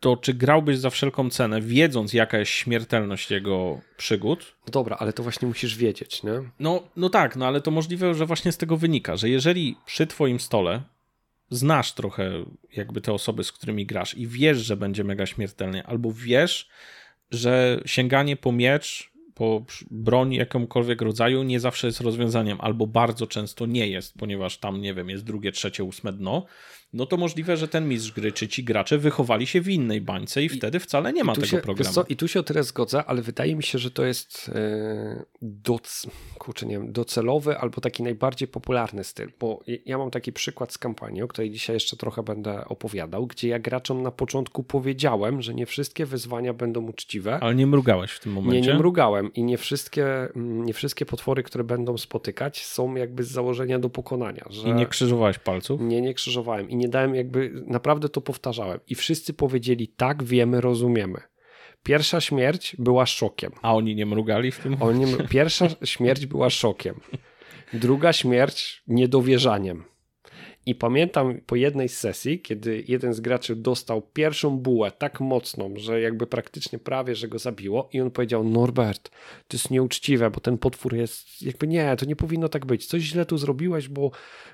to czy grałbyś za wszelką cenę, wiedząc jaka jest śmiertelność jego przygód?
No dobra, ale to właśnie musisz wiedzieć, nie?
No, no tak, no ale to możliwe, że właśnie z tego wynika, że jeżeli przy twoim stole znasz trochę jakby te osoby, z którymi grasz i wiesz, że będzie mega śmiertelnie, albo wiesz, że sięganie po miecz po broń jakimkolwiek rodzaju nie zawsze jest rozwiązaniem, albo bardzo często nie jest, ponieważ tam, nie wiem, jest drugie, trzecie, ósme dno, no to możliwe, że ten mistrz gry czy ci gracze wychowali się w innej bańce i, I wtedy wcale nie ma tego
się,
programu.
Co, I tu się o tyle zgodzę, ale wydaje mi się, że to jest yy, doc, kurczę, nie wiem, docelowy albo taki najbardziej popularny styl, bo ja mam taki przykład z kampanii, o której dzisiaj jeszcze trochę będę opowiadał, gdzie ja graczom na początku powiedziałem, że nie wszystkie wyzwania będą uczciwe.
Ale nie mrugałeś w tym momencie?
Nie, nie mrugałem i nie wszystkie, mm, nie wszystkie potwory, które będą spotykać są jakby z założenia do pokonania.
I nie krzyżowałeś palców?
Nie, nie krzyżowałem i nie dałem jakby, naprawdę to powtarzałem. I wszyscy powiedzieli tak, wiemy, rozumiemy. Pierwsza śmierć była szokiem.
A oni nie mrugali w tym oni,
Pierwsza śmierć była szokiem. Druga śmierć niedowierzaniem. I pamiętam po jednej sesji, kiedy jeden z graczy dostał pierwszą bułę tak mocną, że jakby praktycznie prawie, że go zabiło i on powiedział, Norbert, to jest nieuczciwe, bo ten potwór jest, jakby nie, to nie powinno tak być, coś źle tu zrobiłeś, bo,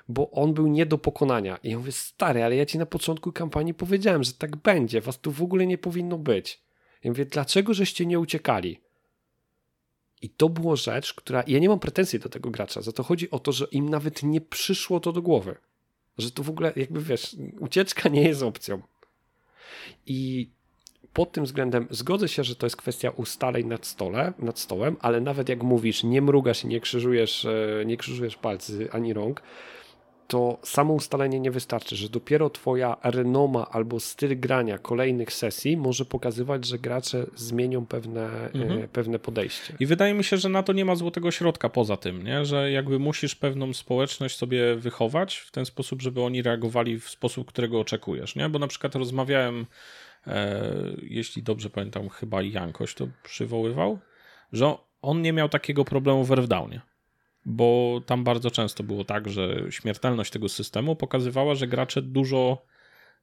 bo on był nie do pokonania. I ja mówię, stary, ale ja ci na początku kampanii powiedziałem, że tak będzie, was tu w ogóle nie powinno być. Ja mówię, dlaczego żeście nie uciekali? I to było rzecz, która. Ja nie mam pretensji do tego gracza. Za to chodzi o to, że im nawet nie przyszło to do głowy. Że to w ogóle, jakby wiesz, ucieczka nie jest opcją. I pod tym względem zgodzę się, że to jest kwestia ustaleń nad, stole, nad stołem, ale nawet jak mówisz, nie mrugasz i nie krzyżujesz, e, nie krzyżujesz palcy ani rąk, to samo ustalenie nie wystarczy, że dopiero twoja renoma albo styl grania kolejnych sesji może pokazywać, że gracze zmienią pewne, e, mhm. pewne podejście.
I wydaje mi się, że na to nie ma złotego środka poza tym, nie? że jakby musisz pewną społeczność sobie wychować w ten sposób, żeby oni reagowali w sposób, którego oczekujesz. Nie? Bo na przykład rozmawiałem, e, jeśli dobrze pamiętam, chyba Jankoś to przywoływał, że on nie miał takiego problemu w Earthdownie bo tam bardzo często było tak, że śmiertelność tego systemu pokazywała, że gracze dużo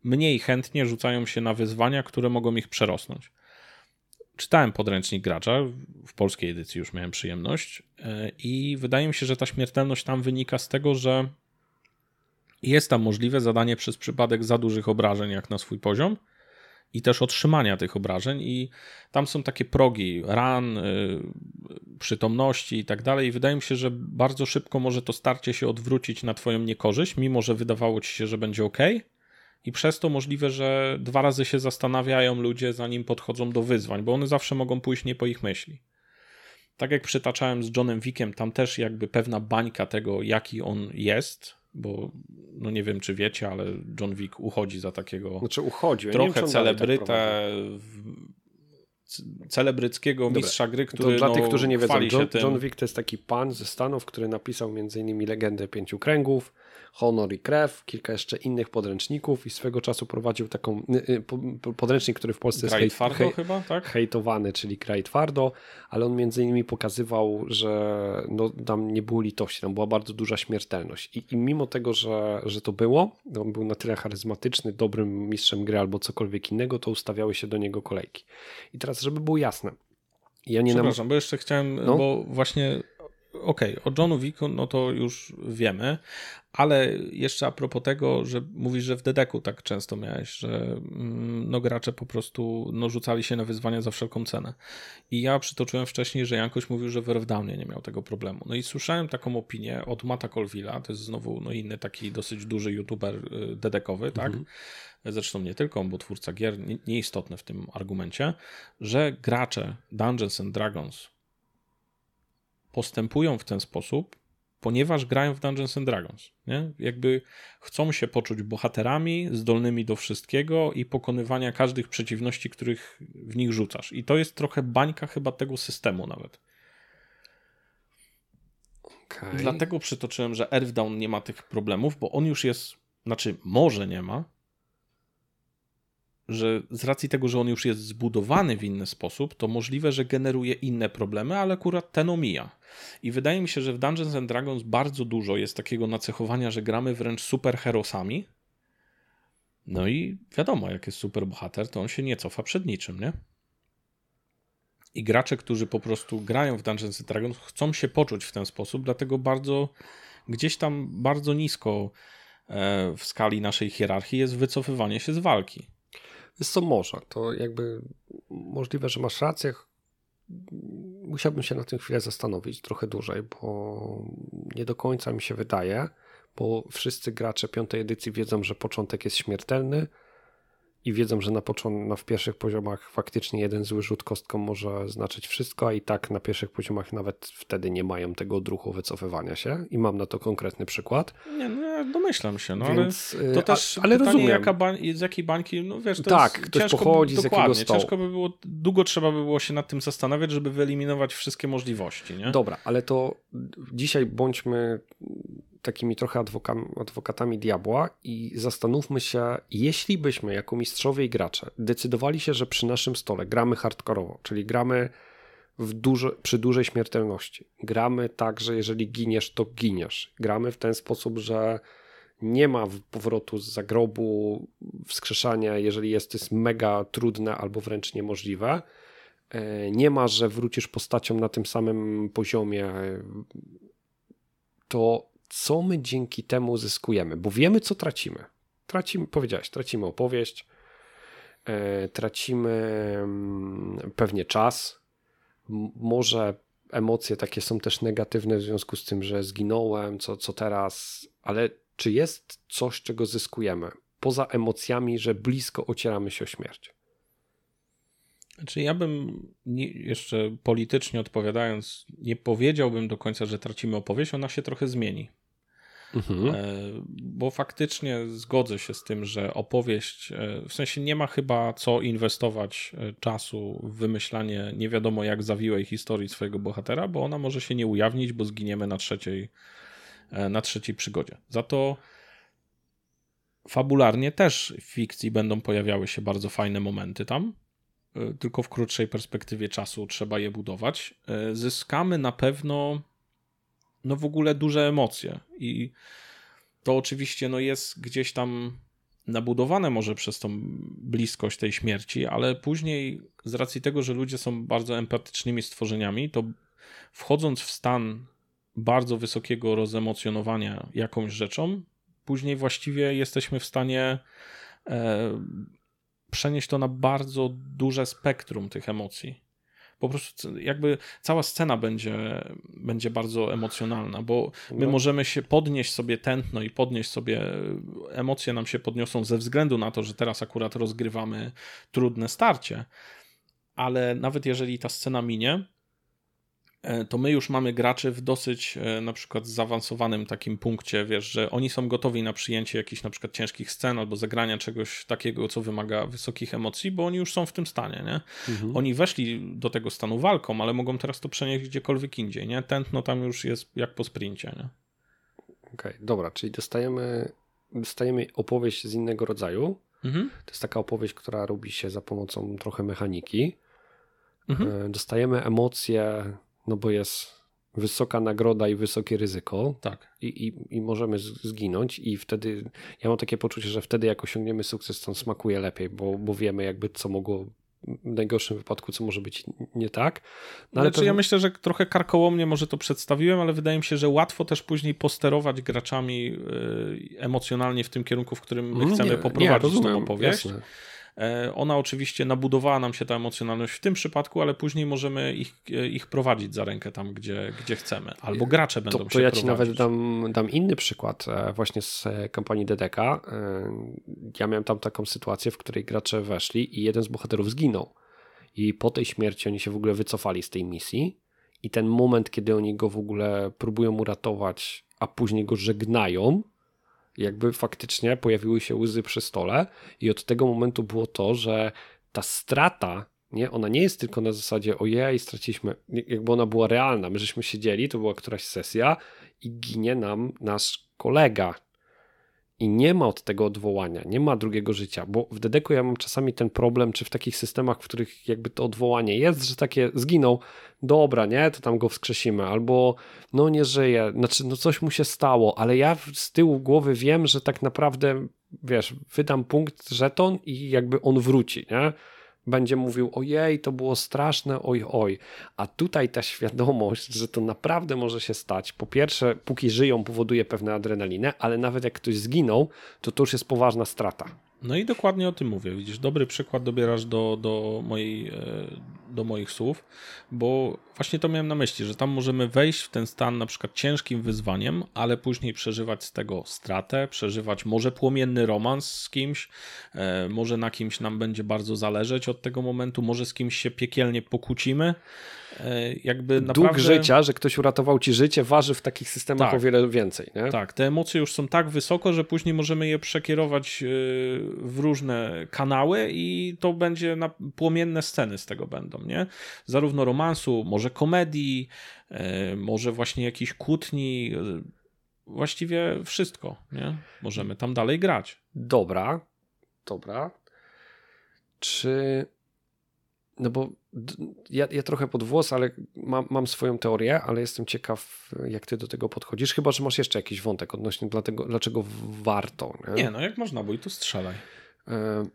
mniej chętnie rzucają się na wyzwania, które mogą ich przerosnąć. Czytałem podręcznik gracza, w polskiej edycji już miałem przyjemność e, i wydaje mi się, że ta śmiertelność tam wynika z tego, że jest tam możliwe zadanie przez przypadek za dużych obrażeń jak na swój poziom, i też otrzymania tych obrażeń i tam są takie progi, ran, y, przytomności i tak dalej. I wydaje mi się, że bardzo szybko może to starcie się odwrócić na twoją niekorzyść, mimo że wydawało ci się, że będzie ok. I przez to możliwe, że dwa razy się zastanawiają ludzie, zanim podchodzą do wyzwań, bo one zawsze mogą pójść nie po ich myśli. Tak jak przytaczałem z Johnem Wickiem, tam też jakby pewna bańka tego, jaki on jest, bo no nie wiem, czy wiecie, ale John Wick uchodzi za takiego
znaczy uchodzi. Ja
trochę wiem, celebrytę tak celebryckiego Dobra. mistrza gry, który
to dla
no,
tych, którzy nie wiedzą,
John,
John Wick to jest taki pan ze Stanów, który napisał m.in. Legendę Pięciu Kręgów, Honor i Krew, kilka jeszcze innych podręczników i swego czasu prowadził taką y, y, podręcznik, który w Polsce
jest hejt, hej, chyba, tak?
hejtowany, czyli Kraj Twardo, ale on między innymi pokazywał, że no, tam nie było litości, tam była bardzo duża śmiertelność i, i mimo tego, że, że to było, on był na tyle charyzmatyczny, dobrym mistrzem gry albo cokolwiek innego, to ustawiały się do niego kolejki. I teraz, żeby było jasne,
ja nie Przepraszam, nam... bo jeszcze chciałem, no? bo właśnie okej, okay, o Johnu Wicku no to już wiemy, ale jeszcze a propos tego, że mówisz, że w Dedeku tak często miałeś, że mm, no gracze po prostu no, rzucali się na wyzwania za wszelką cenę. I ja przytoczyłem wcześniej, że Jankoś mówił, że w Earthdownie nie miał tego problemu. No i słyszałem taką opinię od Mata Colvilla, to jest znowu no, inny taki dosyć duży youtuber y, dedekowy, tak? Mhm. Zresztą nie tylko on, bo twórca gier, nieistotny w tym argumencie, że gracze Dungeons and Dragons postępują w ten sposób, ponieważ grają w Dungeons and Dragons. Nie? Jakby chcą się poczuć bohaterami, zdolnymi do wszystkiego i pokonywania każdych przeciwności, których w nich rzucasz. I to jest trochę bańka chyba tego systemu nawet. Okay. Dlatego przytoczyłem, że Earthdown nie ma tych problemów, bo on już jest, znaczy może nie ma, że z racji tego, że on już jest zbudowany w inny sposób, to możliwe, że generuje inne problemy, ale akurat ten omija. I wydaje mi się, że w Dungeons and Dragons bardzo dużo jest takiego nacechowania, że gramy wręcz superherosami. No i wiadomo, jak jest superbohater, to on się nie cofa przed niczym, nie? I gracze, którzy po prostu grają w Dungeons and Dragons, chcą się poczuć w ten sposób, dlatego bardzo gdzieś tam bardzo nisko e, w skali naszej hierarchii jest wycofywanie się z walki.
Jest co może. To jakby możliwe, że masz rację. Musiałbym się na tym chwilę zastanowić trochę dłużej, bo nie do końca mi się wydaje, bo wszyscy gracze piątej edycji wiedzą, że początek jest śmiertelny, i wiedzą, że na, początku, na w pierwszych poziomach faktycznie jeden zły rzut kostką może znaczyć wszystko, a i tak na pierwszych poziomach nawet wtedy nie mają tego odruchu wycofywania się i mam na to konkretny przykład.
Nie, no ja domyślam się, no Więc, ale to y, też a, ale pytanie, rozumiem. Jaka bań, z jakiej bańki, no wiesz, to
tak, jest ktoś ciężko, pochodzi z jakiego stołu.
Ciężko by było, długo trzeba by było się nad tym zastanawiać, żeby wyeliminować wszystkie możliwości, nie?
Dobra, ale to dzisiaj bądźmy takimi trochę adwokatami diabła i zastanówmy się, jeśli byśmy jako mistrzowie i gracze decydowali się, że przy naszym stole gramy hardkorowo, czyli gramy przy dużej śmiertelności, gramy tak, że jeżeli giniesz, to giniesz. Gramy w ten sposób, że nie ma powrotu z zagrobu, wskrzeszania, jeżeli jest to jest mega trudne albo wręcz niemożliwe. E, nie ma, że wrócisz postacią na tym samym poziomie. To co my dzięki temu zyskujemy, bo wiemy, co tracimy. Tracimy, powiedziałeś, tracimy opowieść, e, tracimy mm, pewnie czas, może emocje takie są też negatywne w związku z tym, że zginąłem, co, co teraz, ale czy jest coś, czego zyskujemy? Poza emocjami, że blisko ocieramy się o śmierć.
Znaczy, ja bym nie, jeszcze politycznie odpowiadając, nie powiedziałbym do końca, że tracimy opowieść, ona się trochę zmieni. Mhm. Bo faktycznie zgodzę się z tym, że opowieść, w sensie nie ma chyba co inwestować czasu w wymyślanie nie wiadomo jak zawiłej historii swojego bohatera, bo ona może się nie ujawnić, bo zginiemy na trzeciej, na trzeciej przygodzie. Za to fabularnie też w fikcji będą pojawiały się bardzo fajne momenty tam, e, tylko w krótszej perspektywie czasu trzeba je budować. E, zyskamy na pewno no w ogóle duże emocje i to oczywiście no jest gdzieś tam nabudowane może przez tą bliskość tej śmierci, ale później z racji tego, że ludzie są bardzo empatycznymi stworzeniami, to wchodząc w stan bardzo wysokiego rozemocjonowania jakąś rzeczą, później właściwie jesteśmy w stanie e, przenieść to na bardzo duże spektrum tych emocji. Po prostu jakby cała scena będzie, będzie bardzo emocjonalna, bo my no. możemy się podnieść sobie tętno i podnieść sobie, emocje nam się podniosą ze względu na to, że teraz akurat rozgrywamy trudne starcie. Ale nawet jeżeli ta scena minie, to my już mamy graczy w dosyć e, na przykład zaawansowanym takim punkcie, wiesz, że oni są gotowi na przyjęcie jakichś na przykład ciężkich scen albo zagrania czegoś takiego, co wymaga wysokich emocji, bo oni już są w tym stanie, nie? Mhm. Oni weszli do tego stanu walką, ale mogą teraz to przenieść gdziekolwiek indziej, nie? Tętno tam już jest jak po sprincie, nie?
Okej, okay, dobra, czyli dostajemy, dostajemy opowieść z innego rodzaju. Mhm. To jest taka opowieść, która robi się za pomocą trochę mechaniki. Mhm. E, dostajemy emocje no bo jest wysoka nagroda i wysokie ryzyko.
Tak.
I, i, i możemy zginąć, i wtedy ja mam takie poczucie, że wtedy, jak osiągniemy sukces, to smakuje lepiej, bo, bo wiemy, jakby co mogło w najgorszym wypadku, co może być nie tak.
No ale znaczy, ja myślę, że trochę karkołomnie może to przedstawiłem, ale wydaje mi się, że łatwo też później posterować graczami yy, emocjonalnie w tym kierunku, w którym my mm, chcemy nie, poprowadzić nie, tą opowieść. Jasne. E, ona oczywiście nabudowała nam się ta emocjonalność w tym przypadku, ale później możemy ich, e, ich prowadzić za rękę tam, gdzie, gdzie chcemy. Albo gracze będą to, to się
ja
ci
nawet dam, dam inny przykład e, właśnie z kampanii DDK. Ja miałem tam taką sytuację, w której gracze weszli i jeden z bohaterów zginął. I po tej śmierci oni się w ogóle wycofali z tej misji. I ten moment, kiedy oni go w ogóle próbują uratować, a później go żegnają, jakby faktycznie pojawiły się łzy przy stole i od tego momentu było to, że ta strata, nie, ona nie jest tylko na zasadzie ojej, straciliśmy, jakby ona była realna, my żeśmy siedzieli, to była któraś sesja i ginie nam nasz kolega, i nie ma od tego odwołania, nie ma drugiego życia, bo w Dedeku ja mam czasami ten problem, czy w takich systemach, w których jakby to odwołanie jest, że takie zginął, dobra, nie, to tam go wskrzesimy, albo no nie żyje, znaczy no coś mu się stało, ale ja z tyłu głowy wiem, że tak naprawdę, wiesz, wydam punkt, żeton i jakby on wróci, nie? Będzie mówił: Ojej, to było straszne, oj, oj. A tutaj ta świadomość, że to naprawdę może się stać, po pierwsze, póki żyją, powoduje pewne adrenalinę, ale nawet jak ktoś zginął, to to już jest poważna strata.
No i dokładnie o tym mówię. Widzisz, dobry przykład dobierasz do, do, mojej, e, do moich słów, bo właśnie to miałem na myśli, że tam możemy wejść w ten stan na przykład ciężkim wyzwaniem, ale później przeżywać z tego stratę, przeżywać może płomienny romans z kimś, e, może na kimś nam będzie bardzo zależeć od tego momentu, może z kimś się piekielnie pokłócimy. E, jakby
naprawdę... Dług życia, że ktoś uratował ci życie, waży w takich systemach tak, o wiele więcej. Nie?
Tak, te emocje już są tak wysoko, że później możemy je przekierować e, w różne kanały i to będzie na płomienne sceny z tego będą, nie? Zarówno romansu, może komedii, e, może właśnie jakichś kłótni, właściwie wszystko, nie? Możemy tam dalej grać.
Dobra, dobra. Czy no bo ja, ja trochę pod włos, ale mam, mam, swoją teorię, ale jestem ciekaw, jak ty do tego podchodzisz. Chyba, że masz jeszcze jakiś wątek odnośnie dlatego, dlaczego warto.
Nie? nie, no jak można, bo i tu strzelaj. E,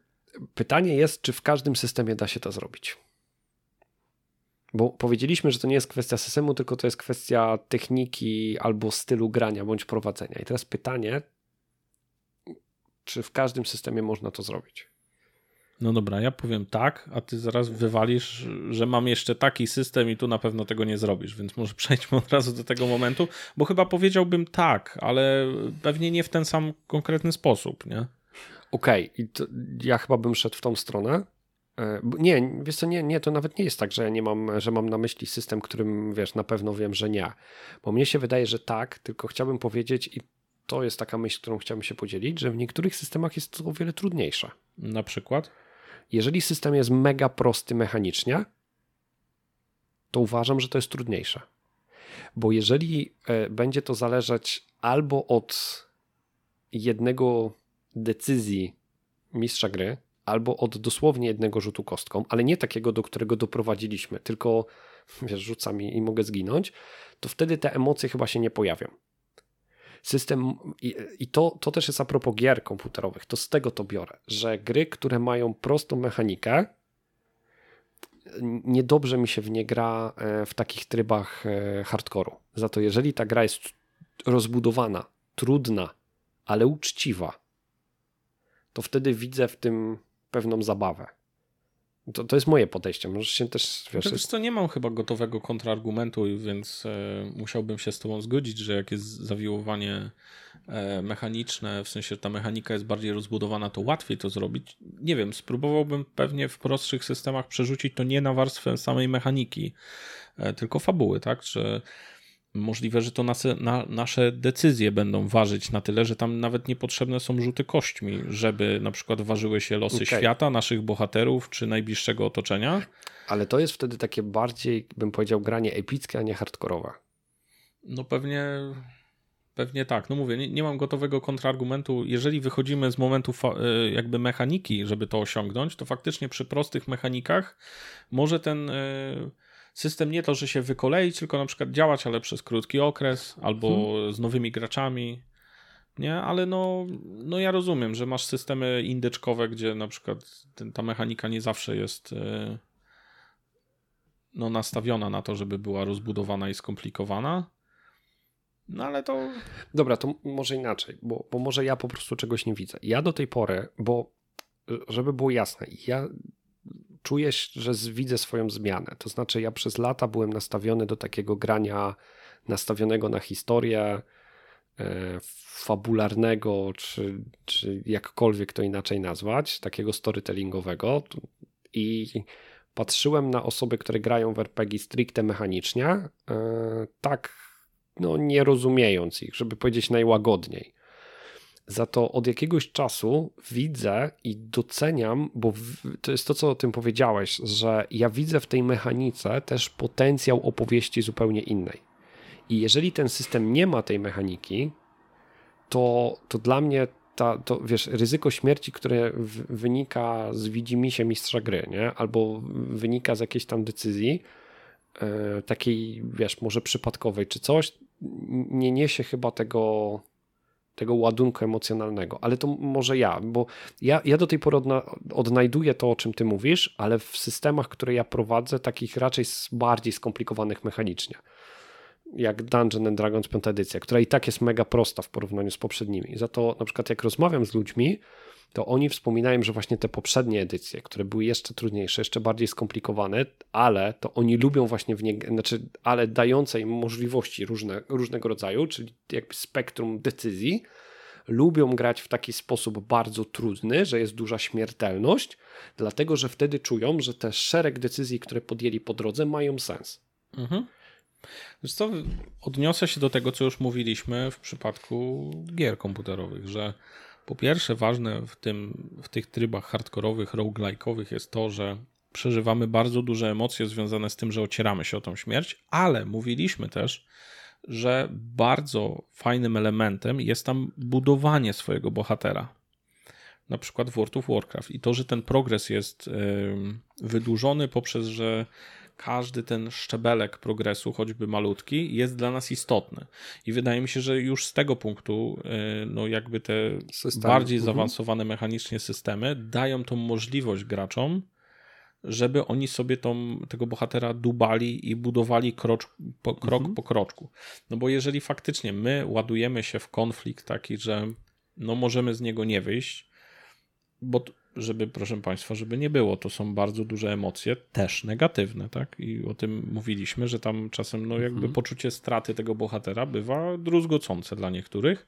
pytanie jest, czy w każdym systemie da się to zrobić? Bo powiedzieliśmy, że to nie jest kwestia systemu, tylko to jest kwestia techniki albo stylu grania bądź prowadzenia. I teraz pytanie, czy w każdym systemie można to zrobić?
No dobra, ja powiem tak, a ty zaraz wywalisz, że mam jeszcze taki system i tu na pewno tego nie zrobisz, więc może przejdźmy od razu do tego momentu, bo chyba powiedziałbym tak, ale pewnie nie w ten sam konkretny sposób, nie?
Okej, okay. ja chyba bym szedł w tą stronę. E, nie, wiesz co, nie, nie, to nawet nie jest tak, że ja nie mam, że mam na myśli system, którym, wiesz, na pewno wiem, że nie. Bo mnie się wydaje, że tak, tylko chciałbym powiedzieć i to jest taka myśl, którą chciałbym się podzielić, że w niektórych systemach jest to o wiele trudniejsze.
Na przykład?
Jeżeli system jest mega prosty mechanicznie, to uważam, że to jest trudniejsze. Bo jeżeli e, będzie to zależeć albo od jednego decyzji mistrza gry, albo od dosłownie jednego rzutu kostką, ale nie takiego, do którego doprowadziliśmy, tylko wiesz, rzucam i, i mogę zginąć, to wtedy te emocje chyba się nie pojawią. System, i, i to, to też jest a propos gier komputerowych, to z tego to biorę, że gry, które mają prostą mechanikę, niedobrze mi się w nie gra e, w takich trybach e, hardkoru. Za to jeżeli ta gra jest rozbudowana, trudna, ale uczciwa, to wtedy widzę w tym pewną zabawę. To, to jest moje podejście. Możesz się też.
Wiesz, to, jest... nie mam chyba gotowego kontrargumentu, więc e, musiałbym się z Tobą zgodzić, że jak jest zawiłowanie e, mechaniczne, w sensie, że ta mechanika jest bardziej rozbudowana, to łatwiej to zrobić. Nie wiem, spróbowałbym pewnie w prostszych systemach przerzucić to nie na warstwę samej mechaniki, e, tylko fabuły, tak? Że Możliwe, że to nasze, na, nasze decyzje będą ważyć na tyle, że tam nawet niepotrzebne są rzuty kośćmi, żeby na przykład ważyły się losy okay. świata, naszych bohaterów czy najbliższego otoczenia.
Ale to jest wtedy takie bardziej, bym powiedział, granie epickie, a nie hardkorowe.
No pewnie, pewnie tak. No mówię, nie, nie mam gotowego kontrargumentu. Jeżeli wychodzimy z momentu e, jakby mechaniki, żeby to osiągnąć, to faktycznie przy prostych mechanikach może ten e, system nie to, że się wykoleić, tylko na przykład działać, ale przez krótki okres, albo hmm. z nowymi graczami. Nie, ale no, no ja rozumiem, że masz systemy indyczkowe, gdzie na przykład ten, ta mechanika nie zawsze jest yy, no, nastawiona na to, żeby była rozbudowana i skomplikowana. No ale to.
Dobra, to może inaczej, bo, bo może ja po prostu czegoś nie widzę. Ja do tej pory, bo żeby było jasne, ja czuję, że widzę swoją zmianę. To znaczy, ja przez lata byłem nastawiony do takiego grania nastawionego na historię, e, fabularnego, czy, czy jakkolwiek to inaczej nazwać, takiego storytellingowego. I patrzyłem na osoby, które grają w RPG stricte mechanicznie, e, tak no, nie rozumiejąc ich, żeby powiedzieć najłagodniej. Za to od jakiegoś czasu widzę i doceniam, bo to jest to, co o tym powiedziałeś, że ja widzę w tej mechanice też potencjał opowieści zupełnie innej. I jeżeli ten system nie ma tej mechaniki, to, to dla mnie ta, to wiesz, ryzyko śmierci, które w, wynika z widzimisię mistrza gry, nie? albo wynika z jakiejś tam decyzji, e, takiej, wiesz, może przypadkowej czy coś, nie niesie chyba tego tego ładunku emocjonalnego, ale to może ja, bo ja, ja do tej pory odna, odnajduję to, o czym ty mówisz, ale w systemach, które ja prowadzę, takich raczej bardziej skomplikowanych mechanicznie. Jak Dungeon and Dragons 5 edycja, która i tak jest mega prosta w porównaniu z poprzednimi. Za to na przykład jak rozmawiam z ludźmi, to oni wspominają, że właśnie te poprzednie edycje, które były jeszcze trudniejsze, jeszcze bardziej skomplikowane, ale to oni lubią właśnie w nie, znaczy, ale dające im możliwości różne, różnego rodzaju, czyli jakby spektrum decyzji, lubią grać w taki sposób bardzo trudny, że jest duża śmiertelność, dlatego że wtedy czują, że te szereg decyzji, które podjęli po drodze, mają sens. Mhm.
Odniosę się do tego, co już mówiliśmy w przypadku gier komputerowych, że po pierwsze, ważne w, tym, w tych trybach hardkorowych, roguelike'owych jest to, że przeżywamy bardzo duże emocje związane z tym, że ocieramy się o tą śmierć, ale mówiliśmy też, że bardzo fajnym elementem jest tam budowanie swojego bohatera. Na przykład w World of Warcraft. I to, że ten progres jest wydłużony poprzez, że każdy ten szczebelek progresu, choćby malutki, jest dla nas istotny. I wydaje mi się, że już z tego punktu, y, no jakby te bardziej mhm. zaawansowane mechanicznie systemy dają tą możliwość graczom, żeby oni sobie tą, tego bohatera dubali i budowali krocz, po, krok mhm. po kroczku. No bo jeżeli faktycznie my ładujemy się w konflikt taki, że no możemy z niego nie wyjść, bo żeby, proszę Państwa, żeby nie było, to są bardzo duże emocje, też negatywne, tak? I o tym mówiliśmy, że tam czasem, no jakby mhm. poczucie straty tego bohatera bywa druzgocące dla niektórych.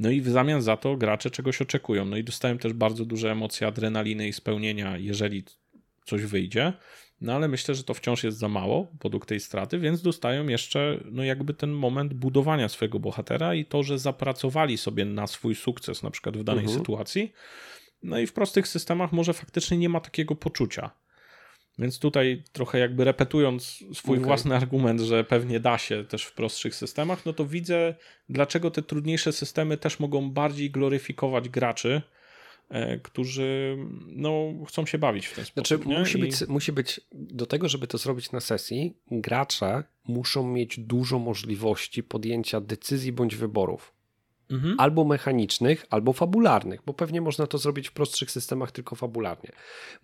No i w zamian za to gracze czegoś oczekują. No i dostałem też bardzo duże emocje adrenaliny i spełnienia, jeżeli coś wyjdzie. No ale myślę, że to wciąż jest za mało podług tej straty, więc dostają jeszcze no jakby ten moment budowania swojego bohatera i to, że zapracowali sobie na swój sukces na przykład w danej mhm. sytuacji. No i w prostych systemach może faktycznie nie ma takiego poczucia. Więc tutaj trochę jakby repetując swój okay. własny argument, że pewnie da się też w prostszych systemach, no to widzę, dlaczego te trudniejsze systemy też mogą bardziej gloryfikować graczy, e, którzy no, chcą się bawić w ten sposób.
Znaczy, musi, I... być, musi być, do tego, żeby to zrobić na sesji, gracze muszą mieć dużo możliwości podjęcia decyzji bądź wyborów. Mhm. Albo mechanicznych, albo fabularnych, bo pewnie można to zrobić w prostszych systemach tylko fabularnie.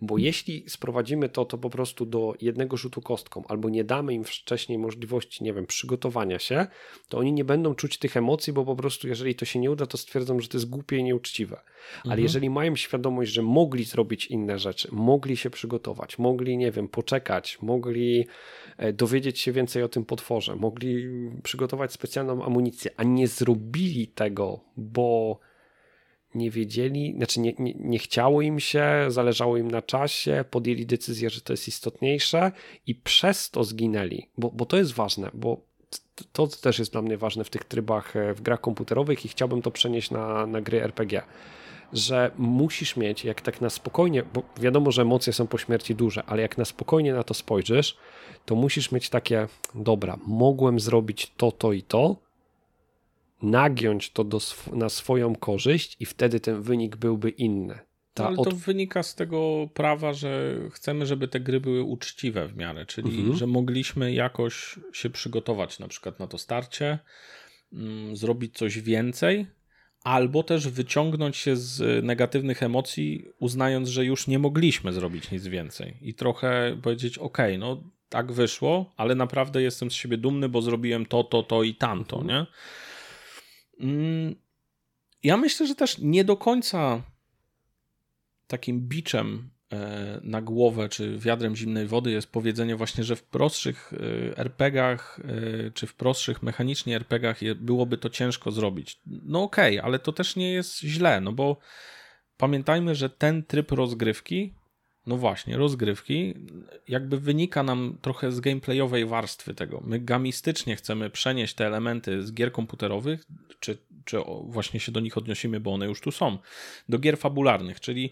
Bo jeśli sprowadzimy to, to po prostu do jednego rzutu kostką, albo nie damy im wcześniej możliwości, nie wiem, przygotowania się, to oni nie będą czuć tych emocji, bo po prostu jeżeli to się nie uda, to stwierdzą, że to jest głupie i nieuczciwe. Ale mhm. jeżeli mają świadomość, że mogli zrobić inne rzeczy, mogli się przygotować, mogli, nie wiem, poczekać, mogli e, dowiedzieć się więcej o tym potworze, mogli przygotować specjalną amunicję, a nie zrobili tego, tego, bo nie wiedzieli, znaczy nie, nie, nie, chciało im się, zależało im na czasie, podjęli decyzję, że to jest istotniejsze i przez to zginęli, bo, bo to jest ważne, bo to też jest dla mnie ważne w tych trybach e, w grach komputerowych i chciałbym to przenieść na, na gry RPG, że musisz mieć, jak tak na spokojnie, bo wiadomo, że emocje są po śmierci duże, ale jak na spokojnie na to spojrzysz, to musisz mieć takie, dobra, mogłem zrobić to, to i to, nagiąć to do na swoją korzyść i wtedy ten wynik byłby inny.
Ta ale to wynika z tego prawa, że chcemy, żeby te gry były uczciwe w miarę, czyli mhm. że mogliśmy jakoś się przygotować na przykład na to starcie, mm, zrobić coś więcej, albo też wyciągnąć się z negatywnych emocji, uznając, że już nie mogliśmy zrobić nic więcej i trochę powiedzieć: OK, no tak wyszło, ale naprawdę jestem z siebie dumny, bo zrobiłem to, to, to i tamto, mhm. nie? Mm, ja myślę, że też nie do końca takim biczem e, na głowę czy wiadrem zimnej wody jest powiedzenie właśnie, że w prostszych e, RPGach e, czy w prostszych mechanicznie RPGach byłoby to ciężko zrobić. No okej, okay, ale to też nie jest źle, no bo pamiętajmy, że ten tryb rozgrywki no właśnie, rozgrywki, jakby wynika nam trochę z gameplayowej warstwy tego. My gamistycznie chcemy przenieść te elementy z gier komputerowych, czy, czy właśnie się do nich odnosimy, bo one już tu są, do gier fabularnych, czyli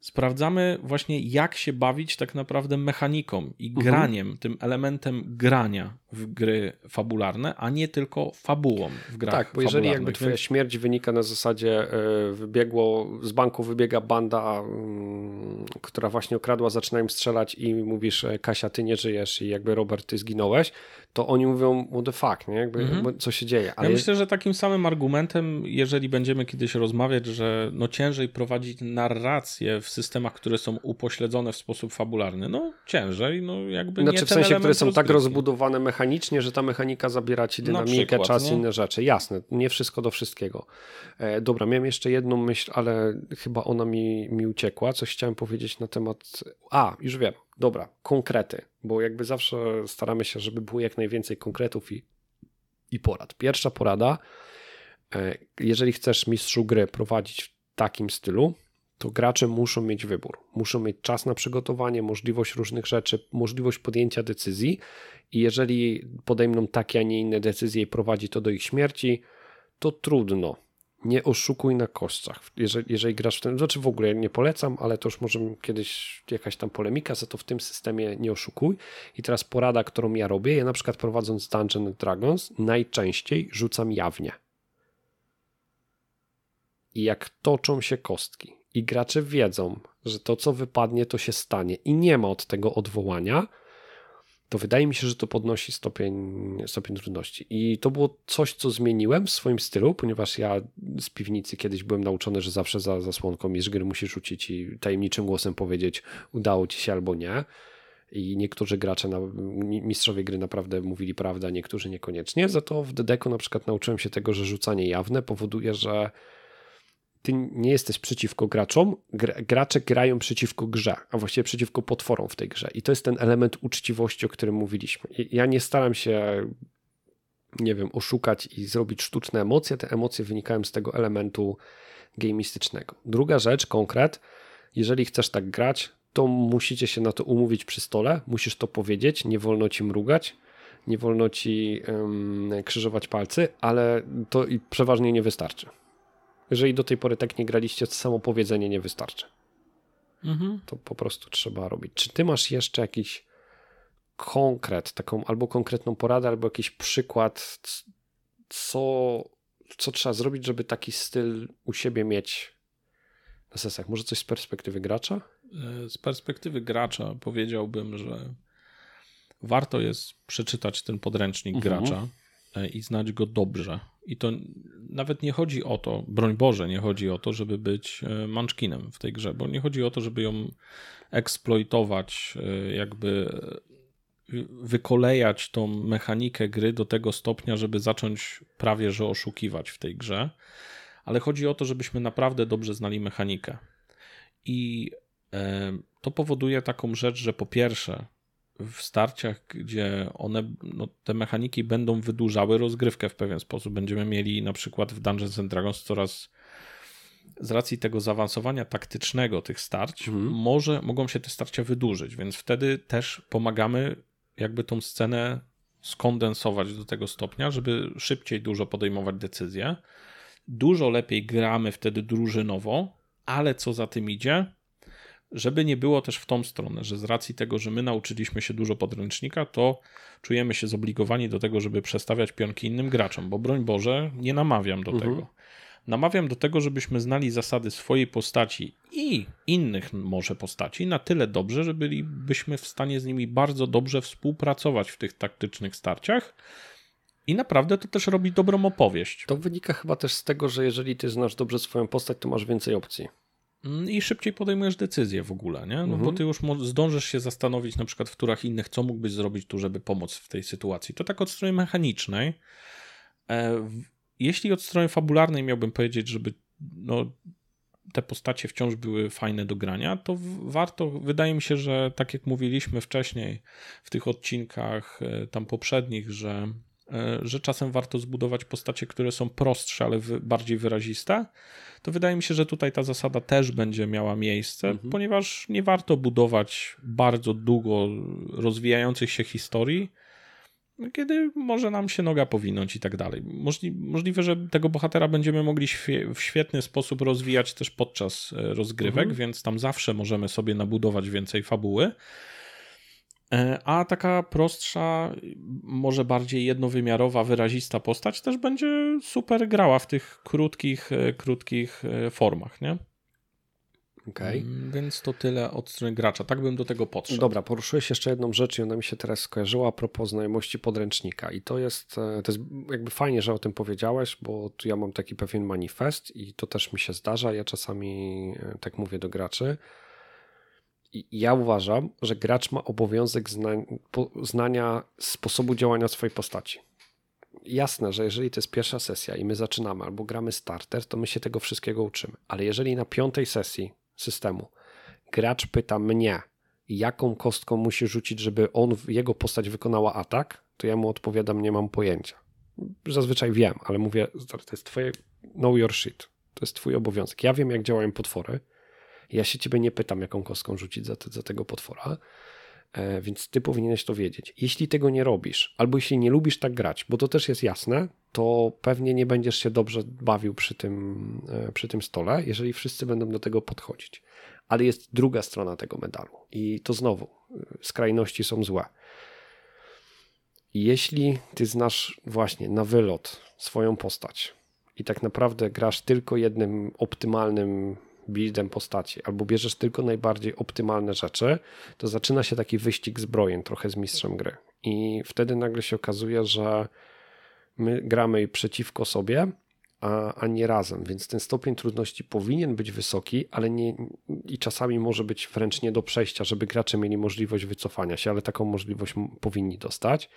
sprawdzamy właśnie, jak się bawić tak naprawdę mechaniką i mhm. graniem, tym elementem grania w gry fabularne, a nie tylko fabułą w grach Tak,
bo jeżeli jakby twoja śmierć wynika na zasadzie e, wybiegło, z banku wybiega banda, mm, która właśnie okradła, zaczynają strzelać i mówisz e, Kasia, ty nie żyjesz i jakby Robert, ty zginąłeś, to oni mówią what the fuck, nie? Jakby, mhm. co się dzieje.
Ale... Ja myślę, że takim samym argumentem, jeżeli będziemy kiedyś rozmawiać, że no ciężej prowadzić narrację w systemach, które są upośledzone w sposób fabularny, no ciężej, no jakby
znaczy, nie w sensie, które są tak rozbudowane mechanicznie, że ta mechanika zabiera ci dynamikę, przykład, czas i inne rzeczy. Jasne, nie wszystko do wszystkiego. E, dobra, miałem jeszcze jedną myśl, ale chyba ona mi, mi uciekła. Coś chciałem powiedzieć na temat... A, już wiem. Dobra, konkrety, bo jakby zawsze staramy się, żeby było jak najwięcej konkretów i, i porad. Pierwsza porada, e, jeżeli chcesz mistrzu gry prowadzić w takim stylu, to gracze muszą mieć wybór. Muszą mieć czas na przygotowanie, możliwość różnych rzeczy, możliwość podjęcia decyzji i jeżeli podejmą takie, a nie inne decyzje i prowadzi to do ich śmierci, to trudno nie oszukuj na kościach. Jeżeli, jeżeli grasz w tym, znaczy w ogóle nie polecam, ale to już może kiedyś jakaś tam polemika, za to w tym systemie nie oszukuj. I teraz porada, którą ja robię, ja na przykład prowadząc Dungeon Dragons najczęściej rzucam jawnie. I jak toczą się kostki i gracze wiedzą, że to co wypadnie to się stanie i nie ma od tego odwołania, to wydaje mi się, że to podnosi stopień, stopień trudności. I to było coś, co zmieniłem w swoim stylu, ponieważ ja z piwnicy kiedyś byłem nauczony, że zawsze za zasłonką mistrz gry musisz rzucić i tajemniczym głosem powiedzieć, udało ci się albo nie. I niektórzy gracze, mistrzowie gry naprawdę mówili prawdę, a niektórzy niekoniecznie. Za to w Dedeko na przykład nauczyłem się tego, że rzucanie jawne powoduje, że ty nie jesteś przeciwko graczom, gracze grają przeciwko grze, a właściwie przeciwko potworom w tej grze. I to jest ten element uczciwości, o którym mówiliśmy. Ja nie staram się, nie wiem, oszukać i zrobić sztuczne emocje. Te emocje wynikają z tego elementu gamistycznego. Druga rzecz, konkret, jeżeli chcesz tak grać, to musicie się na to umówić przy stole, musisz to powiedzieć, nie wolno ci mrugać, nie wolno ci um, krzyżować palcy, ale to i przeważnie nie wystarczy. Jeżeli do tej pory tak nie graliście, to samo powiedzenie nie wystarczy. Mhm. To po prostu trzeba robić. Czy ty masz jeszcze jakiś konkret, taką albo konkretną poradę, albo jakiś przykład, co, co trzeba zrobić, żeby taki styl u siebie mieć na sesjach? Może coś z perspektywy gracza?
Z perspektywy gracza powiedziałbym, że warto jest przeczytać ten podręcznik mhm. gracza e, i znać go dobrze. I to nawet nie chodzi o to, broń Boże, nie chodzi o to, żeby być e, manczkinem w tej grze, bo nie chodzi o to, żeby ją eksploitować, jakby wykolejać tą mechanikę gry do tego stopnia, żeby zacząć prawie że oszukiwać w tej grze, ale chodzi o to, żebyśmy naprawdę dobrze znali mechanikę. I e, to powoduje taką rzecz, że po pierwsze, w starciach, gdzie one, no, te mechaniki będą wydłużały rozgrywkę w pewien sposób. Będziemy mieli na przykład w Dungeons and Dragons coraz z racji tego zaawansowania taktycznego tych starć, mhm. może, mogą się te starcia wydłużyć, więc wtedy też pomagamy jakby tą scenę skondensować do tego stopnia, żeby szybciej dużo podejmować decyzje. Dużo lepiej gramy wtedy drużynowo, ale co za tym idzie, żeby nie było też w tą stronę, że z racji tego, że my nauczyliśmy się dużo podręcznika, to czujemy się zobligowani do tego, żeby przestawiać pionki innym graczom, bo broń Boże, nie namawiam do mhm. tego. Namawiam do tego, żebyśmy znali zasady swojej postaci i innych może postaci na tyle dobrze, że bylibyśmy w stanie z nimi bardzo dobrze współpracować w tych taktycznych starciach. I naprawdę to też robi dobrą opowieść.
To wynika chyba też z tego, że jeżeli ty znasz dobrze swoją postać, to masz więcej opcji.
Mm, I szybciej podejmujesz decyzje w ogóle, nie? No mhm. bo ty już zdążysz się zastanowić na przykład w turach innych, co mógłbyś zrobić tu, żeby pomóc w tej sytuacji. To tak od strony mechanicznej. E, jeśli od strony fabularnej miałbym powiedzieć, żeby no, te postacie wciąż były fajne do grania, to warto, wydaje mi się, że tak jak mówiliśmy wcześniej w tych odcinkach e, tam poprzednich, że, że czasem warto zbudować postacie, które są prostsze, ale bardziej wyraziste, to wydaje mi się, że tutaj ta zasada też będzie miała miejsce, mhm. ponieważ nie warto budować bardzo długo rozwijających się historii, kiedy może nam się noga powinąć i tak dalej. Możli, możliwe, że tego bohatera będziemy mogli w świetny sposób rozwijać też podczas e, rozgrywek, mhm. więc tam zawsze możemy sobie nabudować więcej fabuły. E, a taka prostsza, może bardziej jednowymiarowa, wyrazista postać też będzie super grała w tych krótkich, e, krótkich formach, nie?
Okay. Mm,
więc to tyle od strony gracza. Tak bym do tego podszedł.
Dobra, poruszyłeś jeszcze jedną rzecz i ona mi się teraz skojarzyła a propos znajomości podręcznika. I to jest, e, to jest jakby fajnie, że o tym powiedziałeś, bo tu ja mam taki pewien manifest i to też mi się zdarza. Ja czasami e, tak mówię do graczy. Ja uważam, że gracz ma obowiązek zna znania sposobu działania swojej postaci jasne, że jeżeli to jest pierwsza sesja i my zaczynamy albo gramy starter, to my się tego wszystkiego uczymy. Ale jeżeli na piątej sesji systemu. Gracz pyta mnie, jaką kostką musi rzucić, żeby on, jego postać wykonała atak, to ja mu odpowiadam, nie mam pojęcia. Zazwyczaj wiem, ale mówię, to jest twoje know your shit. To jest twój obowiązek. Ja wiem, jak działają potwory. Ja się ciebie nie pytam, jaką kostką rzucić za, te, za tego potwora, e, więc ty powinieneś to wiedzieć. Jeśli tego nie robisz, albo jeśli nie lubisz tak grać, bo to też jest jasne, to pewnie nie będziesz się dobrze bawił przy tym, e, przy tym stole, jeżeli wszyscy będą do tego podchodzić. Ale jest druga strona tego medalu i to znowu, e, skrajności są złe. Jeśli ty znasz właśnie na wylot swoją postać i tak naprawdę grasz tylko jednym optymalnym buildem postaci, albo bierzesz tylko najbardziej optymalne rzeczy, to zaczyna się taki wyścig zbrojeń trochę z mistrzem gry. I wtedy nagle się okazuje, że my gramy przeciwko sobie, a, a nie razem, więc ten stopień trudności powinien być wysoki, ale nie, i czasami może być wręcz nie do przejścia, żeby gracze mieli możliwość wycofania się, ale taką możliwość powinni dostać,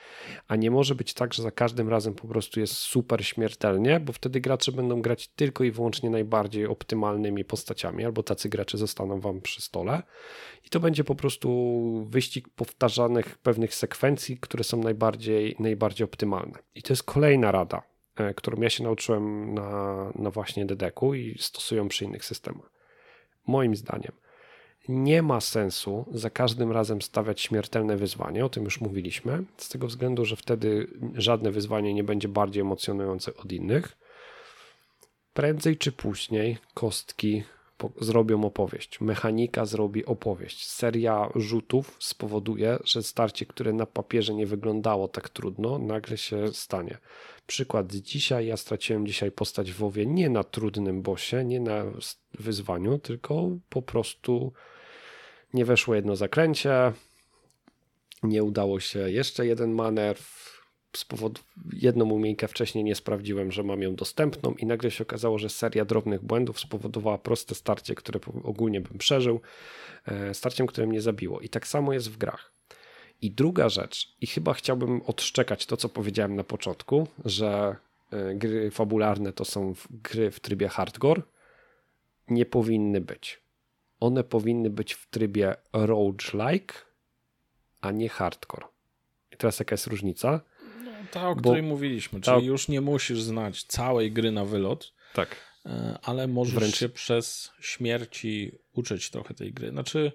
a nie może być tak, że za każdym razem po prostu jest super śmiertelnie, bo wtedy gracze będą grać tylko i wyłącznie najbardziej optymalnymi postaciami, albo tacy gracze zostaną wam przy stole. I to będzie po prostu wyścig powtarzanych pewnych sekwencji, które są najbardziej, najbardziej optymalne. I to jest kolejna rada którą ja się nauczyłem na, na właśnie DDK-u i stosują przy innych systemach. Moim zdaniem, nie ma sensu za każdym razem stawiać śmiertelne wyzwanie, o tym już mówiliśmy, z tego względu, że wtedy żadne wyzwanie nie będzie bardziej emocjonujące od innych. Prędzej czy później kostki zrobią opowieść, mechanika zrobi opowieść. Seria rzutów spowoduje, że starcie, które na papierze nie wyglądało tak trudno, nagle się stanie. Przykład dzisiaj, ja straciłem dzisiaj postać w WoWie nie na trudnym bosie, nie na wyzwaniu, tylko po prostu nie weszło jedno zakręcie, nie udało się jeszcze jeden manewr, z powodu jedną umiejętkę wcześniej nie sprawdziłem, że mam ją dostępną i nagle się okazało, że seria drobnych błędów spowodowała proste starcie, które ogólnie bym przeżył, e, starciem, które mnie zabiło. I tak samo jest w grach. I druga rzecz, i chyba chciałbym odszczekać to, co powiedziałem na początku, że e, gry fabularne to są gry w trybie hardcore, nie powinny być. One powinny być w trybie roguelike, a nie hardcore. I teraz jaka jest różnica?
Ta, o której mówiliśmy, czyli ta... już nie musisz znać całej gry na wylot.
Tak.
E, ale możesz Wręcz... się przez śmierci uczyć trochę tej gry. Znaczy,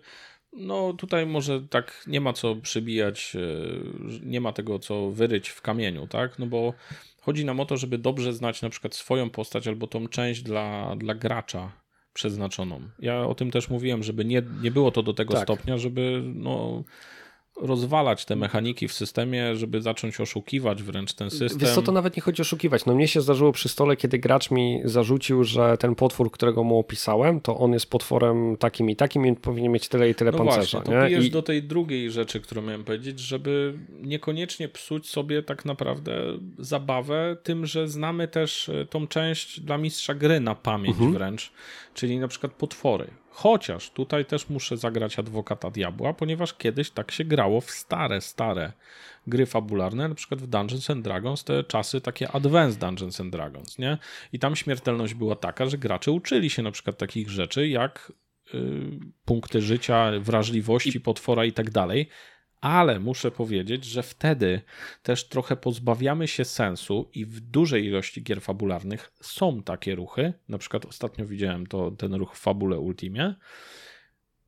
no tutaj może tak nie ma co przybijać, e, nie ma tego co wyryć w kamieniu, tak? No bo chodzi nam o to, żeby dobrze znać na przykład swoją postać albo tą część dla, dla gracza przeznaczoną. Ja o tym też mówiłem, żeby nie, nie było to do tego tak. stopnia, żeby no rozwalać te mechaniki w systemie, żeby zacząć oszukiwać wręcz ten system.
Wiesz co, to nawet nie chodzi o oszukiwać. No mnie się zdarzyło przy stole, kiedy gracz mi zarzucił, że ten potwór, którego mu opisałem, to on jest potworem takim i takim i powinien mieć tyle i tyle no pancerza.
Właśnie, to I... do tej drugiej rzeczy, którą miałem powiedzieć, żeby niekoniecznie psuć sobie tak naprawdę zabawę tym, że znamy też e, tą część dla mistrza gry na pamięć mhm. wręcz, czyli na przykład potwory Chociaż tutaj też muszę zagrać adwokata diabła, ponieważ kiedyś tak się grało w stare, stare gry fabularne, na przykład w Dungeons and Dragons, te czasy takie Advanced Dungeons and Dragons, nie? I tam śmiertelność była taka, że gracze uczyli się na przykład takich rzeczy jak y, punkty życia, wrażliwości I... potwora i tak dalej, ale muszę powiedzieć, że wtedy też trochę pozbawiamy się sensu i w dużej ilości gier fabularnych są takie ruchy. Na przykład ostatnio widziałem to, ten ruch w fabule Ultimie,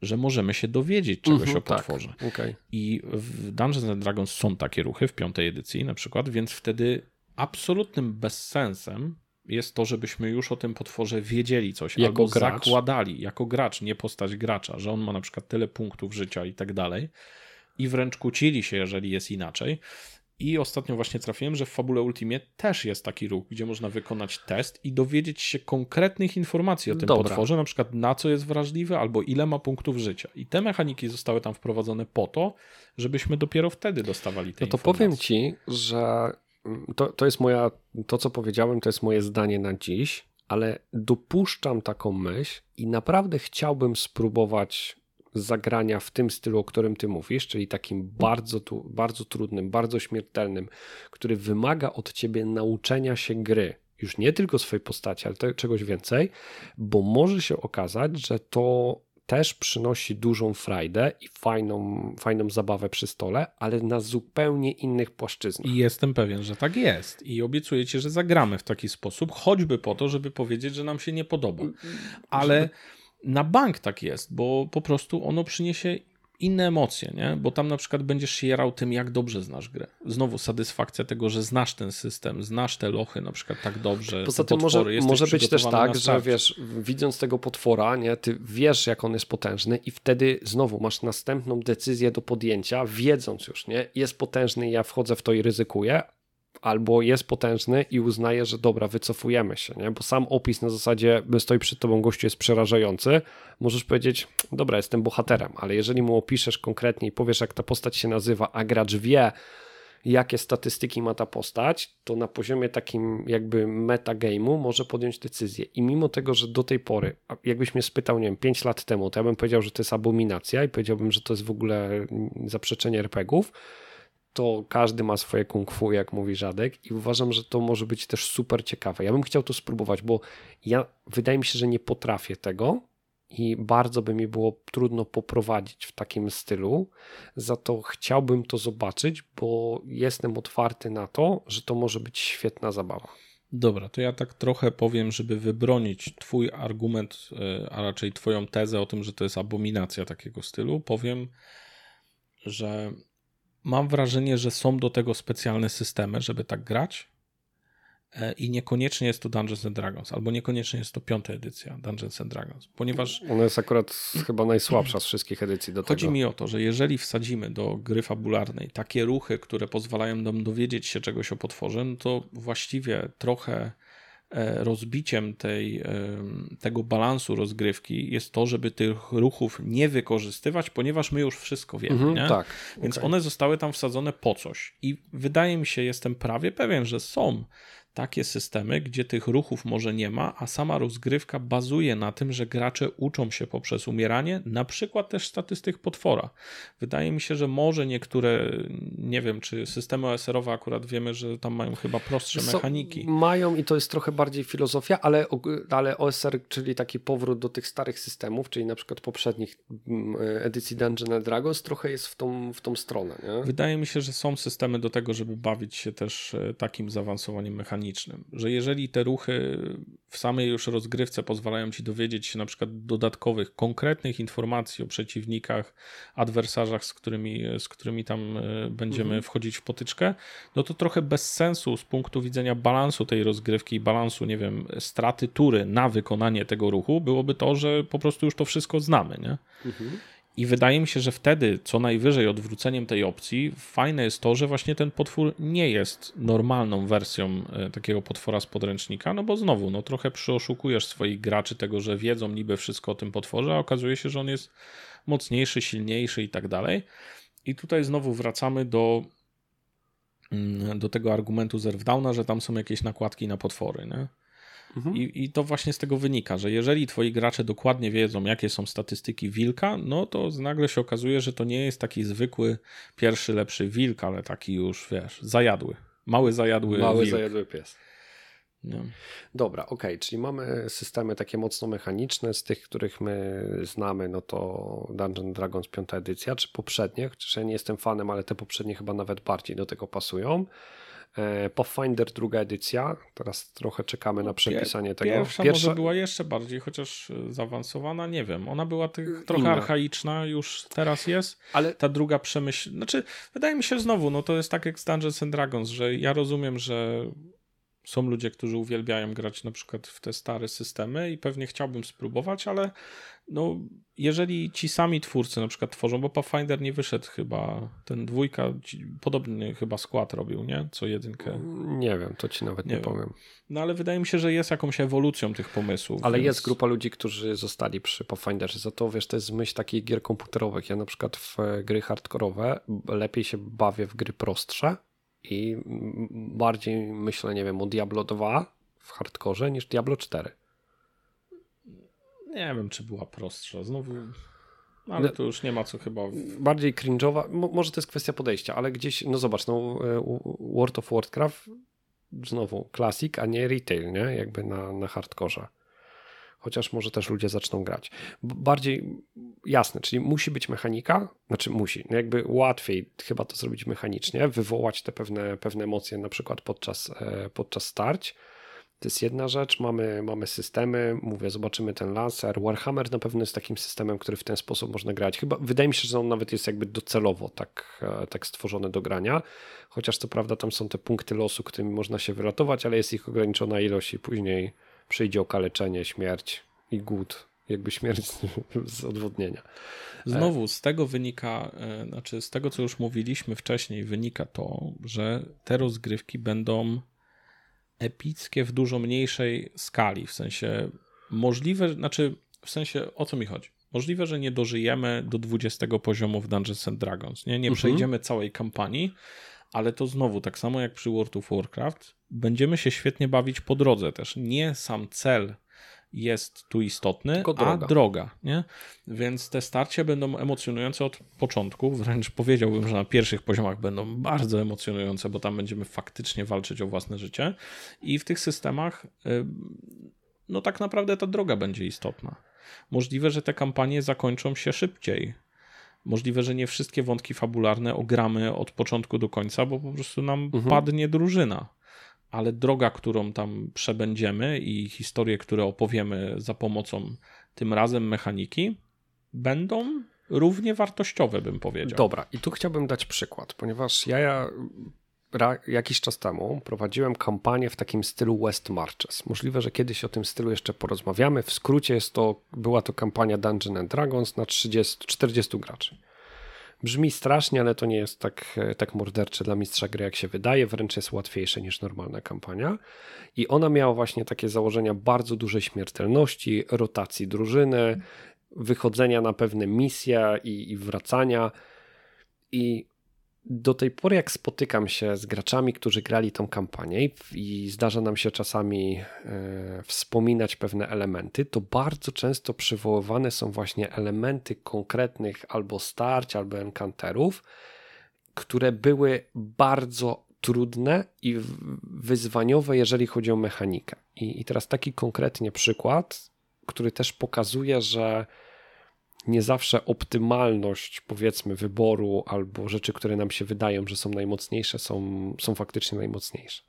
że możemy się dowiedzieć czegoś -hmm, o tak, potworze. Tak, okay. I w Dungeons and Dragons są takie ruchy w piątej edycji na przykład, więc wtedy absolutnym bezsensem jest to, żebyśmy już o tym potworze wiedzieli coś, jako albo gracz. zakładali jako gracz, nie postać gracza, że on ma na przykład tyle punktów życia i tak dalej i wręcz kłócili się, jeżeli jest inaczej. I ostatnio właśnie trafiłem, że w Fabule Ultimie też jest taki ruch, gdzie można wykonać test i dowiedzieć się konkretnych informacji o tym Dobra. potworze, na przykład na co jest wrażliwy albo ile ma punktów życia. I te mechaniki zostały tam wprowadzone po to, żebyśmy dopiero wtedy dostawali te
No to
informacje.
powiem ci, że to, to jest moja, to co powiedziałem, to jest moje zdanie na dziś, ale dopuszczam taką myśl i naprawdę chciałbym spróbować zagrania w tym stylu, o którym ty mówisz, czyli takim bardzo, tu, bardzo trudnym, bardzo śmiertelnym, który wymaga od ciebie nauczenia się gry. Już nie tylko swojej postaci, ale te, czegoś więcej, bo może się okazać, że to też przynosi dużą frajdę i fajną, fajną zabawę przy stole, ale na zupełnie innych płaszczyznach.
I jestem pewien, że tak jest. I obiecuję ci, że zagramy w taki sposób, choćby po to, żeby powiedzieć, że nam się nie podoba. Ale. Żeby na bank tak jest, bo po prostu ono przyniesie inne emocje, nie? Bo tam na przykład będziesz się jarał tym, jak dobrze znasz grę. Znowu satysfakcja tego, że znasz ten system, znasz te lochy na przykład tak dobrze.
Poza tym może, może być też tak, że wiesz, widząc tego potwora, nie, ty wiesz, jak on jest potężny i wtedy znowu masz następną decyzję do podjęcia, wiedząc już, nie, jest potężny, ja wchodzę w to i ryzykuję, albo jest potężny i uznaje, że dobra, wycofujemy się, nie? bo sam opis na zasadzie stoi przed tobą gościu jest przerażający, możesz powiedzieć, dobra, jestem bohaterem, ale jeżeli mu opiszesz konkretnie i powiesz, jak ta postać się nazywa, a gracz wie, jakie statystyki ma ta postać, to na poziomie takim jakby metagame'u może podjąć decyzję. I mimo tego, że do tej pory, jakbyś mnie spytał, nie wiem, 5 lat temu, to ja bym powiedział, że to jest abominacja i powiedziałbym, że to jest w ogóle zaprzeczenie RPGów, to każdy ma swoje kung fu, jak mówi Żadek i uważam, że to może być też super ciekawe. Ja bym chciał to spróbować, bo ja wydaje mi się, że nie potrafię tego i bardzo by mi było trudno poprowadzić w takim stylu. Za to chciałbym to zobaczyć, bo jestem otwarty na to, że to może być świetna zabawa.
Dobra, to ja tak trochę powiem, żeby wybronić Twój argument, e, a raczej Twoją tezę o tym, że to jest abominacja takiego stylu. Powiem, że mam wrażenie, że są do tego specjalne systemy, żeby tak grać. E, I niekoniecznie jest to Dungeons and Dragons, albo niekoniecznie jest to piąta edycja Dungeons and Dragons, ponieważ.
Ona jest akurat chyba najsłabsza z wszystkich edycji do
Chodzi
tego.
mi o to, że jeżeli wsadzimy do gry fabularnej takie ruchy, które pozwalają nam dowiedzieć się czegoś o potworze, no to właściwie trochę rozbiciem tej, tego balansu rozgrywki jest to, żeby tych ruchów nie wykorzystywać, ponieważ my już wszystko wiemy. Mhm, nie?
Tak.
Więc okay. one zostały tam wsadzone po coś. I wydaje mi się, jestem prawie pewien, że są takie systemy, gdzie tych ruchów może nie ma, a sama rozgrywka bazuje na tym, że gracze uczą się poprzez umieranie, na przykład też statystyk potwora. Wydaje mi się, że może niektóre, nie wiem, czy systemy OSR-owe akurat wiemy, że tam mają chyba prostsze so, mechaniki.
Mają i to jest trochę bardziej filozofia, ale, ale OSR, czyli taki powrót do tych starych systemów, czyli na przykład poprzednich mm, edycji Dungeon Dragons, trochę jest w tą, w tą stronę. Nie?
Wydaje mi się, że są systemy do tego, żeby bawić się też e, takim zaawansowaniem mechanicznym mechanicznym, że jeżeli te ruchy w samej już rozgrywce pozwalają ci dowiedzieć się na przykład dodatkowych, konkretnych informacji o przeciwnikach, adwersarzach, z którymi, z którymi tam e, będziemy mhm. wchodzić w potyczkę, no to trochę bez sensu z punktu widzenia balansu tej rozgrywki i balansu, nie wiem, straty tury na wykonanie tego ruchu byłoby to, że po prostu już to wszystko znamy, nie? Mhm. I wydaje mi się, że wtedy co najwyżej odwróceniem tej opcji fajne jest to, że właśnie ten potwór nie jest normalną wersją e, takiego potwora z podręcznika, no bo znowu, no trochę przyoszukujesz swoich graczy tego, że wiedzą niby wszystko o tym potworze, a okazuje się, że on jest mocniejszy, silniejszy i tak dalej. I tutaj znowu wracamy do, mm, do tego argumentu Zerwdowna, że tam są jakieś nakładki na potwory, nie? Mhm. I, I to właśnie z tego wynika, że jeżeli twoi gracze dokładnie wiedzą, jakie są statystyki wilka, no to nagle się okazuje, że to nie jest taki zwykły pierwszy, lepszy wilk, ale taki już, wiesz, zajadły. Mały zajadły
Mały
wilk.
zajadły pies. No. Dobra, ok, czyli mamy systemy takie mocno mechaniczne, z tych, których my znamy, no to Dungeon Dragons 5 edycja, czy poprzednie, chociaż ja nie jestem fanem, ale te poprzednie chyba nawet bardziej do tego pasują. E, Pathfinder druga edycja, teraz trochę czekamy na przepisanie tego.
Pierwsza, Pierwsza może była jeszcze bardziej, chociaż e, zaawansowana, nie wiem. Ona była tych, trochę Inna. archaiczna, już teraz jest. Ale ta druga przemyśl... Znaczy, wydaje mi się znowu, no to jest tak jak z Dungeons and Dragons, że ja rozumiem, że są ludzie, którzy uwielbiają grać na przykład w te stare systemy i pewnie chciałbym spróbować, ale no, jeżeli ci sami twórcy na przykład tworzą, bo Pathfinder nie wyszedł chyba, ten dwójka, podobny chyba skład robił, nie? Co jedynkę.
Nie wiem, to ci nawet nie, nie powiem.
No ale wydaje mi się, że jest jakąś ewolucją tych pomysłów.
Ale więc... jest grupa ludzi, którzy zostali przy Pathfinderze. Za to wiesz, to jest myśl takich gier komputerowych. Ja na przykład w gry hardkorowe lepiej się bawię w gry prostsze i bardziej myślę, nie wiem, o Diablo 2 w hardkorze niż Diablo 4.
Nie wiem, czy była prostsza. Znowu. Ale to już nie ma co chyba.
Bardziej cringe'owa. Może to jest kwestia podejścia, ale gdzieś, no zobacz, no e, World of Warcraft znowu classic, a nie retail, nie? Jakby na, na hardkorze. Chociaż może też ludzie zaczną grać. Bardziej jasne, czyli musi być mechanika, znaczy musi, no jakby łatwiej chyba to zrobić mechanicznie, wywołać te pewne, pewne emocje na przykład podczas, e, podczas starć to jest jedna rzecz, mamy, mamy systemy, mówię, zobaczymy ten laser. Warhammer na pewno jest takim systemem, który w ten sposób można grać. Chyba wydaje mi się, że on nawet jest jakby docelowo tak, e, tak stworzony do grania. Chociaż co prawda tam są te punkty losu, którymi można się wyratować, ale jest ich ograniczona ilość i później przyjdzie okaleczenie, śmierć i głód. Jakby śmierć z odwodnienia.
Znowu z tego wynika, e, znaczy z tego co już mówiliśmy wcześniej, wynika to, że te rozgrywki będą epickie w dużo mniejszej skali, w sensie możliwe, znaczy w sensie o co mi chodzi? Możliwe, że nie dożyjemy do 20 poziomu w Dungeons and Dragons, nie, nie mhm. przejdziemy całej kampanii, ale to znowu, tak samo jak przy World of Warcraft, będziemy się świetnie bawić po drodze też. Nie sam cel jest tu istotny, droga. a droga. Nie? Więc te starcia będą emocjonujące od początku, wręcz powiedziałbym, że na pierwszych poziomach będą bardzo emocjonujące, bo tam będziemy faktycznie walczyć o własne życie i w tych systemach y, no tak naprawdę ta droga będzie istotna. Możliwe, że te kampanie zakończą się szybciej. Możliwe, że nie wszystkie wątki fabularne ogramy od początku do końca, bo po prostu nam mhm. padnie drużyna ale droga, którą tam przebędziemy i historie, które opowiemy za pomocą tym razem mechaniki, będą równie wartościowe, bym powiedział.
Dobra, i tu chciałbym dać przykład, ponieważ ja, ja jakiś czas temu prowadziłem kampanię w takim stylu West Marches. Możliwe, że kiedyś o tym stylu jeszcze porozmawiamy. W skrócie jest to, była to kampania Dungeon and Dragons na 30, 40 graczy. Brzmi strasznie, ale to nie jest tak, tak mordercze dla mistrza gry, jak się wydaje. Wręcz jest łatwiejsze niż normalna kampania. I ona miała właśnie takie założenia bardzo dużej śmiertelności, rotacji drużyny, wychodzenia na pewne misje i, i wracania. I do tej pory, jak spotykam się z graczami, którzy grali tą kampanię i zdarza nam się czasami e, wspominać pewne elementy, to bardzo często przywoływane są właśnie elementy konkretnych albo starć, albo encounterów, które były bardzo trudne i wyzwaniowe, jeżeli chodzi o mechanikę. I, i teraz taki konkretnie przykład, który też pokazuje, że nie zawsze optymalność, powiedzmy, wyboru albo rzeczy, które nam się wydają, że są najmocniejsze, są, są faktycznie najmocniejsze.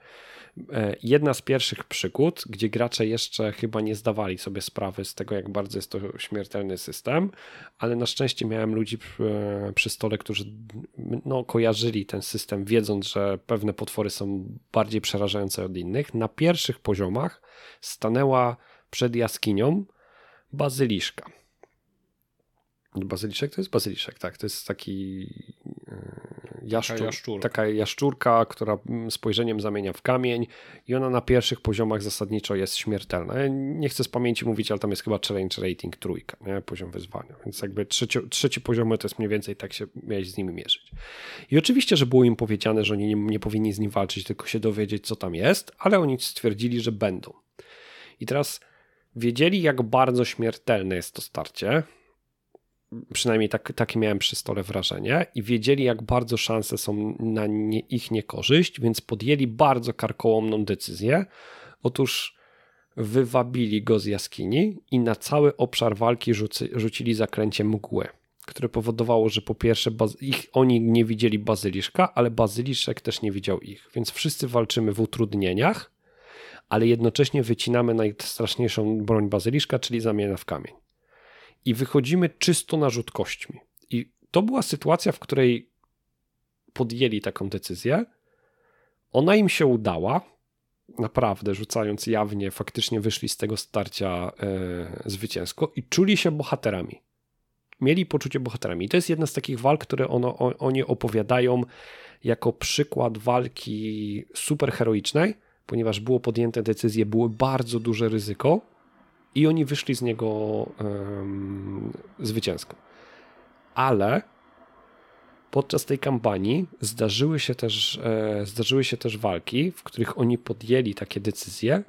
E, jedna z pierwszych przygód, gdzie gracze jeszcze chyba nie zdawali sobie sprawy z tego, jak bardzo jest to śmiertelny system, ale na szczęście miałem ludzi przy stole, którzy no, kojarzyli ten system, wiedząc, że pewne potwory są bardziej przerażające od innych. Na pierwszych poziomach stanęła przed jaskinią bazyliszka Bazyliszek to jest bazyliszek, tak. To jest taki e, jaszczur, taka, jaszczurka. taka jaszczurka, która spojrzeniem zamienia w kamień i ona na pierwszych poziomach zasadniczo jest śmiertelna. Ja nie chcę z pamięci mówić, ale tam jest chyba challenge rating trójka, nie? poziom wyzwania. Więc jakby trzeci, trzeci poziomy to jest mniej więcej tak się miałeś z nimi mierzyć. I oczywiście, że było im powiedziane, że oni nie, nie powinni z nim walczyć, tylko się dowiedzieć, co tam jest, ale oni stwierdzili, że będą. I teraz wiedzieli, jak bardzo śmiertelne jest to starcie, przynajmniej tak, takie miałem przy stole wrażenie, i wiedzieli, jak bardzo szanse są na nie, ich niekorzyść, więc podjęli bardzo karkołomną decyzję. Otóż wywabili go z jaskini i na cały obszar walki rzucili zaklęcie mgły, które powodowało, że po pierwsze ich, oni nie widzieli bazyliszka, ale bazyliszek też nie widział ich, więc wszyscy walczymy w utrudnieniach, ale jednocześnie wycinamy najstraszniejszą broń bazyliszka, czyli zamiana w kamień i wychodzimy czysto na rzut kośćmi. I to była sytuacja, w której podjęli taką decyzję. Ona im się udała, naprawdę, rzucając jawnie, faktycznie wyszli z tego starcia e, zwycięsko i czuli się bohaterami. Mieli poczucie bohaterami. I to jest jedna z takich walk, które ono, oni opowiadają jako przykład walki superheroicznej, ponieważ było podjęte decyzje, było bardzo duże ryzyko, i oni wyszli z niego um, zwycięsko. Ale podczas tej kampanii zdarzyły się, też, e, zdarzyły się też walki, w których oni podjęli takie decyzje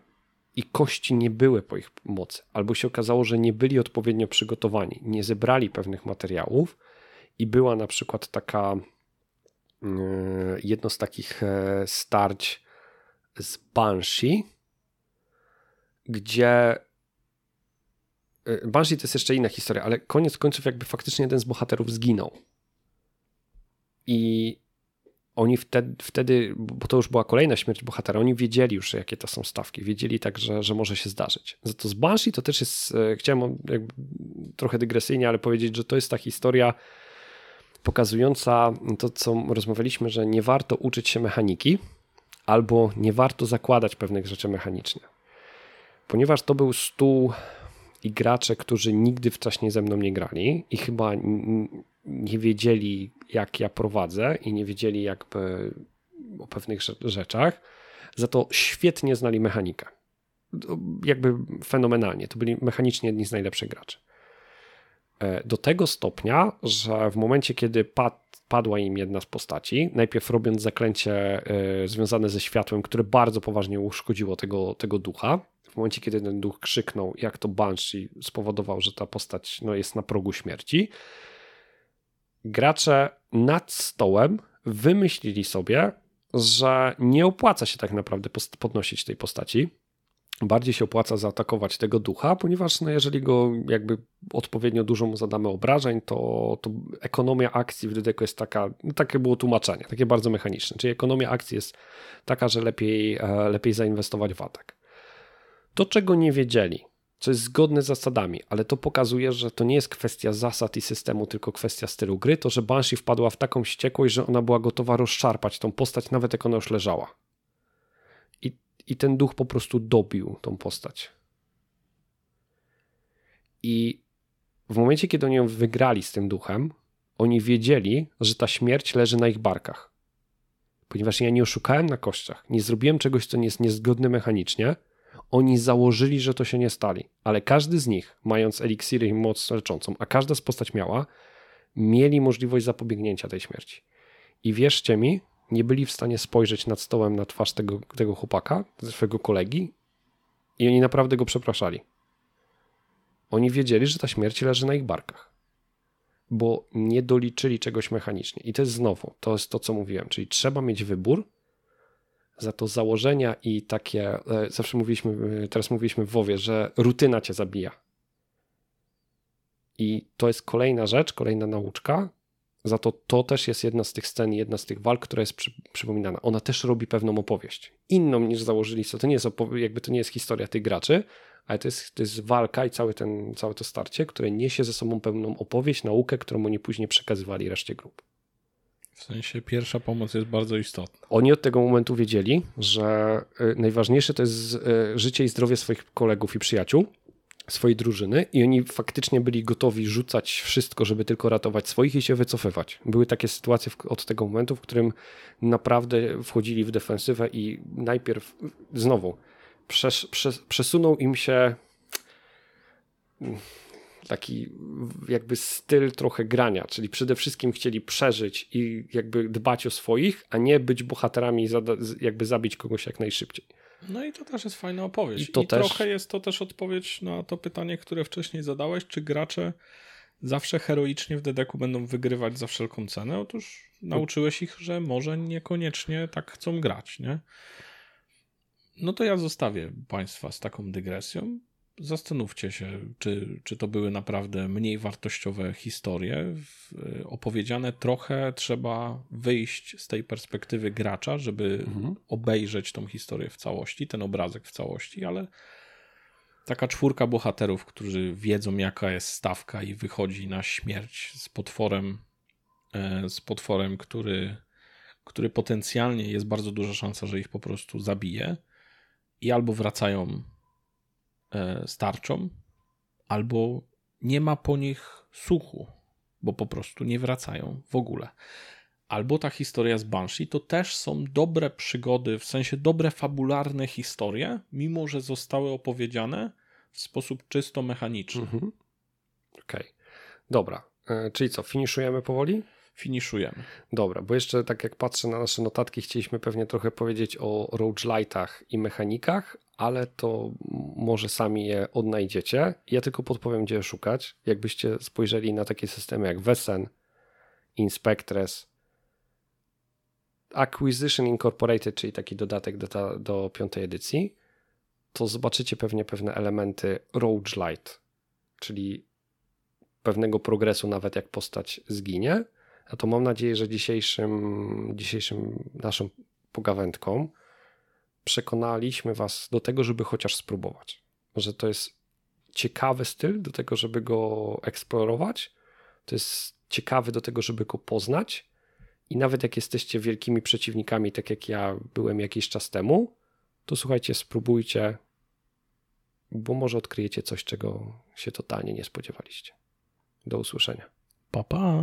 i kości nie były po ich mocy, albo się okazało, że nie byli odpowiednio przygotowani, nie zebrali pewnych materiałów i była na przykład taka e, jedno z takich e, starć z Banshee, gdzie Banshee to jest jeszcze inna historia, ale koniec końców jakby faktycznie jeden z bohaterów zginął. I oni wtedy, wtedy, bo to już była kolejna śmierć bohatera, oni wiedzieli już, jakie to są stawki, wiedzieli tak, że, że może się zdarzyć. Za to z Banshee to też jest, e, chciałem trochę dygresyjnie, ale powiedzieć, że to jest ta historia pokazująca to, co rozmawialiśmy, że nie warto uczyć się mechaniki, albo nie warto zakładać pewnych rzeczy mechanicznie. Ponieważ to był stół i gracze, którzy nigdy wcześniej ze mną nie grali i chyba nie wiedzieli, jak ja prowadzę i nie wiedzieli jakby o pewnych rzeczach, za to świetnie znali mechanikę. Jakby fenomenalnie. To byli mechanicznie jedni z najlepszych graczy. E, do tego stopnia, że w momencie, kiedy pad, padła im jedna z postaci, najpierw robiąc zaklęcie y, związane ze światłem, które bardzo poważnie uszkodziło tego, tego ducha, w momencie, kiedy ten duch krzyknął, jak to Banshee spowodował, że ta postać no, jest na progu śmierci, gracze nad stołem wymyślili sobie, że nie opłaca się tak naprawdę podnosić tej postaci, bardziej się opłaca zaatakować tego ducha, ponieważ no, jeżeli go jakby odpowiednio dużo mu zadamy obrażeń, to, to ekonomia akcji w DDK jest taka, no, takie było tłumaczenie, takie bardzo mechaniczne, czyli ekonomia akcji jest taka, że lepiej, e, lepiej zainwestować w atak. To, czego nie wiedzieli, co jest zgodne z zasadami, ale to pokazuje, że to nie jest kwestia zasad i systemu, tylko kwestia stylu gry, to, że Banshee wpadła w taką wściekłość, że ona była gotowa rozszarpać tą postać, nawet jak ona już leżała i ten duch po prostu dobił tą postać. I w momencie, kiedy oni ją wygrali z tym duchem, oni wiedzieli, że ta śmierć leży na ich barkach. Ponieważ ja nie oszukałem na kościach, nie zrobiłem czegoś, co nie jest niezgodne mechanicznie, oni założyli, że to się nie stali. Ale każdy z nich, mając eliksiry i moc leczącą, a każda z postać miała, mieli możliwość zapobiegnięcia tej śmierci. I wierzcie mi, nie byli w stanie spojrzeć nad stołem na twarz tego, tego chłopaka, swojego kolegi i oni naprawdę go przepraszali. Oni wiedzieli, że ta śmierć leży na ich barkach, bo nie doliczyli czegoś mechanicznie. I to jest znowu, to jest to, co mówiłem, czyli trzeba mieć wybór, za to założenia i takie, e, zawsze mówiliśmy, e, teraz mówiliśmy w WoWie, że rutyna cię zabija. I to jest kolejna rzecz, kolejna nauczka, za to to też jest jedna z tych scen, jedna z tych walk, która jest przy, przypominana. Ona też robi pewną opowieść. Inną niż założyli. To nie jest jakby to nie jest historia tych graczy, ale to jest, to jest walka i cały ten, całe to starcie, które niesie ze sobą pewną opowieść, naukę, którą oni później przekazywali reszcie grup.
W sensie pierwsza pomoc jest bardzo istotna.
Oni od tego momentu wiedzieli, że y, najważniejsze to jest y, życie i zdrowie swoich kolegów i przyjaciół, swojej drużyny i oni faktycznie byli gotowi rzucać wszystko, żeby tylko ratować swoich i się wycofywać. Były takie sytuacje od tego momentu, w którym naprawdę wchodzili w defensywę i najpierw znowu przes, przes, przesunął im się taki jakby styl trochę grania, czyli przede wszystkim chcieli przeżyć i jakby dbać o swoich, a nie być bohaterami, jakby zabić kogoś jak najszybciej.
No i to też jest fajna opowieść. I, to I też... trochę jest to też odpowiedź na to pytanie, które wcześniej zadałeś, czy gracze zawsze heroicznie w Dedeku będą wygrywać za wszelką cenę? Otóż nauczyłeś ich, że może niekoniecznie tak chcą grać, nie? No to ja zostawię Państwa z taką dygresją zastanówcie się, czy, czy to były naprawdę mniej wartościowe historie. Opowiedziane trochę trzeba wyjść z tej perspektywy gracza, żeby mhm. obejrzeć tą historię w całości, ten obrazek w całości, ale taka czwórka bohaterów, którzy wiedzą, jaka jest stawka i wychodzi na śmierć z potworem, e, z potworem, który, który potencjalnie jest bardzo duża szansa, że ich po prostu zabije. I albo wracają starczą, albo nie ma po nich słuchu, bo po prostu nie wracają w ogóle. Albo ta historia z Banshee to też są dobre przygody, w sensie dobre fabularne historie, mimo że zostały opowiedziane w sposób czysto mechaniczny. Mhm.
Okej, okay. dobra. E, czyli co, finiszujemy powoli?
Finiszujemy.
Dobra, bo jeszcze tak jak patrzę na nasze notatki, chcieliśmy pewnie trochę powiedzieć o roguelite'ach i mechanikach, ale to może sami je odnajdziecie. Ja tylko podpowiem, gdzie je szukać. Jakbyście spojrzeli na takie systemy jak Wesen, Inspectres, Acquisition Incorporated, czyli taki dodatek do, do piątej edycji, to zobaczycie pewnie pewne elementy roguelite, czyli pewnego progresu, nawet jak postać zginie. To mam nadzieję, że dzisiejszym, dzisiejszym naszą pogawędką przekonaliśmy Was do tego, żeby chociaż spróbować. Że to jest ciekawy styl do tego, żeby go eksplorować. To jest ciekawy do tego, żeby go poznać. I nawet jak jesteście wielkimi przeciwnikami, tak jak ja byłem jakiś czas temu, to słuchajcie, spróbujcie, bo może odkryjecie coś, czego się totalnie nie spodziewaliście. Do usłyszenia.
Pa, pa.